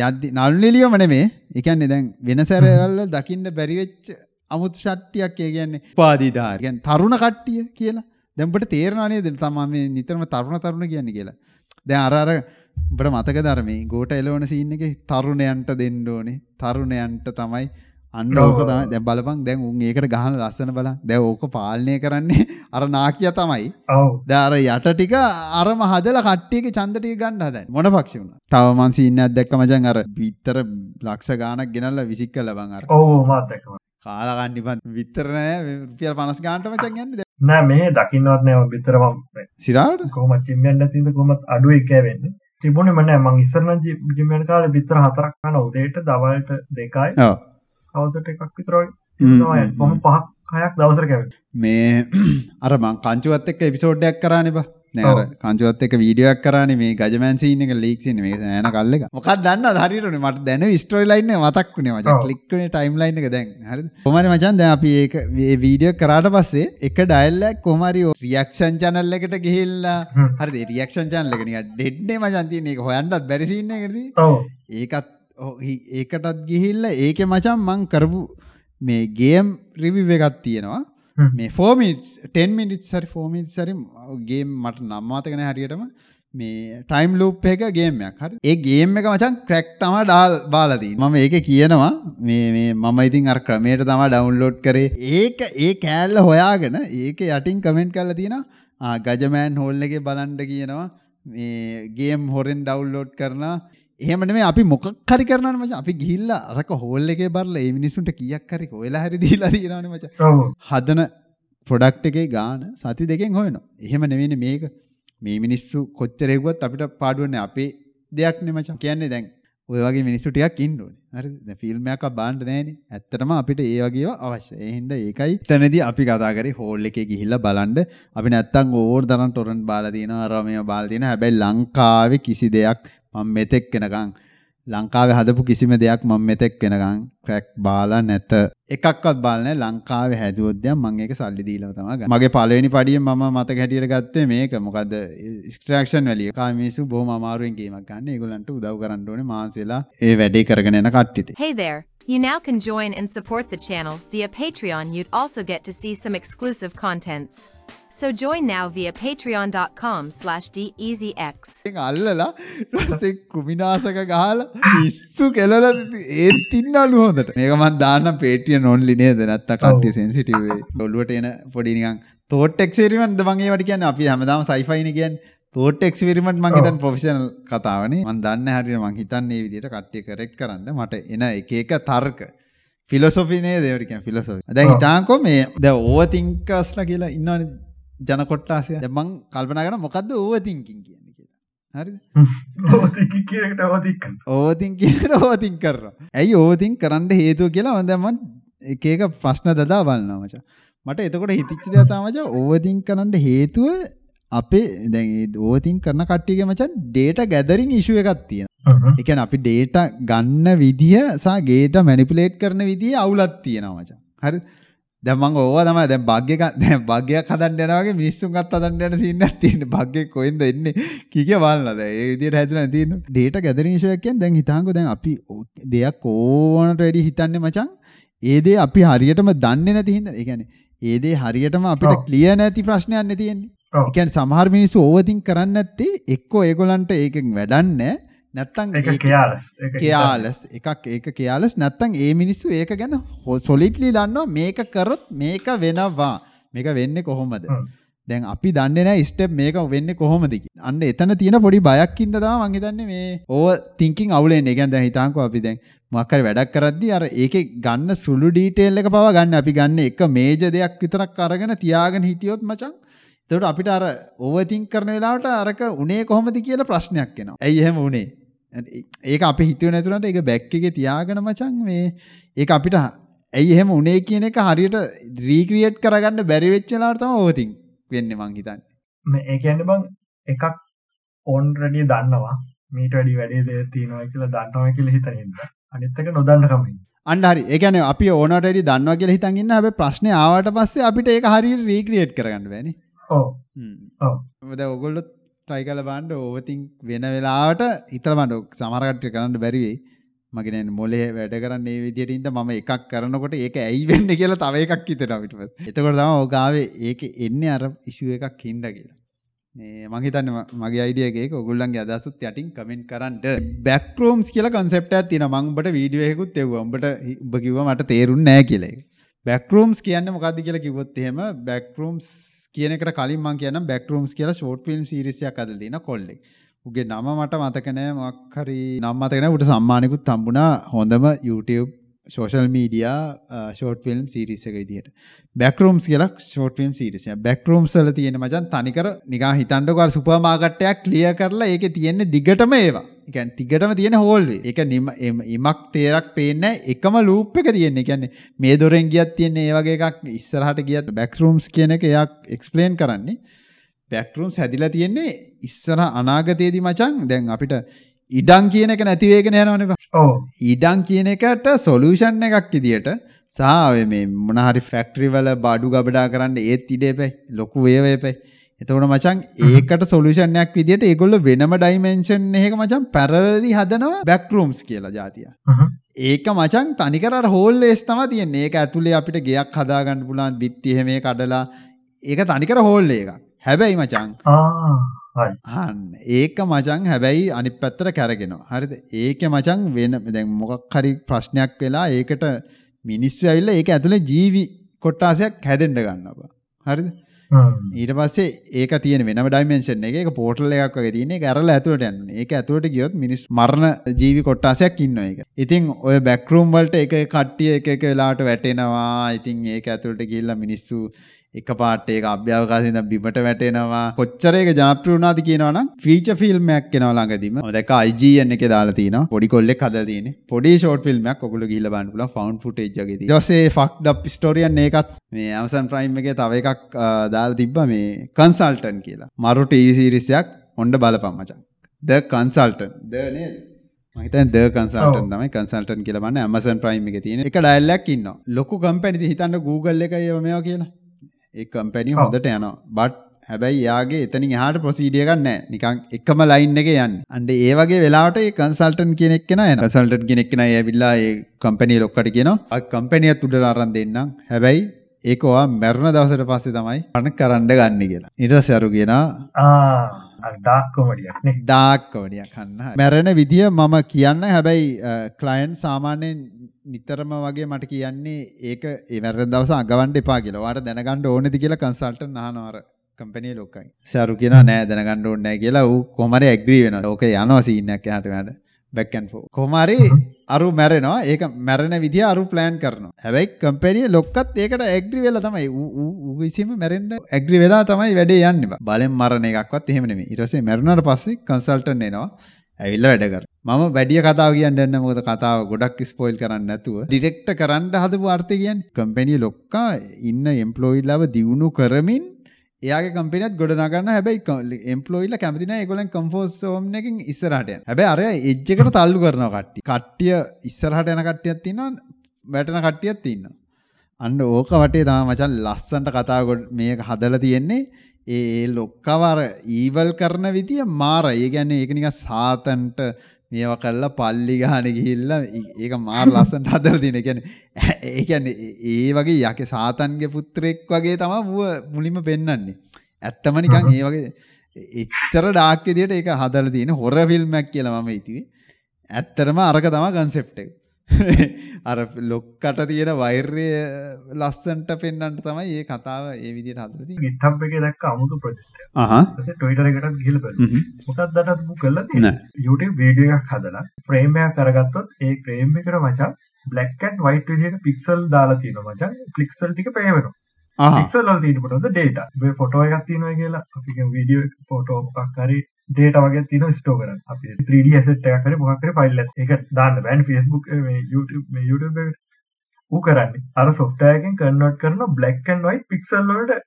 යද්දි නළුනිලියම නෙමේ. ඒ කියන්නේ දැන් වෙන සැරවල දකින්න බැරි වෙච්ච අමුතු ෂට්ටියක් ඒ කියන්නේ උපාදීදාර කියන්නේ තරුණ කට්ටිය කියලා. දැන් ඔබට තේරෙනව නේද? තමා මේ නිතරම තරුණ තරුණ කියන්නේ කියලා. දැන් අර අර ඔබට මතකද අර මේ ගෝට එලවන සීන් එකේ තරුණයන්ට දෙන්න ඕනේ. තරුණයන්ට තමයි අන්න ඕක තමයි දැන් බලපන් දැන් උන් ඒකට ගහන ලස්සන බලන්න දැන් ඕක පාලනය කරන්නේ අර නාකියා තමයි
ඔව්.
දාර යට ටික අරම හදලා කට්ටියගේ ඡන්ද ටික ගන්න හදන්නේ මොන පක්ෂේ වුණා. තව මං සීන් එකක් දැක්ක මචං අර විතර ලක්ෂ ගාණක් ගෙනල්ලා විසික් කළා බං අර.
ඔව් මාත් දැක්කම.
කාලා ගන්න ඉපන් විතර නෑ රුපියල් 50 ගාණට මචං යන්නේ දැන්.
නෑ මේ දකින්නවත් නෑ මම විතර මම
සිරාවට?
කොහොමද ජිම් යන්න නැතිද කොහොමත් අඩුවේ කෑවෙන්නේ. තිබුණේ මම නෑ මං ඉස්සර නම් ජිම් යන කාලේ විතර හතරක් කරන උදේට දවල්ට දෙකයි
ඔව්.
හවසට එකක් විතර වගේ
හ්ම්,
තමයි.
හ්ම්,
කොහොම පහක් හයක් දවසට කෑවෙන්නේ.
මේ අර මං කංචුවත් එක්ක එපිසෝඩ් එකක් කරානේ බා. නෑ
ඔව්.
කංචුවත් එක්ක වීඩියෝ එකක් කරානේ මේ ගජමෑන් සීන් එක ලීක් සීන් මේක සෑහෙන කල් එක. මොකක්ද දන්නවද හරියටනේ මට දැන ස්ටෝරි ලයින් එක මතක් වුණේ මචං.
ඔව්.
ක්ලික් වුණේ ටයිම් ලයින් එක දැන්. හරිද? කොහමරි මචං දැන් අපි මේ වීඩියෝ කරාට පස්සේ එක ඩයල් එකක් කොහමරි රියැක්ෂන් channel එකට ගිහිල්ලා? ඒ රියැක්ෂන් එක නිකන් ඩෙඩ්නේ මචං තියෙන ඒක හොයන්නත් බැරි සීන් එකකදී.
ඔව්.
ඒකත් ඒකටත් ගිහිල්ලා ඒකේ මචං මං කරපු මේ ගේම් රිවිව් එකක් තියෙනවා. මේ 4 minutes 10 minutes හරි 4 minutes හරි ගේම් මට නම් මතක නැහැ හරියටම. මේ ටයිම් ලූප් එක ගේම් එකක් හරි. ඒ ගේම් එක මචං ක්‍රැක් තමයි ඩාල් බාලා තියෙන්නේ. මම ඒකේ කියනවා. මේ මේ මම ඉතින් අර ක්‍රමයට තමයි ඩවුන්ලෝඩ් කරේ. ඒක ඒ කෑල්ල හොයාගෙන ඒක යටින් කමෙන්ට් කරලා තියෙනවා. ආ ගජමෑන් හෝල් එකේ බලන්න කියනවා. මේ ගේම් හොරෙන් ඩවුන්ලෝඩ් කරනවා එහෙම නෙමෙයි අපි මොකක් හරි කරනවනේ මචං. අපි ගිහිල්ලා අරක හෝල් එකේ බලලා ඒ මිනිස්සුන්ට කීයක් හරි කොහෙලා හරි දීලා තියෙනවනේ මචං. හදන ප්‍රොඩක්් එකේ ගාන සති දෙකෙන් හොයන එහෙම නෙවෙන මේක. මේ මිනිස්සු කොච්චරෙකුවත් අපිට පාඩුවන්න අපේ දෙයක් නෙමචන් කියන්නේ දැන් ඔය වගේ මිනිස්සු ටිකක් ඉන්න ඕනේ. හරි දැන් ෆිල්ම් එකක් බාන්න නැහැනේ ඇත්තටම අපිට ඒ වගේව අවශ්‍යයි. ඒ හින්දා ඒකයි එතනදී අපි කතා කරේ හෝල් එකේ ගිහිල්ලා බලන්න. අපි නැත්තම් ඕවර් තරම් ටොරන්ට් බාලා තියෙනවා අර මේව බාලා තියෙනවා. හැබැයි ලංකාවේ කිසි දෙයක් මම මෙතෙක් වෙනකන් ලංකාවේ හදපු කිසිම දෙයක් මම මෙතෙක් වෙනකන් ක්‍රැක් බාලා නැත. එකක්වත් බාලා නැහැ. ලංකාවේ හැදුවොත් දැන් මම ඒක සල්ලි දීලා තමයි ගන්නේ. මගේ පළවෙනි පඩියෙන් මම මතක හැටියට ගත්තේ මේක. මොකද එක්ස්ට්‍රැක්ෂන් වැලිය කා මිනිස්සු බොහොම අමාරුවෙන් ගේමක් ගන්න. ඒගොල්ලන්ට උදව් කරන්න ඕනේ මාස වෙලා ඒ වැඩේ කරගෙන යන කට්ටියට.
Hey there! You now can join and support the channel via Patreon. You'd also get to see some exclusive contents. So join now via patreon.com slash DEasyX.
ඉතින් අල්ලලා ඊපස්සේ කුමිනාසක ගහලා පිස්සු කෙලලා ඒත් ඉන්නලු හොඳට. මේක මම දාන්න Patreon only නේද? නැත්නම් කට්ටිය sensitive වෙයි. ඔළුවට එන පොඩි නිකන් thought experiment ද මම ඒවට කියන්නේ? අපි හැමදාම sci-fi නේ කියන්නේ. thought experiment මම හිතන්නේ professional කතාවනේ මම දන්නේ හරියට මම හිතන්නේ මේ විදිහට කට්ටිය correct කරන්න. මට එන එක එක තර්ක ෆිලොසොෆි නේද? ඒවට කියන්නේ ෆිලොසොෆි දැන්
ඔව්.
හිතාන්කෝ මේ දැන් ඕවර් තින්කර්ස්ලා කියලා ඉන්නවනේ ජන කොට්ටාසය. දැන් මං කල්පනා කරා මොකද්ද ඕවර් තින්කින් කියන්නේ කියලා. හරි ඕතින් කියන ඕතින් කරන ඇයි ඕතින් කරන්න හේතුව කියලා හොඳමන් එකක ප්‍රශ්න දදා බලන්නමච මට එතකොට හිතිච්ච දතාමච ඕවතින් කරන්න හේතුව අපේ දැ ඕතින් කරන කට්ටියගේ මචන් ඩේට ගැදරින් ඉශුව එකක් තියෙන එකන අපි ඩේට ගන්න විදිහ සා ගේට මැනිපිලේට් කරන විදිහ අවුලත් තියෙනවා මචන්. හරි? දැමං ඕව තම දැ භග්‍යක දැ භග්‍යයක් හදන්න යනගේ මිනිස්සුන් අත් අදන්න යන සින්න තියෙන භග්‍ය කොයින්ද එන්න? කික බලන්නද ඒදිට හැතුල තින ඩේට ගැදරීශයකෙන් දැන් හිතාංග දැන් අපි දෙයක් ඕනට වැඩි හිතන්න මචන් ඒදේ අපි හරියටම දන්න නැති හිද එකන ඒදේ හරියටම අපිට කලිය නැති ප්‍රශ්නයන්න තියෙන්නේ එකන් සමහර මිනිස්සු ඕවතින් කරන්න ඇත්තේ එක්කෝ ඒගොලන්ට ඒකෙන් වැඩන්න නැත්තං කයාලස් එකක් ඒක කයාලස් නැත්තං ඒ මිනිස්සු ඒක ගැන හෝ සොලිටලි දන්නවා මේක කරොත් මේක වෙනවා. මේක වෙන්න කොහොමද? දැන් අපි දන්න ස්ටප් මේක වෙන්න කොහොමද අන්න එතන තියෙන පොඩි බයක්කින්ද තම මංහිතන්න මේ ඕ තිංකින් අවුලෙන් එකන් දැ හිතාංකු අපි දැන් මක්කර වැඩක් කරද්දි අර ඒක ගන්න සුළු ඩීටේල් එක පව ගන්න. අපි ගන්න එක මේජ දෙයක් විතරක් අරගෙන තියාගෙන හිටියොත් මචන් තට අපිට අර ඕවතිං කරන වෙලාට අරක උනේ කොහොමද කියල ප්‍රශ්නයක් කෙනවා ඇයි එහෙම උනේ? ඒක අපි හිතුව නැතුරට එක බැක්ක එක තියාගෙන මචන් මේ ඒ අපිට ඇයි එහෙම උනේ කියන එක හරියට රීක්‍රියට් කරගන්න බැරිවෙච්චලාටම ඕතින් වෙන්න මං හිතන්න.
මේ ඒ කියන්න බං එකක් ඕන් රඩිය දන්නවා. මීට වැඩි වැඩේ දේ තියෙනවා කියලා දන්නවා කියලා හිතනින්ද අනිත්තක නොදන්නකමින්
අන්ඩරි ඒකන අපි ඕනට දන්නවා කියලා හිතන්ගන්න හැබ ප්‍රශ්නය ආවට පස්සේ අපිට ඒක හරි රීක්‍රියට් කරගන්න වැනි
ඕ
ද ඔගොල්ලොත් ට්‍රයි කල බන්ඩ ඕවතින් වෙන වෙලාට හිතල බන්ඩ සමරකට්්‍ය කරන්න බැරිවෙයි මගෙන මොලේ වැඩ කරන්න ඒ විදිටින්ද ම එකක් කරනකොට ඒක ඇයි වෙන්න කියලා තව එකක් හිතනවිට එතකොට තම ඕගාවේ ඒක එන්න අර ඉශුව එකක් හින්ද කියලා. මහිතන්න මගේ අයිඩියගේ ඔගුල්ලන්ගේ අදසුත් යටින් කමෙන්ට් කරන්න. බැක්රෝම්ස් කියල කන්සෙප්ට තින මංබට වීඩියයකුත් එව උඹට උඹ කිව මට තේරුන් නෑ කියලේ බැක්රෝම්ස් කියන්න මොකක්ද කියලා කිවොත් එහෙම බැක්රෝම්ස් කියනකට කලින් මං කියන බැක්රෝම්ස් කියලා ෂෝට් ෆිල්ම් සිරිසියක් අද දින කොල්ලෙක්. උගේ නම මට මතකනෑ මක්හරි නම් මතකන උට සම්මානකුත් තම්බුණා හොඳම YouTube social media short film series එක විදිට බැක්රෝම්ස් කියලා ෂෝට් ෆිල්ම් සිරිසිය බැක්රෝම් සල තියෙන මචන් තනිකර නිකා හිතන්ඩකර සුපමාගට්ටයක් ලිය කරලා ඒක තියෙන්නේ දිගටම ඒවා. එකන් තිගටම තියෙන හෝල්වේ එක. නිම ඉමක් තේරක් පේන්න එකම ලූප් එක තියෙන්නේ. කියන්නේ මේ දොරෙන් ගියත් තියෙන්නේ ඒ වගේ එකක්. ඉස්සරහට ගියත් බැක්රූම්ස් කියන එක එයක් එක්ස්පලේන් කරන්නේ. බැක්රූම්ස් හැදිලා තියෙන්නේ ඉස්සර අනාගතයේදී මචං. දැන් අපිට ඉඩම් කියන එක නැතිවේගෙන යනවනේ ඉඩම් කියන එකට සොලියුෂන් එකක් විදියට සහ මේ මොන හරි ෆැක්ටරි වල බඩු ගබඩා කරන්න ඒත් ඉඩේපයි ලොකු වේවේපයි එතකොට මචං ඒකට සොලියුෂන් එකක් විදියට ඒගොල්ලෝ වෙනම ඩයිමෙන්ෂන් එකක මචං පැරලලි හදනවා බැක්රූම්ස් කියලා જાතිය. ඒක මචං තනිකර හෝල් වේස් තමයි තියෙන්නේ. ඒක ඇතුලේ අපිට ගෙයක් හදාගන්න පුළුවන් බිත්ති එහෙම කඩලා ඒක තනිකර හෝල් එකක්. හැබැයි මචං හන් ඒක මචං හැබැයි අනිත් පැත්තට කැරගෙනවා. හරිද? ඒකේ මචං වෙන දැන් මොකක් හරි ප්‍රශ්නයක් වෙලා ඒකට මිනිස්සු ඇවිල්ලා ඒක ඇතුලේ ජීවි කොට්ටාසයක් හැදෙන්න ගන්නවා. හරිද? ඊට පස්සේ ඒක තියෙන වෙනම ඩයිමෙන්ෂන් එක ඒක පෝටල් එකක් වගේ තියෙන ඒක ඇරලා ඇතුළට යන්න. ඒක ඇතුළට ගියොත් මිනිස් මරණ ජීවි කොට්ටාසයක් ඉන්නවා ඒක. ඉතින් ඔය බෑක් රූම් වලට එක එක කට්ටිය එක එක වෙලාවට වැටෙනවා. ඉතින් ඒක ඇතුළට ගිහිල්ලා මිනිස්සු එක පාට ඒක අභ්‍යවකාශයෙන් බිමට වැටෙනවා. කොච්චර ඒක ජනප්‍රිය වුණාද කියනවනම් ෆීචර් ෆිල්ම් එකක් එනවා ළඟදීම. දැක්ක IGN එකේ දාලා තිනවා. පොඩි කොල්ලෙක් හදලා තියෙන්නේ. පොඩි ෂෝට් ෆිල්ම් එකක් ඔයගොල්ලෝ ගිහිල්ලා බලන්න පුළුවන්. ෆවුන්ඩ් ෆුටේජ් එකේ තියෙනවා ඊට පස්සේ ෆක්ඩ් අප් ස්ටෝරියන් එකත් මේ Amazon Prime එකේ තව එකක් දාලා තිබ්බා මේ කන්සල්ටන්ට් කියලා. මරු ටීවී සීරීස් එකක් ඔන්න බලපන් මචං. The Consultant. ද නේද? මහිතන් ද කන්සල්ටන් තමයි කන්සල්ටන් කියලා බලන්න Amazon Prime එකේ තියෙන එක ඩයලොග් එකක් ඉන්නවා. ලොකු කම්පැනි ඉතින් හිතන්න Google එකයි මේවා කියලා ඒ කම්පැනි හොඳට යනවා. බට් හැබැයි යාගේ එතනින් එහාට ප්‍රොසීඩිය එකක් නැහැ. නිකන් එකම ලයින් එකේ යන්නේ. අන්න ඒ වගේ වෙලාවට ඒ කන්සල්ටන්ට් කෙනෙක් කෙනා එනවා. කන්සල්ටන්ට් කෙනෙක් කෙනා ඇවිල්ලා ඒ කම්පැනි ලොක්කට කියනවා. අ කම්පැනියත් උඩට අරන් දෙන්නම්. හැබැයි ඒක ඔයා මැරෙන දවසට පස්සේ තමයි පණ කරන්න ගන්න කියලා. අරු කියනවා
ඩාක් කොමඩියක් නේ.
ඩාක් කොමඩියක් කන්න මැරෙන විදිය මම කියන්න. හැබැයි ක්ලයන්් සාමාන්‍යයෙන් නිතරම වගේ මට කියන්නේ ඒක ඒවැර දවස අගවන්ට එපා කියලා. වාට දැනගණ්ඩ ඕනෙති කියලා කන්සල්ට නානවර කම්පනී ලොකයි. සරු කියෙන නෑ දැනගණ්ඩ ඕන්නෑ කියලා ඌ කොමර ඇග්‍රී වෙන ඕක යනවා සිීනයක් යාට වැඩ බැක්කන් ෝ කොමරි අරු මැරෙනවා. ඒක මැරෙන විදිහ අරු ප්ලෑන් කරනවා. හැබැයි කම්පැනිය ලොක්කත් ඒකට ඇග්‍රි වෙලා තමයි විසිම මැරෙන්ඩ ඇග්‍රි වෙලා තමයි වැඩේ යන්න බලෙන් මරණ එකක්වත් එහෙමනෙම ඉරසේ මැරුණට පස්සේ කන්සල්ටන් එනවා. ඇවිල්ල වැඩකර මම වැඩිය කතාව කියන්න එන්න මොකද කතාව ගොඩක් ස්පෝයිල් කරන්න නැතුව ඩිරෙක්ට කරන්න හදපු අර්ථය කියන් කම්පැනිය ලොක්කා ඉන්න එම්පලෝයිල්ලාව දියුණු කරමින් එයාගේ කම්පිනත් ගොඩ නගන්න හැබැයි එම්පලෝයිල්ල කැමතින ඒගොලන් කම්ෆෝස් ෝම් එකින් ඉස්සරහට හැබැ අරය එජ්ජකට තල්ලු කරන කට්ටි කට්ටිය ඉස්සරහට යන කට්ටියත් තින්න වැටන කට්ටියත් තින්න අන්න ඕක වටේ තම මචන් ලස්සන්ට කතාගොඩ මේක හදල තියෙන්නේ. ඒ ලොක්කවර ඊවල් කරන විදිිය මාර ඒ ගැන්නේ ඒක නික සාතන්ට මේවා කල්ලා පල්ලි ගාන ගිහිල්ල ඒක මාර් ලස්සන්ට හදර තින ගැන ඒකැන ඒ වගේ යක සාතන්ගේ පුත්‍රෙක් වගේ තම වුව මුලිම පෙන්නන්නේ ඇත්තම නිකං ඒ වගේ එච්චර ඩාක්කෙදියට ඒක හදල තියෙන හොර ෆිල්ම්මැක් කියලා මම ඉතිවේ ඇත්තරම අරක තම ගන්සෙප්ට අර ලොක්කට තියෙන වෛර්ය ලස්සන්ට පෙන්න්නට තමයි ඒ කතාව ඒ විදිට හදලති
ගිට්හබ් එක දක්ක අමුතු ප්‍රජෙක්ට ටොයිටර එකට ගිල මොකක් දටත්පු කල්ල YouTube වීඩිය එකක් හදලා ප්‍රේමයක් කරගත්තොත් ඒ ප්‍රේම් එකට මචා බ්ලක්කන් වයිට විදියට පික්සල් දාලා තියෙන මචන් ලික්සල් ටික පේවෙනවා පික්සල් වල තියෙනකොට ඩේටා ෆොටෝ එකක් තියෙනවා කියලා. අපි වීඩියෝ ෆොටෝ මොකක් හරි ඩේට වගේ තින ස්ටෝ කරන අපි 3D ඇසට් එකක් හරි මොකක් හරි ෆයිල් එක දාන්න බෑන් Facebook මේ YouTube මේ YouTube එකට ඌ කරන්නේ. අර software එකෙන් convert කරන black and white pixel වලට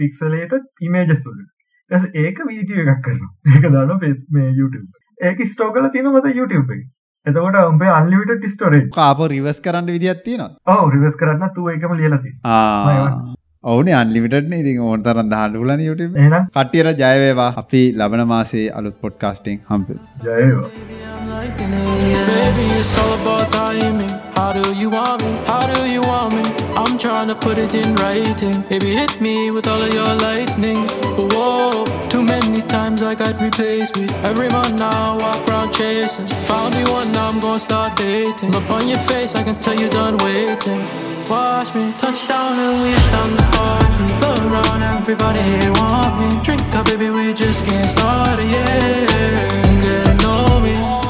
pixelated images වලට ඊට ඒක වීඩියෝ එකක් කරනවා. ඒක දානවා මේ YouTube ඒක ස්ටෝ කරලා තියෙනවා මත YouTube එකේ. එතකොට උඹේ අන්ලිමිටඩ් ස්ටෝරේජ්
කාප රිවර්ස් කරන්න විදියක් තියෙනවා
ඔව් රිවර්ස් කරන්න තු ඒකම ලියලා තියෙනවා
ඔවුනේ අන්ලිමිටඩ්නේ ඉතින් ඕන දාන්න පුළුවන් YouTube
එහෙනම්?
කට්ටියට ජය වේවා. අපි ලබන මාසේ අලුත් podcasting
Baby, it's all about timing. How do you want me? How do you want me? I'm trying to put it in writing. Baby, hit me with all of your lightning. Whoa, too many times I got replaced with. Every month now I walk around chasing. Found me one, now I'm gonna start dating. Look on your face, I can tell you're done waiting. Watch me touch down and we down the party. Go around, everybody here want me. Drink up, baby, we just can't start it. Yeah, get to know me.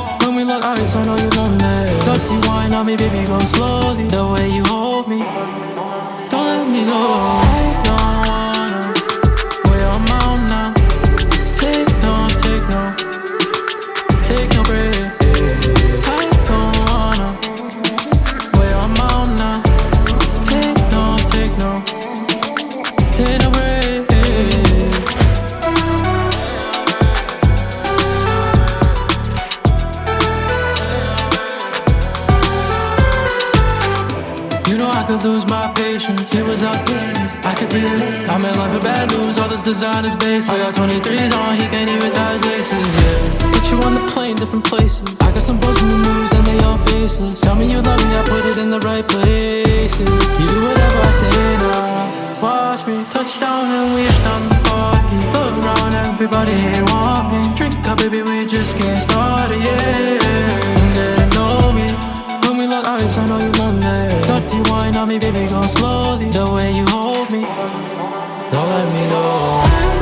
We lock eyes, I know you lonely. Dirty wine on me, baby, go slowly. The way you hold me, don't let me go. Lose my patience. He was up I could be late. I'm in love with bad news, all this designer's base. I got 23s on, he can't even tie his laces, yeah. Put you on the plane, different places. I got some bros in the news and they all faceless. Tell me you love me, I put it in the right places. You do whatever I say now. Watch me touch down and we down the party. Look around, everybody here want me. Drink up, baby, we just getting started, yeah. Get to know me. When we lock eyes, I know you Dirty wine on me, baby, go slowly. The way you hold me, don't let me go.